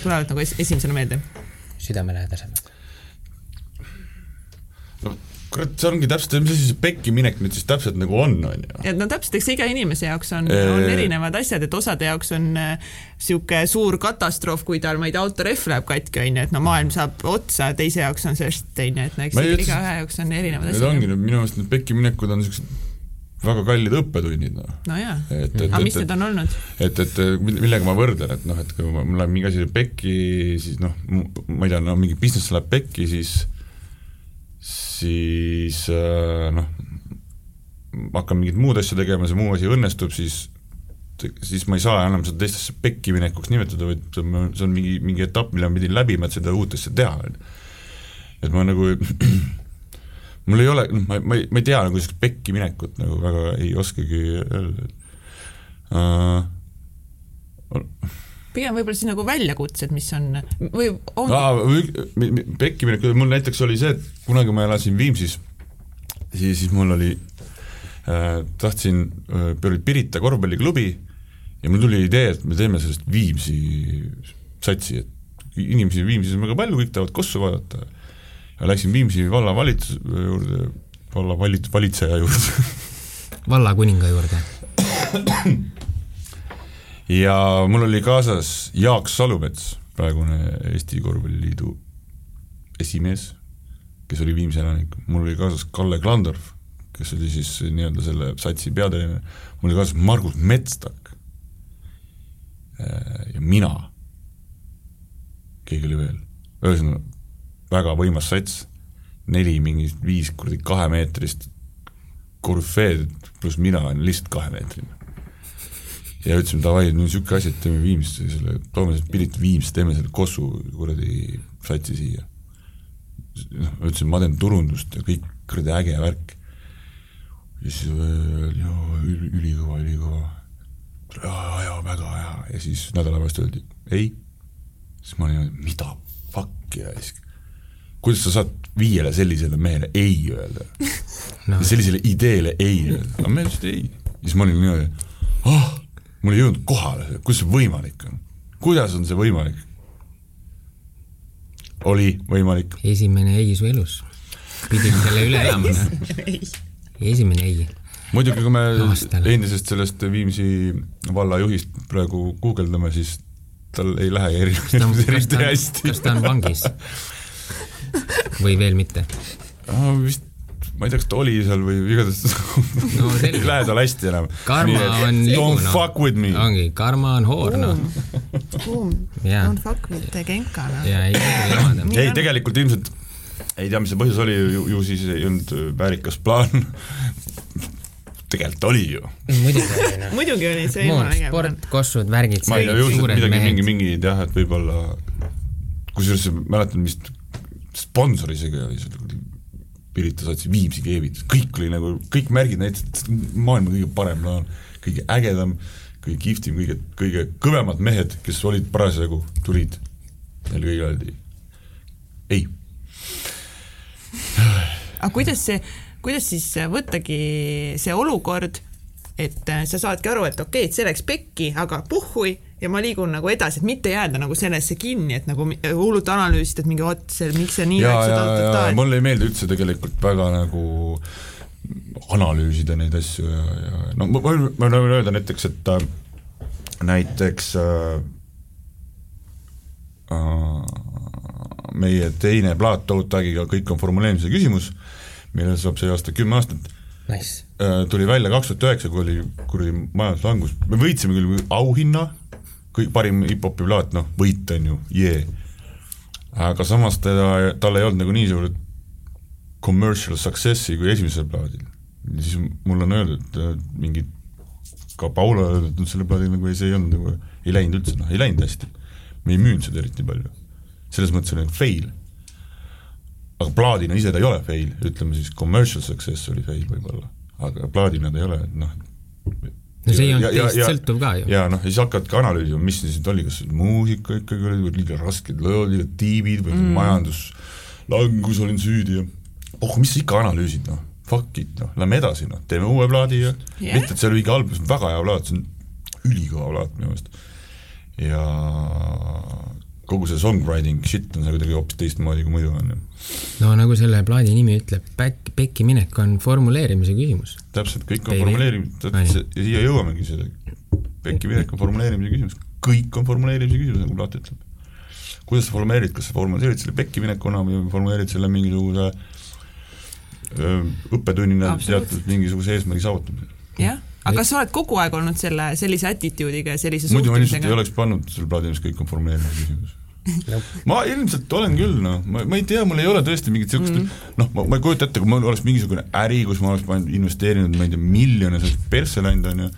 tulevad nagu esimesena meelde? südamelähedasemad no kurat, see ongi täpselt, mis asi see pekki minek nüüd siis täpselt nagu on, on ju. et no täpselt, eks iga inimese jaoks on eee..., on erinevad asjad, et osade jaoks on niisugune äh, suur katastroof, kui tal, ma ei tea, autorehv läheb katki, on ju, et no maailm saab otsa, teise jaoks on on ju, et no eks igaühe jaoks on erinevad asjad. Need ongi minu meelest need pekki minekud on niisugused väga kallid õppetunnid, noh. no jaa, aga mis need on olnud? et, et millega ma võrdlen, et noh, et kui mul läheb mingi asi pekki, siis noh, ma ei tea, no mingi business läheb pekki, siis siis äh, noh, hakkan mingit muud asja tegema, see muu asi õnnestub, siis siis ma ei saa enam seda teistesse pekki minekuks nimetada, vaid see on mingi, mingi etapp, mille ma pidin läbima, et seda uut asja teha, on ju. et ma nagu (clears throat) mul ei ole, noh, ma, ma ei, ma ei tea nagu sellist pekki minekut nagu väga ei oskagi öelda, uh, pigem võib-olla siis nagu väljakutsed, mis on või on no,? pekkimine, mul näiteks oli see, et kunagi ma elasin Viimsis, siis, siis mul oli äh,, tahtsin äh,, oli Pirita korvpalliklubi ja mul tuli idee, et me teeme sellest Viimsi satsi, et inimesi Viimsis on väga palju, kõik tahavad Kossu vaadata. Läksin Viimsi vallavalitsuse juurde, vallavalits-, valitseja juurde. (laughs) Vallakuninga juurde. (clears throat) Ja mul oli kaasas Jaak Salumets, praegune Eesti Korvpalliliidu esimees, kes oli Viimsi elanik, mul oli kaasas Kalle Klandorf, kes oli siis nii-öelda selle satsi peatreener, mul oli kaasas Margus Metstak äh, ja mina, keegi oli veel, ühesõnaga väga võimas sats, neli mingi viis kuradi kahemeetrist korüfeed pluss mina olen lihtsalt kahemeetrine ja ütlesime davai, no niisugune asi, et teeme Viimsisse selle, toome selle Pilit Viimsi, teeme selle Kossu kuradi satsi siia. noh, ma ütlesin, ma teen turundust ja kõik kuradi äge värk. ja siis joo, ülikõva, ülikõva. jaa, väga hea ja siis nädala pärast öeldi ei. siis ma olin, mida fuck'i ja siis kuidas sa saad viiele sellisele mehele ei öelda no.? sellisele ideele ei öelda, aga me ütlesid ei. siis ma olin niimoodi, ah oh, mul ei jõudnud kohale, kuidas see võimalik on, kuidas on see võimalik? oli võimalik. esimene ei su elus, pidime selle üle elama esimene ei. muidugi, kui me Aastale. endisest sellest Viimsi vallajuhist praegu guugeldame, siis tal ei lähe eriti hästi. kas ta on vangis? (laughs) (laughs) või veel mitte? vist ma ei tea, kas ta oli seal või igatahes (laughs) no, ei lähe tal hästi enam. karma on ligu, Don't no. fuck with me. ongi, karma on hoor, noh. (laughs) Don't fuck with the Genka, noh. jaa, ei ei, tegelikult ilmselt ei tea, mis see põhjus oli, ju, siis ei olnud väärikas plaan tegelikult oli ju. muidugi oli, noh. muidugi oli, see jumala äge. sport, kossud, värgid, ma ei tea, ju midagi, mingi, mingi jah, et võib-olla kusjuures mäletan vist sponsor isegi oli seal Pirita satsi Viimsi keevitus, kõik oli nagu, kõik märgid näitasid, et maailma kõige parem plaan, kõige ägedam, kõige kihvtim, kõige, kõige kõvemad mehed, kes olid parasjagu, tulid, neile kõigile öeldi ei. aga kuidas see, kuidas siis võttagi see olukord, et sa saadki aru, et okei okay,, et see läks pekki, aga puhhui ja ma liigun nagu edasi, et mitte jääda nagu sellesse kinni, et nagu hullult analüüsida, et mingi vot see, miks see nii läks. mulle ei meeldi üldse tegelikult väga nagu analüüsida neid asju ja, ja no ma, ma, ma võin öelda näiteks, et äh, näiteks äh, äh, meie teine plaat Toad Tagiga Kõik on formuleerimise küsimus, millel saab see aasta kümme aastat nice., äh, tuli välja kaks tuhat üheksa, kui oli kuradi majanduslangus, me võitsime küll auhinna, kõik parim hip-hopi plaat, noh, võit on ju, jee. aga samas teda, tal ei olnud nagu nii suurt commercial success'i kui esimesel plaadil. siis mulle on öeldud mingid, ka Paula öeldud, et selle plaadil nagu ei, see ei olnud nagu, ei läinud üldse, noh, ei läinud hästi. me ei müünud seda eriti palju. selles mõttes oli fail. aga plaadina ise ta ei ole fail, ütleme siis commercial success oli fail võib-olla, aga plaadina ta ei ole, noh, no see ei olnud teist sõltuv ka ju. jaa, noh, ja siis hakkadki analüüsima, mis siis nüüd oli, kas muusika ikkagi oli liiga rasked lõod, liiga tiibid või mm. majanduslangus olin süüdi ja oh, mis sa ikka analüüsid, noh, fuck it, noh, lähme edasi, noh, teeme uue plaadi ja yeah. mitte, et see oli mingi album, see on väga hea plaat, see on ülikõva plaat minu meelest. ja kogu see songwriting shit on seal kuidagi hoopis teistmoodi kui muidu on ju. no nagu selle plaadi nimi ütleb, back, pekki minek on formuleerimise küsimus. täpselt, kõik on formuleerimise, ja siia jõuamegi selle, pekki minek on formuleerimise küsimus, kõik on formuleerimise küsimus, nagu plaat ütleb. kuidas sa formuleerid, kas sa formuleerid selle pekki minekuna või formuleerid selle mingisuguse õppetunnina teatud mingisuguse eesmärgi saavutamisel? jah aga kas sa oled kogu aeg olnud selle, sellise attitude'iga ja sellise muidu ma lihtsalt ei oleks pannud selle plaadi, mis kõik on formuleerimise küsimus ma ilmselt olen küll, noh, ma, ma ei tea, mul ei ole tõesti mingit niisugust mm -hmm. noh, ma, ma ei kujuta ette, kui mul oleks mingisugune äri, kus ma oleks pannud, investeerinud, ma ei tea, miljone, oleks persse läinud, on ju,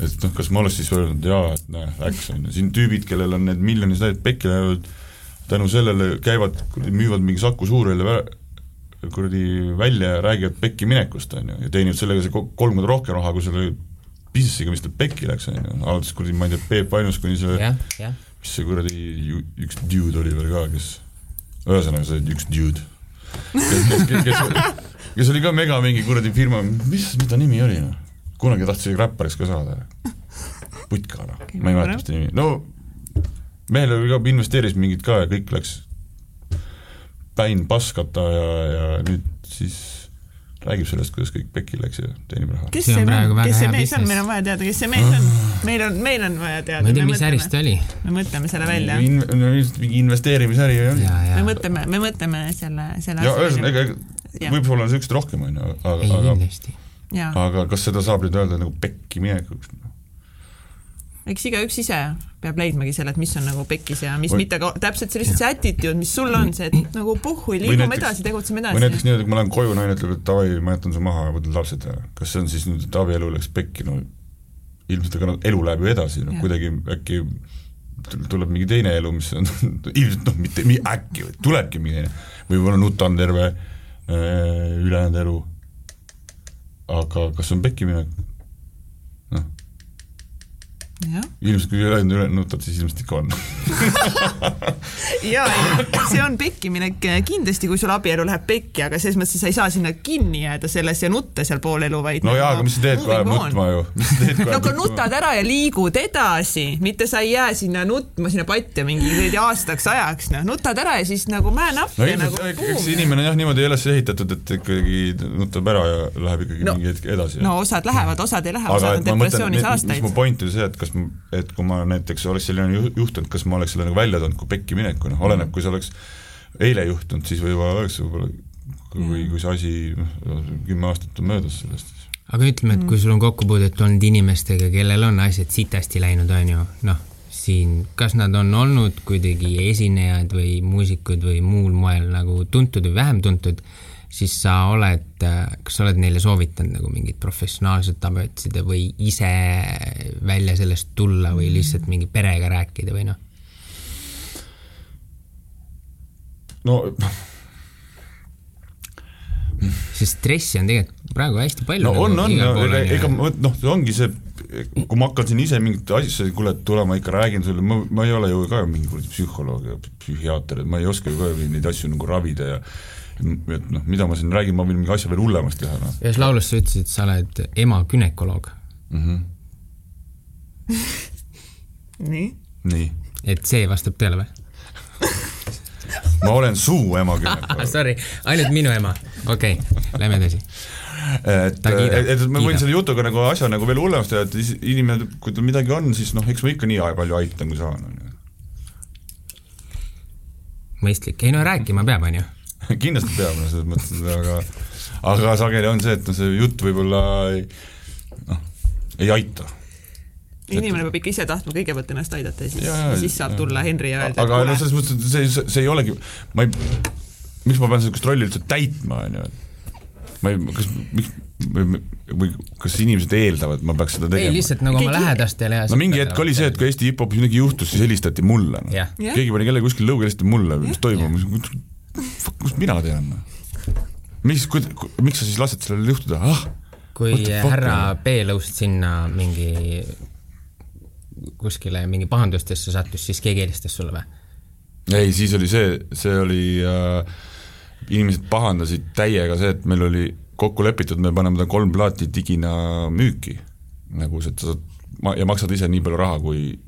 et noh, kas ma oleks siis öelnud jaa, et näe, läks, on ju, siin tüübid, kellel on need miljonid täied pekki läinud, tänu sellele käivad, müüvad mingi Saku Suurhälja kuradi välja ja räägivad pekki minekust, on ju, ja teenivad sellega see kolm korda rohkem raha, kui selle business'iga, mis tal pekki läks, on ju, alates kuradi, ma ei tea, Peep Ainus kuni see yeah, yeah mis see kuradi üks dude oli veel ka, kes, ühesõnaga see üks dude, kes, kes, kes, kes, kes oli ka mega mingi kuradi firma, mis, mis ta nimi oli noh? kunagi tahtis räppariks ka saada. Putka noh, ma ei mäleta, mis ta nimi, no mehel oli ka, investeeris mingit ka ja kõik läks päin paskata ja, ja nüüd siis räägib sellest, kuidas kõik pekki läks ja teenib raha. kes see, kes see mees on, meil on vaja teada, kes see mees on, meil on, meil on vaja teada. ma ei tea, mis ärist ta oli. me mõtleme selle välja In,. no mingi investeerimisäri oli. me mõtleme, me mõtleme selle, selle ja ühesõnaga, ega võib-olla on siukest rohkem, onju, aga, aga aga kas seda saab nüüd öelda nagu pekki minekuks? Eks igaüks ise peab leidmagi selle, et mis on nagu pekkis ja mis või, mitte ka täpselt see lihtsalt see attitude, mis sul on, see, et (clears throat) nagu puhhu, liigume edasi, tegutseme edasi. või näiteks niimoodi, kui ma lähen koju, naine ütleb, et davai, ma jätan su maha ja võtan lapsed ja kas see on siis nüüd, et abielu läks pekki, no ilmselt aga elu läheb ju edasi, noh kuidagi äkki tuleb mingi teine elu, mis on (laughs) ilmselt noh, mitte nii äkki, tulebki mingi teine, võib-olla nutan terve äh, ülejäänud elu. aga kas on pekki minek? Ilmselt kui üle nutad, siis ilmselt ikka on (laughs) ja, ja see on pekkiminek kindlasti, kui sul abielu läheb pekki, aga selles mõttes sa ei saa sinna kinni jääda selles ja nutta seal pool elu, vaid no jaa, aga mis sa teed, kui ajab nutma ju? (laughs) no aga nutad ära ja liigud edasi, mitte sa ei jää sinna nutma sinna patja mingi (laughs) aastaks ajaks, noh, nutad ära ja siis nagu up no, ja nagu eks inimene jah, niimoodi ei ole ehitatud, et ikkagi nutab ära ja läheb ikkagi no, mingi hetk edasi. no osad lähevad, osad ei lähe, osad on depressioonis aastaid. mis mu point oli see, et kas kas, et kui ma näiteks oleks selline juhtunud, kas ma oleks selle nagu välja toonud kui pekki mineku, noh, oleneb, kui see oleks eile juhtunud, siis võib-olla oleks võib-olla, kui, kui see asi, noh, kümme aastat on möödas sellest. aga ütleme, et kui sul on kokkupuudet olnud inimestega, kellel on asjad sitasti läinud, on ju, noh, siin, kas nad on olnud kuidagi esinejad või muusikud või muul moel nagu tuntud või vähem tuntud siis sa oled, kas sa oled neile soovitanud nagu mingit professionaalset abi otsida või ise välja sellest tulla või lihtsalt mingi perega rääkida või noh? no sest stressi on tegelikult praegu hästi palju. no on, on, ega, ega noh, see ongi see, kui ma hakkan siin ise mingit asja, kuule, tule ma ikka räägin sulle, ma, ma ei ole ju ka mingi kuradi psühholoog ja psühhiaater, et ma ei oska ju ka neid asju nagu ravida ja et noh, mida ma siin räägin, ma võin mingi asja veel hullemaks teha, noh. ühes laulus sa ütlesid, et sa oled ema günekoloog mm. -hmm. nii? nii. et see vastab tõele või (laughs) ma olen suu ema (laughs) günekoloog Sorry, ainult minu ema, okei okay,, lähme edasi et, et, et ma võin selle jutuga nagu asja nagu veel hullemaks teha, et inimene, kui tal midagi on, siis noh, eks ma ikka nii palju aitan, kui saan, on ju. mõistlik, ei no rääkima peab, on ju (laughs) kindlasti peab, no selles mõttes, aga aga sageli on see, et no see jutt võib-olla ei, noh, ei aita. inimene peab ikka ise tahtma kõigepealt ennast aidata ja siis, jaa, siis saab jaa. tulla Henri ja öelda, aga et no selles mõttes, et see, see, ei olegi, ma ei, miks ma pean niisugust rolli üldse täitma, on ju, ma ei, kas, miks või, või kas inimesed eeldavad, et ma peaks seda ei, tegema? lihtsalt nagu oma lähedastele ja no mingi hetk oli see, et kui Eesti hip-hopis midagi juhtus, siis helistati mulle no.. keegi pani kellegi kuskil lõuga, helistati mulle, mis toimub, kust mina tean mis, miks sa siis lased sellel juhtuda, ah, kui härra? B lõust sinna mingi kuskile mingi pahandustesse sattus, siis keegi helistas sulle või? ei, siis oli see, see oli äh,, inimesed pahandasid täiega see, et meil oli kokku lepitud, me paneme ta kolm plaati digina müüki. nagu sa saad ma- ja maksad ise nii palju raha, kui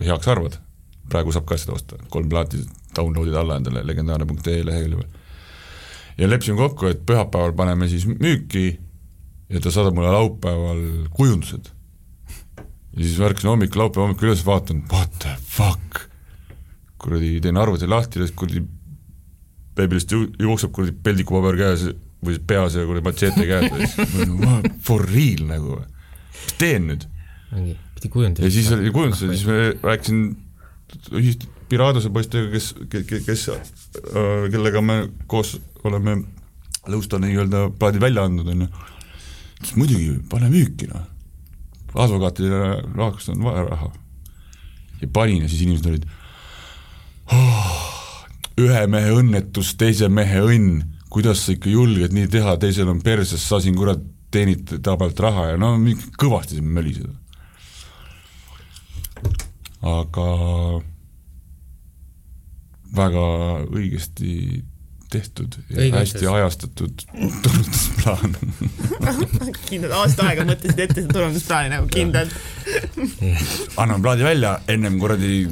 heaks arvad. praegu saab ka seda osta, kolm plaati download'id alla endale legendaarne.ee lehekülje peal. ja leppisime kokku, et pühapäeval paneme siis müüki ja ta saadab mulle laupäeval kujundused. ja siis ma ärkasin hommikul, laupäeva hommikul üles, vaatan, what the fuck kuradi teen arvuti lahti kuradi beebilist ju- jookseb kuradi peldikupaber käes või siis peas ja kuradi matšeete käes ja siis ma nagu for real nagu, mis teen nüüd? mingi, pidi kujundama. ja siis oli kujundus ja siis ma rääkisin ühist Piradose poistega, kes, kes, kellega me koos oleme Lõusta nii-öelda plaadi välja andnud, on ju. siis muidugi, pane müüki noh, advokaatidele rahaks on vaja raha. ja panin ja siis inimesed olid oh, ühe mehe õnnetus, teise mehe õnn, kuidas sa ikka julged nii teha, teisel on perses, sa siin kurat teenid ta pealt raha ja no kõvasti siin möliseda. aga väga õigesti tehtud ja Õigetes. hästi ajastatud tunnustusplaan. (laughs) kindlad aasta aega mõtlesid ette seda turundusplaani nagu kindlalt. (laughs) anname plaadi välja, ennem kuradi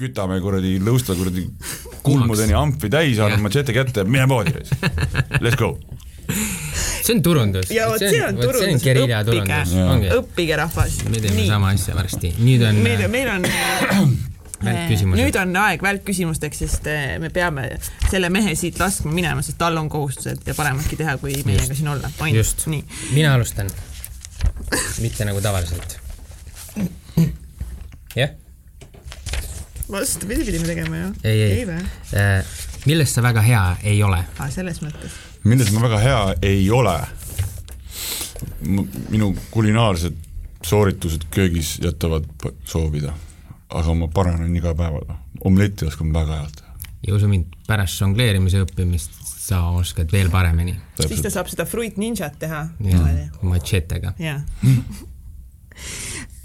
kütame kuradi lõusta kuradi kulmudeni amfi täis, anname matšete kätte, mine poodi, (laughs) let's go. see on turundus. ja vot see on see on turundus, ongi. õppige rahvas. me teeme sama asja varsti, nüüd on meil, meil on. (coughs) nüüd on aeg välkküsimusteks, sest eh, me peame selle mehe siit laskma minema, sest tal on kohustused ja parematki teha, kui meiega siin olla. just mina alustan. mitte nagu tavaliselt. jah, vastupidi pidime tegema ju. ei, ei, ei.. millest sa väga hea ei ole? aa, selles mõttes. milles ma väga hea ei ole, minu kulinaarsed sooritused köögis jätavad soovida, aga ma paranen iga päev, omletti oskan väga head teha. ja usu mind, pärast žongleerimise õppimist sa oskad veel paremini. siis ta saab seda Fruit Ninjat teha. matšetega.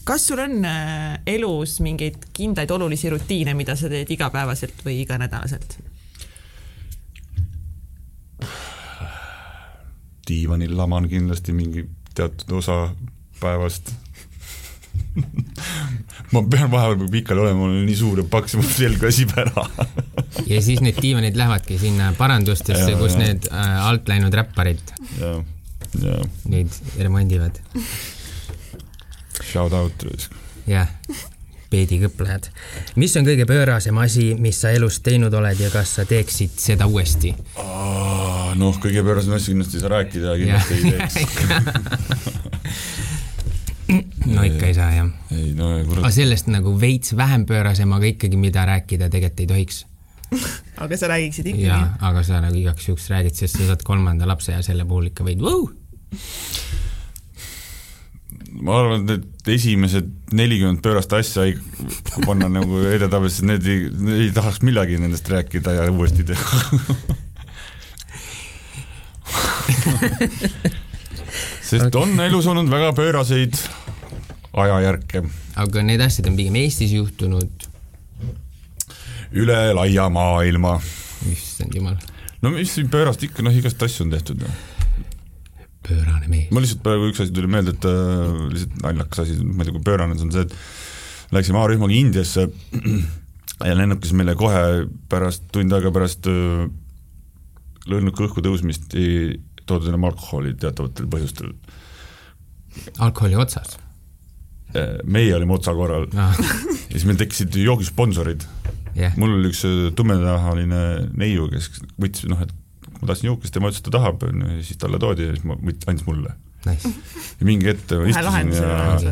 kas sul on äh, elus mingeid kindlaid olulisi rutiine, mida sa teed igapäevaselt või iganädalaselt? diivanil laman kindlasti mingi teatud osa päevast. (laughs) ma pean vahepeal pikali olema, ma olen nii suur ja paks ja mu selg väsib ära. (laughs) ja siis need diivanid lähevadki sinna parandustesse, kus jaa. need äh, alt läinud räpparid ja, ja neid remondivad. shout out. jah, peedikõplejad. mis on kõige pöörasem asi, mis sa elus teinud oled ja kas sa teeksid seda uuesti? noh, kõige pöörasem asi kindlasti ei saa rääkida ja kindlasti ei teeks. (laughs) no ikka ei saa jah. ei no aga kurat, sellest nagu veits vähem pöörasem, aga ikkagi, mida rääkida tegelikult ei tohiks. (laughs) aga sa räägiksid jaa ikkagi?, aga sa nagu igaks juhuks räägid, sest sa saad kolmanda lapse ja selle puhul ikka võid vau. ma arvan, et need esimesed nelikümmend pöörast asja, kui panna nagu edetabelisse, need ei, ei tahaks millegi nendest rääkida ja uuesti teha. (laughs) sest on elus olnud väga pööraseid ajajärke aga need asjad on pigem Eestis juhtunud, üle laia maailma. issand jumal, no mis siin pöörast ikka, noh igast asju on tehtud noh. pöörane mees. ma lihtsalt praegu üks asi tuli meelde, et äh, lihtsalt naljakas asi, ma ei tea, kui pöörane see on see, et läksime A-rühmaga Indiasse ja lennukis meile kohe pärast, tund aega pärast äh, lennuki õhku tõusmist ei toodud enam alkoholi teatavatel põhjustel. alkoholi otsas. meie olime otsakorral ja Ah, siis meil tekkisid joogisponsorid. jah, mul oli üks äh, tumedahaline neiu, kes võttis, noh, et ma tahtsin jookist, tema ütles, et ta tahab, onju, ja siis talle toodi ja siis ma andis mulle. nice. ja mingi hetk ma istusin ja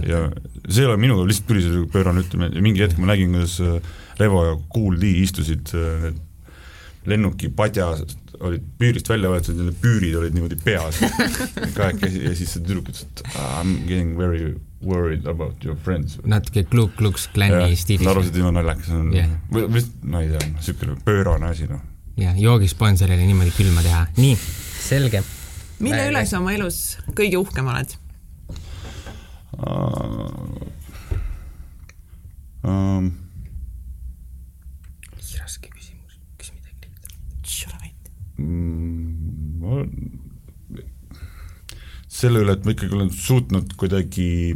ja see ei ole minuga, lihtsalt tuli see pöörane ütlemine ja mingi hetk ma nägin, kuidas äh, Revo ja Kool D istusid äh, lennuki padja olid püürist välja võetud ja need püürid olid niimoodi peas kahekesi ja siis see tüdruk ütles, et "Ah, I m getting very worried about your friends. natuke Ku Klux Klani stiilis nad arvasid, et jumala naljakas on Jah. või, või ma ei tea, niisugune pöörane asi noh. ja joogisponsorile niimoodi külma teha, nii, selge. mille üle sa oma elus kõige uhkem oled? Um, raske küsimus, küsi midagi lihtsalt. Mm, ma selle üle, et ma ikkagi olen suutnud kuidagi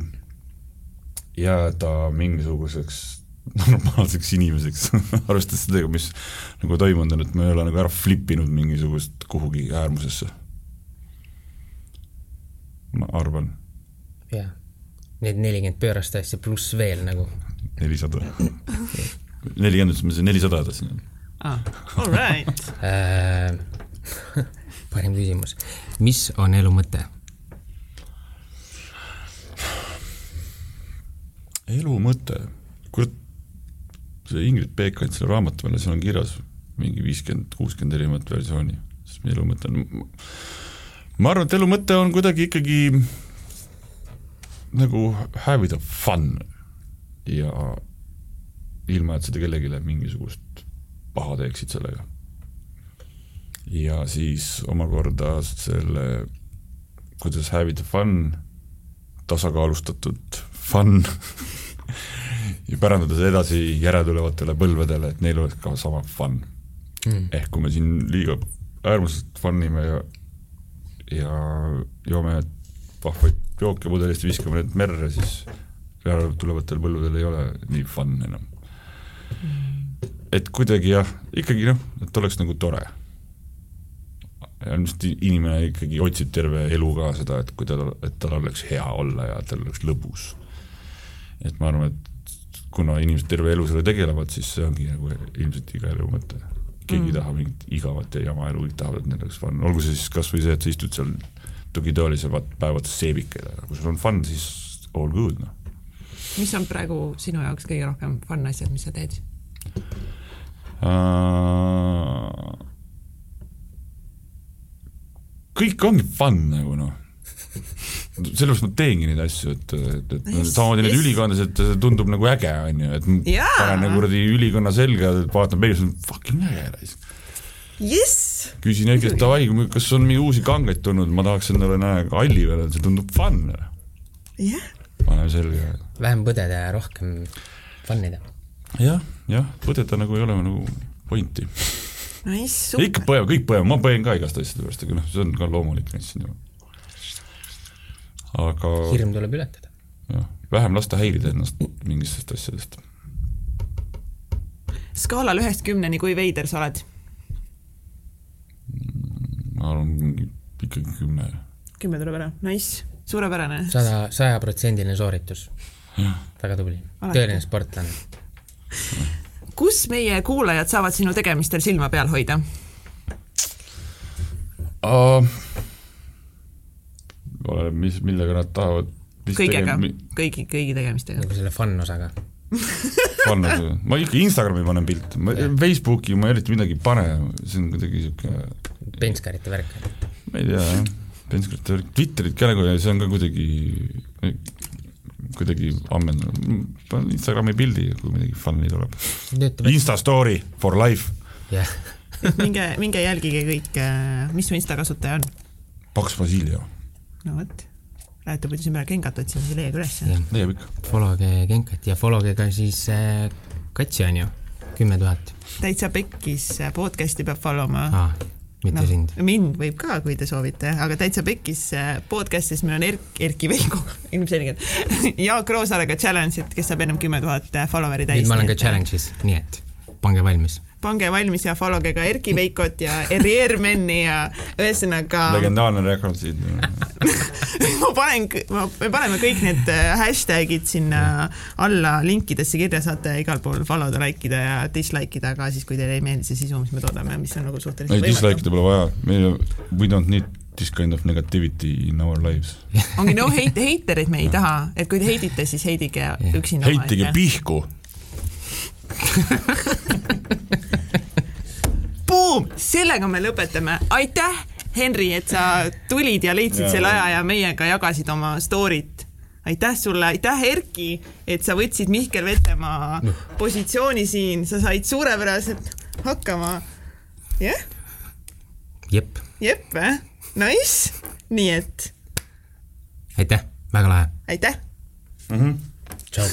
jääda mingisuguseks normaalseks inimeseks, (laughs) arvestades seda, mis nagu toimunud on, et ma ei ole nagu ära flip inud mingisugust kuhugi äärmusesse. ma arvan, jaa, need nelikümmend pöörast asja pluss veel nagu. nelisada. (laughs) nelikümmend, ütlesime see nelisada tahtsin. Ah. (laughs) All right. (laughs) parim küsimus, mis on elu mõte? elu mõte, kurat, see Ingrid Peek andis selle raamatu peale, seal on kirjas mingi viiskümmend, kuuskümmend erinevat versiooni, siis elu mõte on, ma arvan, et elu mõte on kuidagi ikkagi nagu have it fun ja ilma, et seda kellelegi mingisugust paha teeksid sellega. ja siis omakorda selle, kuidas have it fun, tasakaalustatud fun (laughs) ja pärandada see edasi järeltulevatele põlvedele, et neil oleks ka sama fun Mm. ehk kui me siin liiga äärmusest fun ime ja ja joome vahvaid jooke pudelist, viskame need merre, siis järeltulevatel põlvedel ei ole nii fun enam. Et kuidagi jah, ikkagi noh, et oleks nagu tore. ilmselt inimene ikkagi otsib terve elu ka seda, et kui tal, et tal oleks hea olla ja tal oleks lõbus. et ma arvan, et kuna inimesed terve elu sellega tegelevad, siis see ongi nagu ilmselt iga elu mõte. keegi mm. ei taha mingit igavat ja jama elu, kõik tahavad, et neil oleks fun, olgu see siis kas või see, et sa istud seal tugitoolis ja vaat- päevatas seebikeid, aga kui sul on fun, siis all good noh. mis on praegu sinu jaoks kõige rohkem fun asjad, mis sa teed? Kõik ongi fun nagu noh, sellepärast ma teengi neid asju, et, et, et Yes, samamoodi need yes. ülikonnas, et see tundub nagu äge, on ju, et Jaa. panen nagu kuradi ülikonna selga, vaatan peeglisse, fucking äge raisk. jess. küsin äkki, et davai, kas on mingi uusi kangeid tulnud, ma tahaks endale näha halli peale, see tundub fun. jah. paneme selga. vähem põdeda ja rohkem fun ida. jah, jah, põdeda nagu ei ole nagu pointi. Nice, ikka super. põevad, kõik põevad, ma põen ka igast asjade pärast, aga noh, see on ka loomulik siin ju. aga hirm tuleb ületada. jah, vähem lasta häirida ennast mingitest asjadest. skaalal ühest kümneni, kui veider sa oled? ma arvan, mingi ikkagi kümme. kümme tuleb ära, nice, suurepärane. sada, sajaprotsendiline sooritus. väga tubli. Tõeline sportlane. Kus meie kuulajad saavad sinu tegemistel silma peal hoida? oleneb, mis, millega nad tahavad. kõigega, kõigi, kõigi tegemistega. nagu selle fun osaga. panna, ma ikka Instagrami panen pilte, ma Facebooki ma eriti midagi ei pane, see on kuidagi sihuke, pentskarite värk. ma ei tea jah, Penskrit, Twitterit ka nagu ja see on ka kuidagi, kuidagi ammendunud, panen Instagrami pildi, kui midagi fun'i tuleb. Insta story for life, jah, (laughs) minge, minge jälgige kõik, mis su Insta kasutaja on. Paks Basilio, no vot, lähete muidu siin peale kengat otsima, siis leiab ülesse. jah. leiab ikka. Followge Genkat ja followge ka siis äh, Katsi on ju, kümme tuhat. täitsa pekkis podcast'i peab follow ma aa, mitte no. sind. mind võib ka, kui te soovite, aga täitsa pekkis äh, podcast'is meil on Erk, Erki Veiko (laughs) ilmselgelt, Jaak Roosaarega challenge'id, kes saab ennem kümme tuhat follower'i täis. nüüd ma olen ka. challenge'is, nii et pange valmis. Pange valmis ja follow ge ka Erki Veikot ja Erier Menni ja ühesõnaga legendaarne rekord siit. ma panen, me paneme kõik need äh, hashtag'id sinna alla linkidesse kirja, saate igal pool follow da, like ida ja dislike ida ka siis, kui teile ei meeldi see sisu, mis me toodame, mis on nagu ei, suhteliselt dislike ida pole vaja, meil, we don't need this kind of negativity in our lives. ongi no hate, heitereid me ei taha, et kui te heidite, siis heidige (laughs) üksinda. heitige pihku (laughs) Boom, sellega me lõpetame, aitäh, Henri, et sa tulid ja leidsid selle aja ja meiega jagasid oma story't. aitäh sulle, aitäh, Erki, et sa võtsid Mihkel Vetemaa positsiooni siin, sa said suurepäraselt hakkama. jah yeah?? jep. jep, eh? Nice, nii et. aitäh, väga lahe. aitäh mm. -hmm. tšau.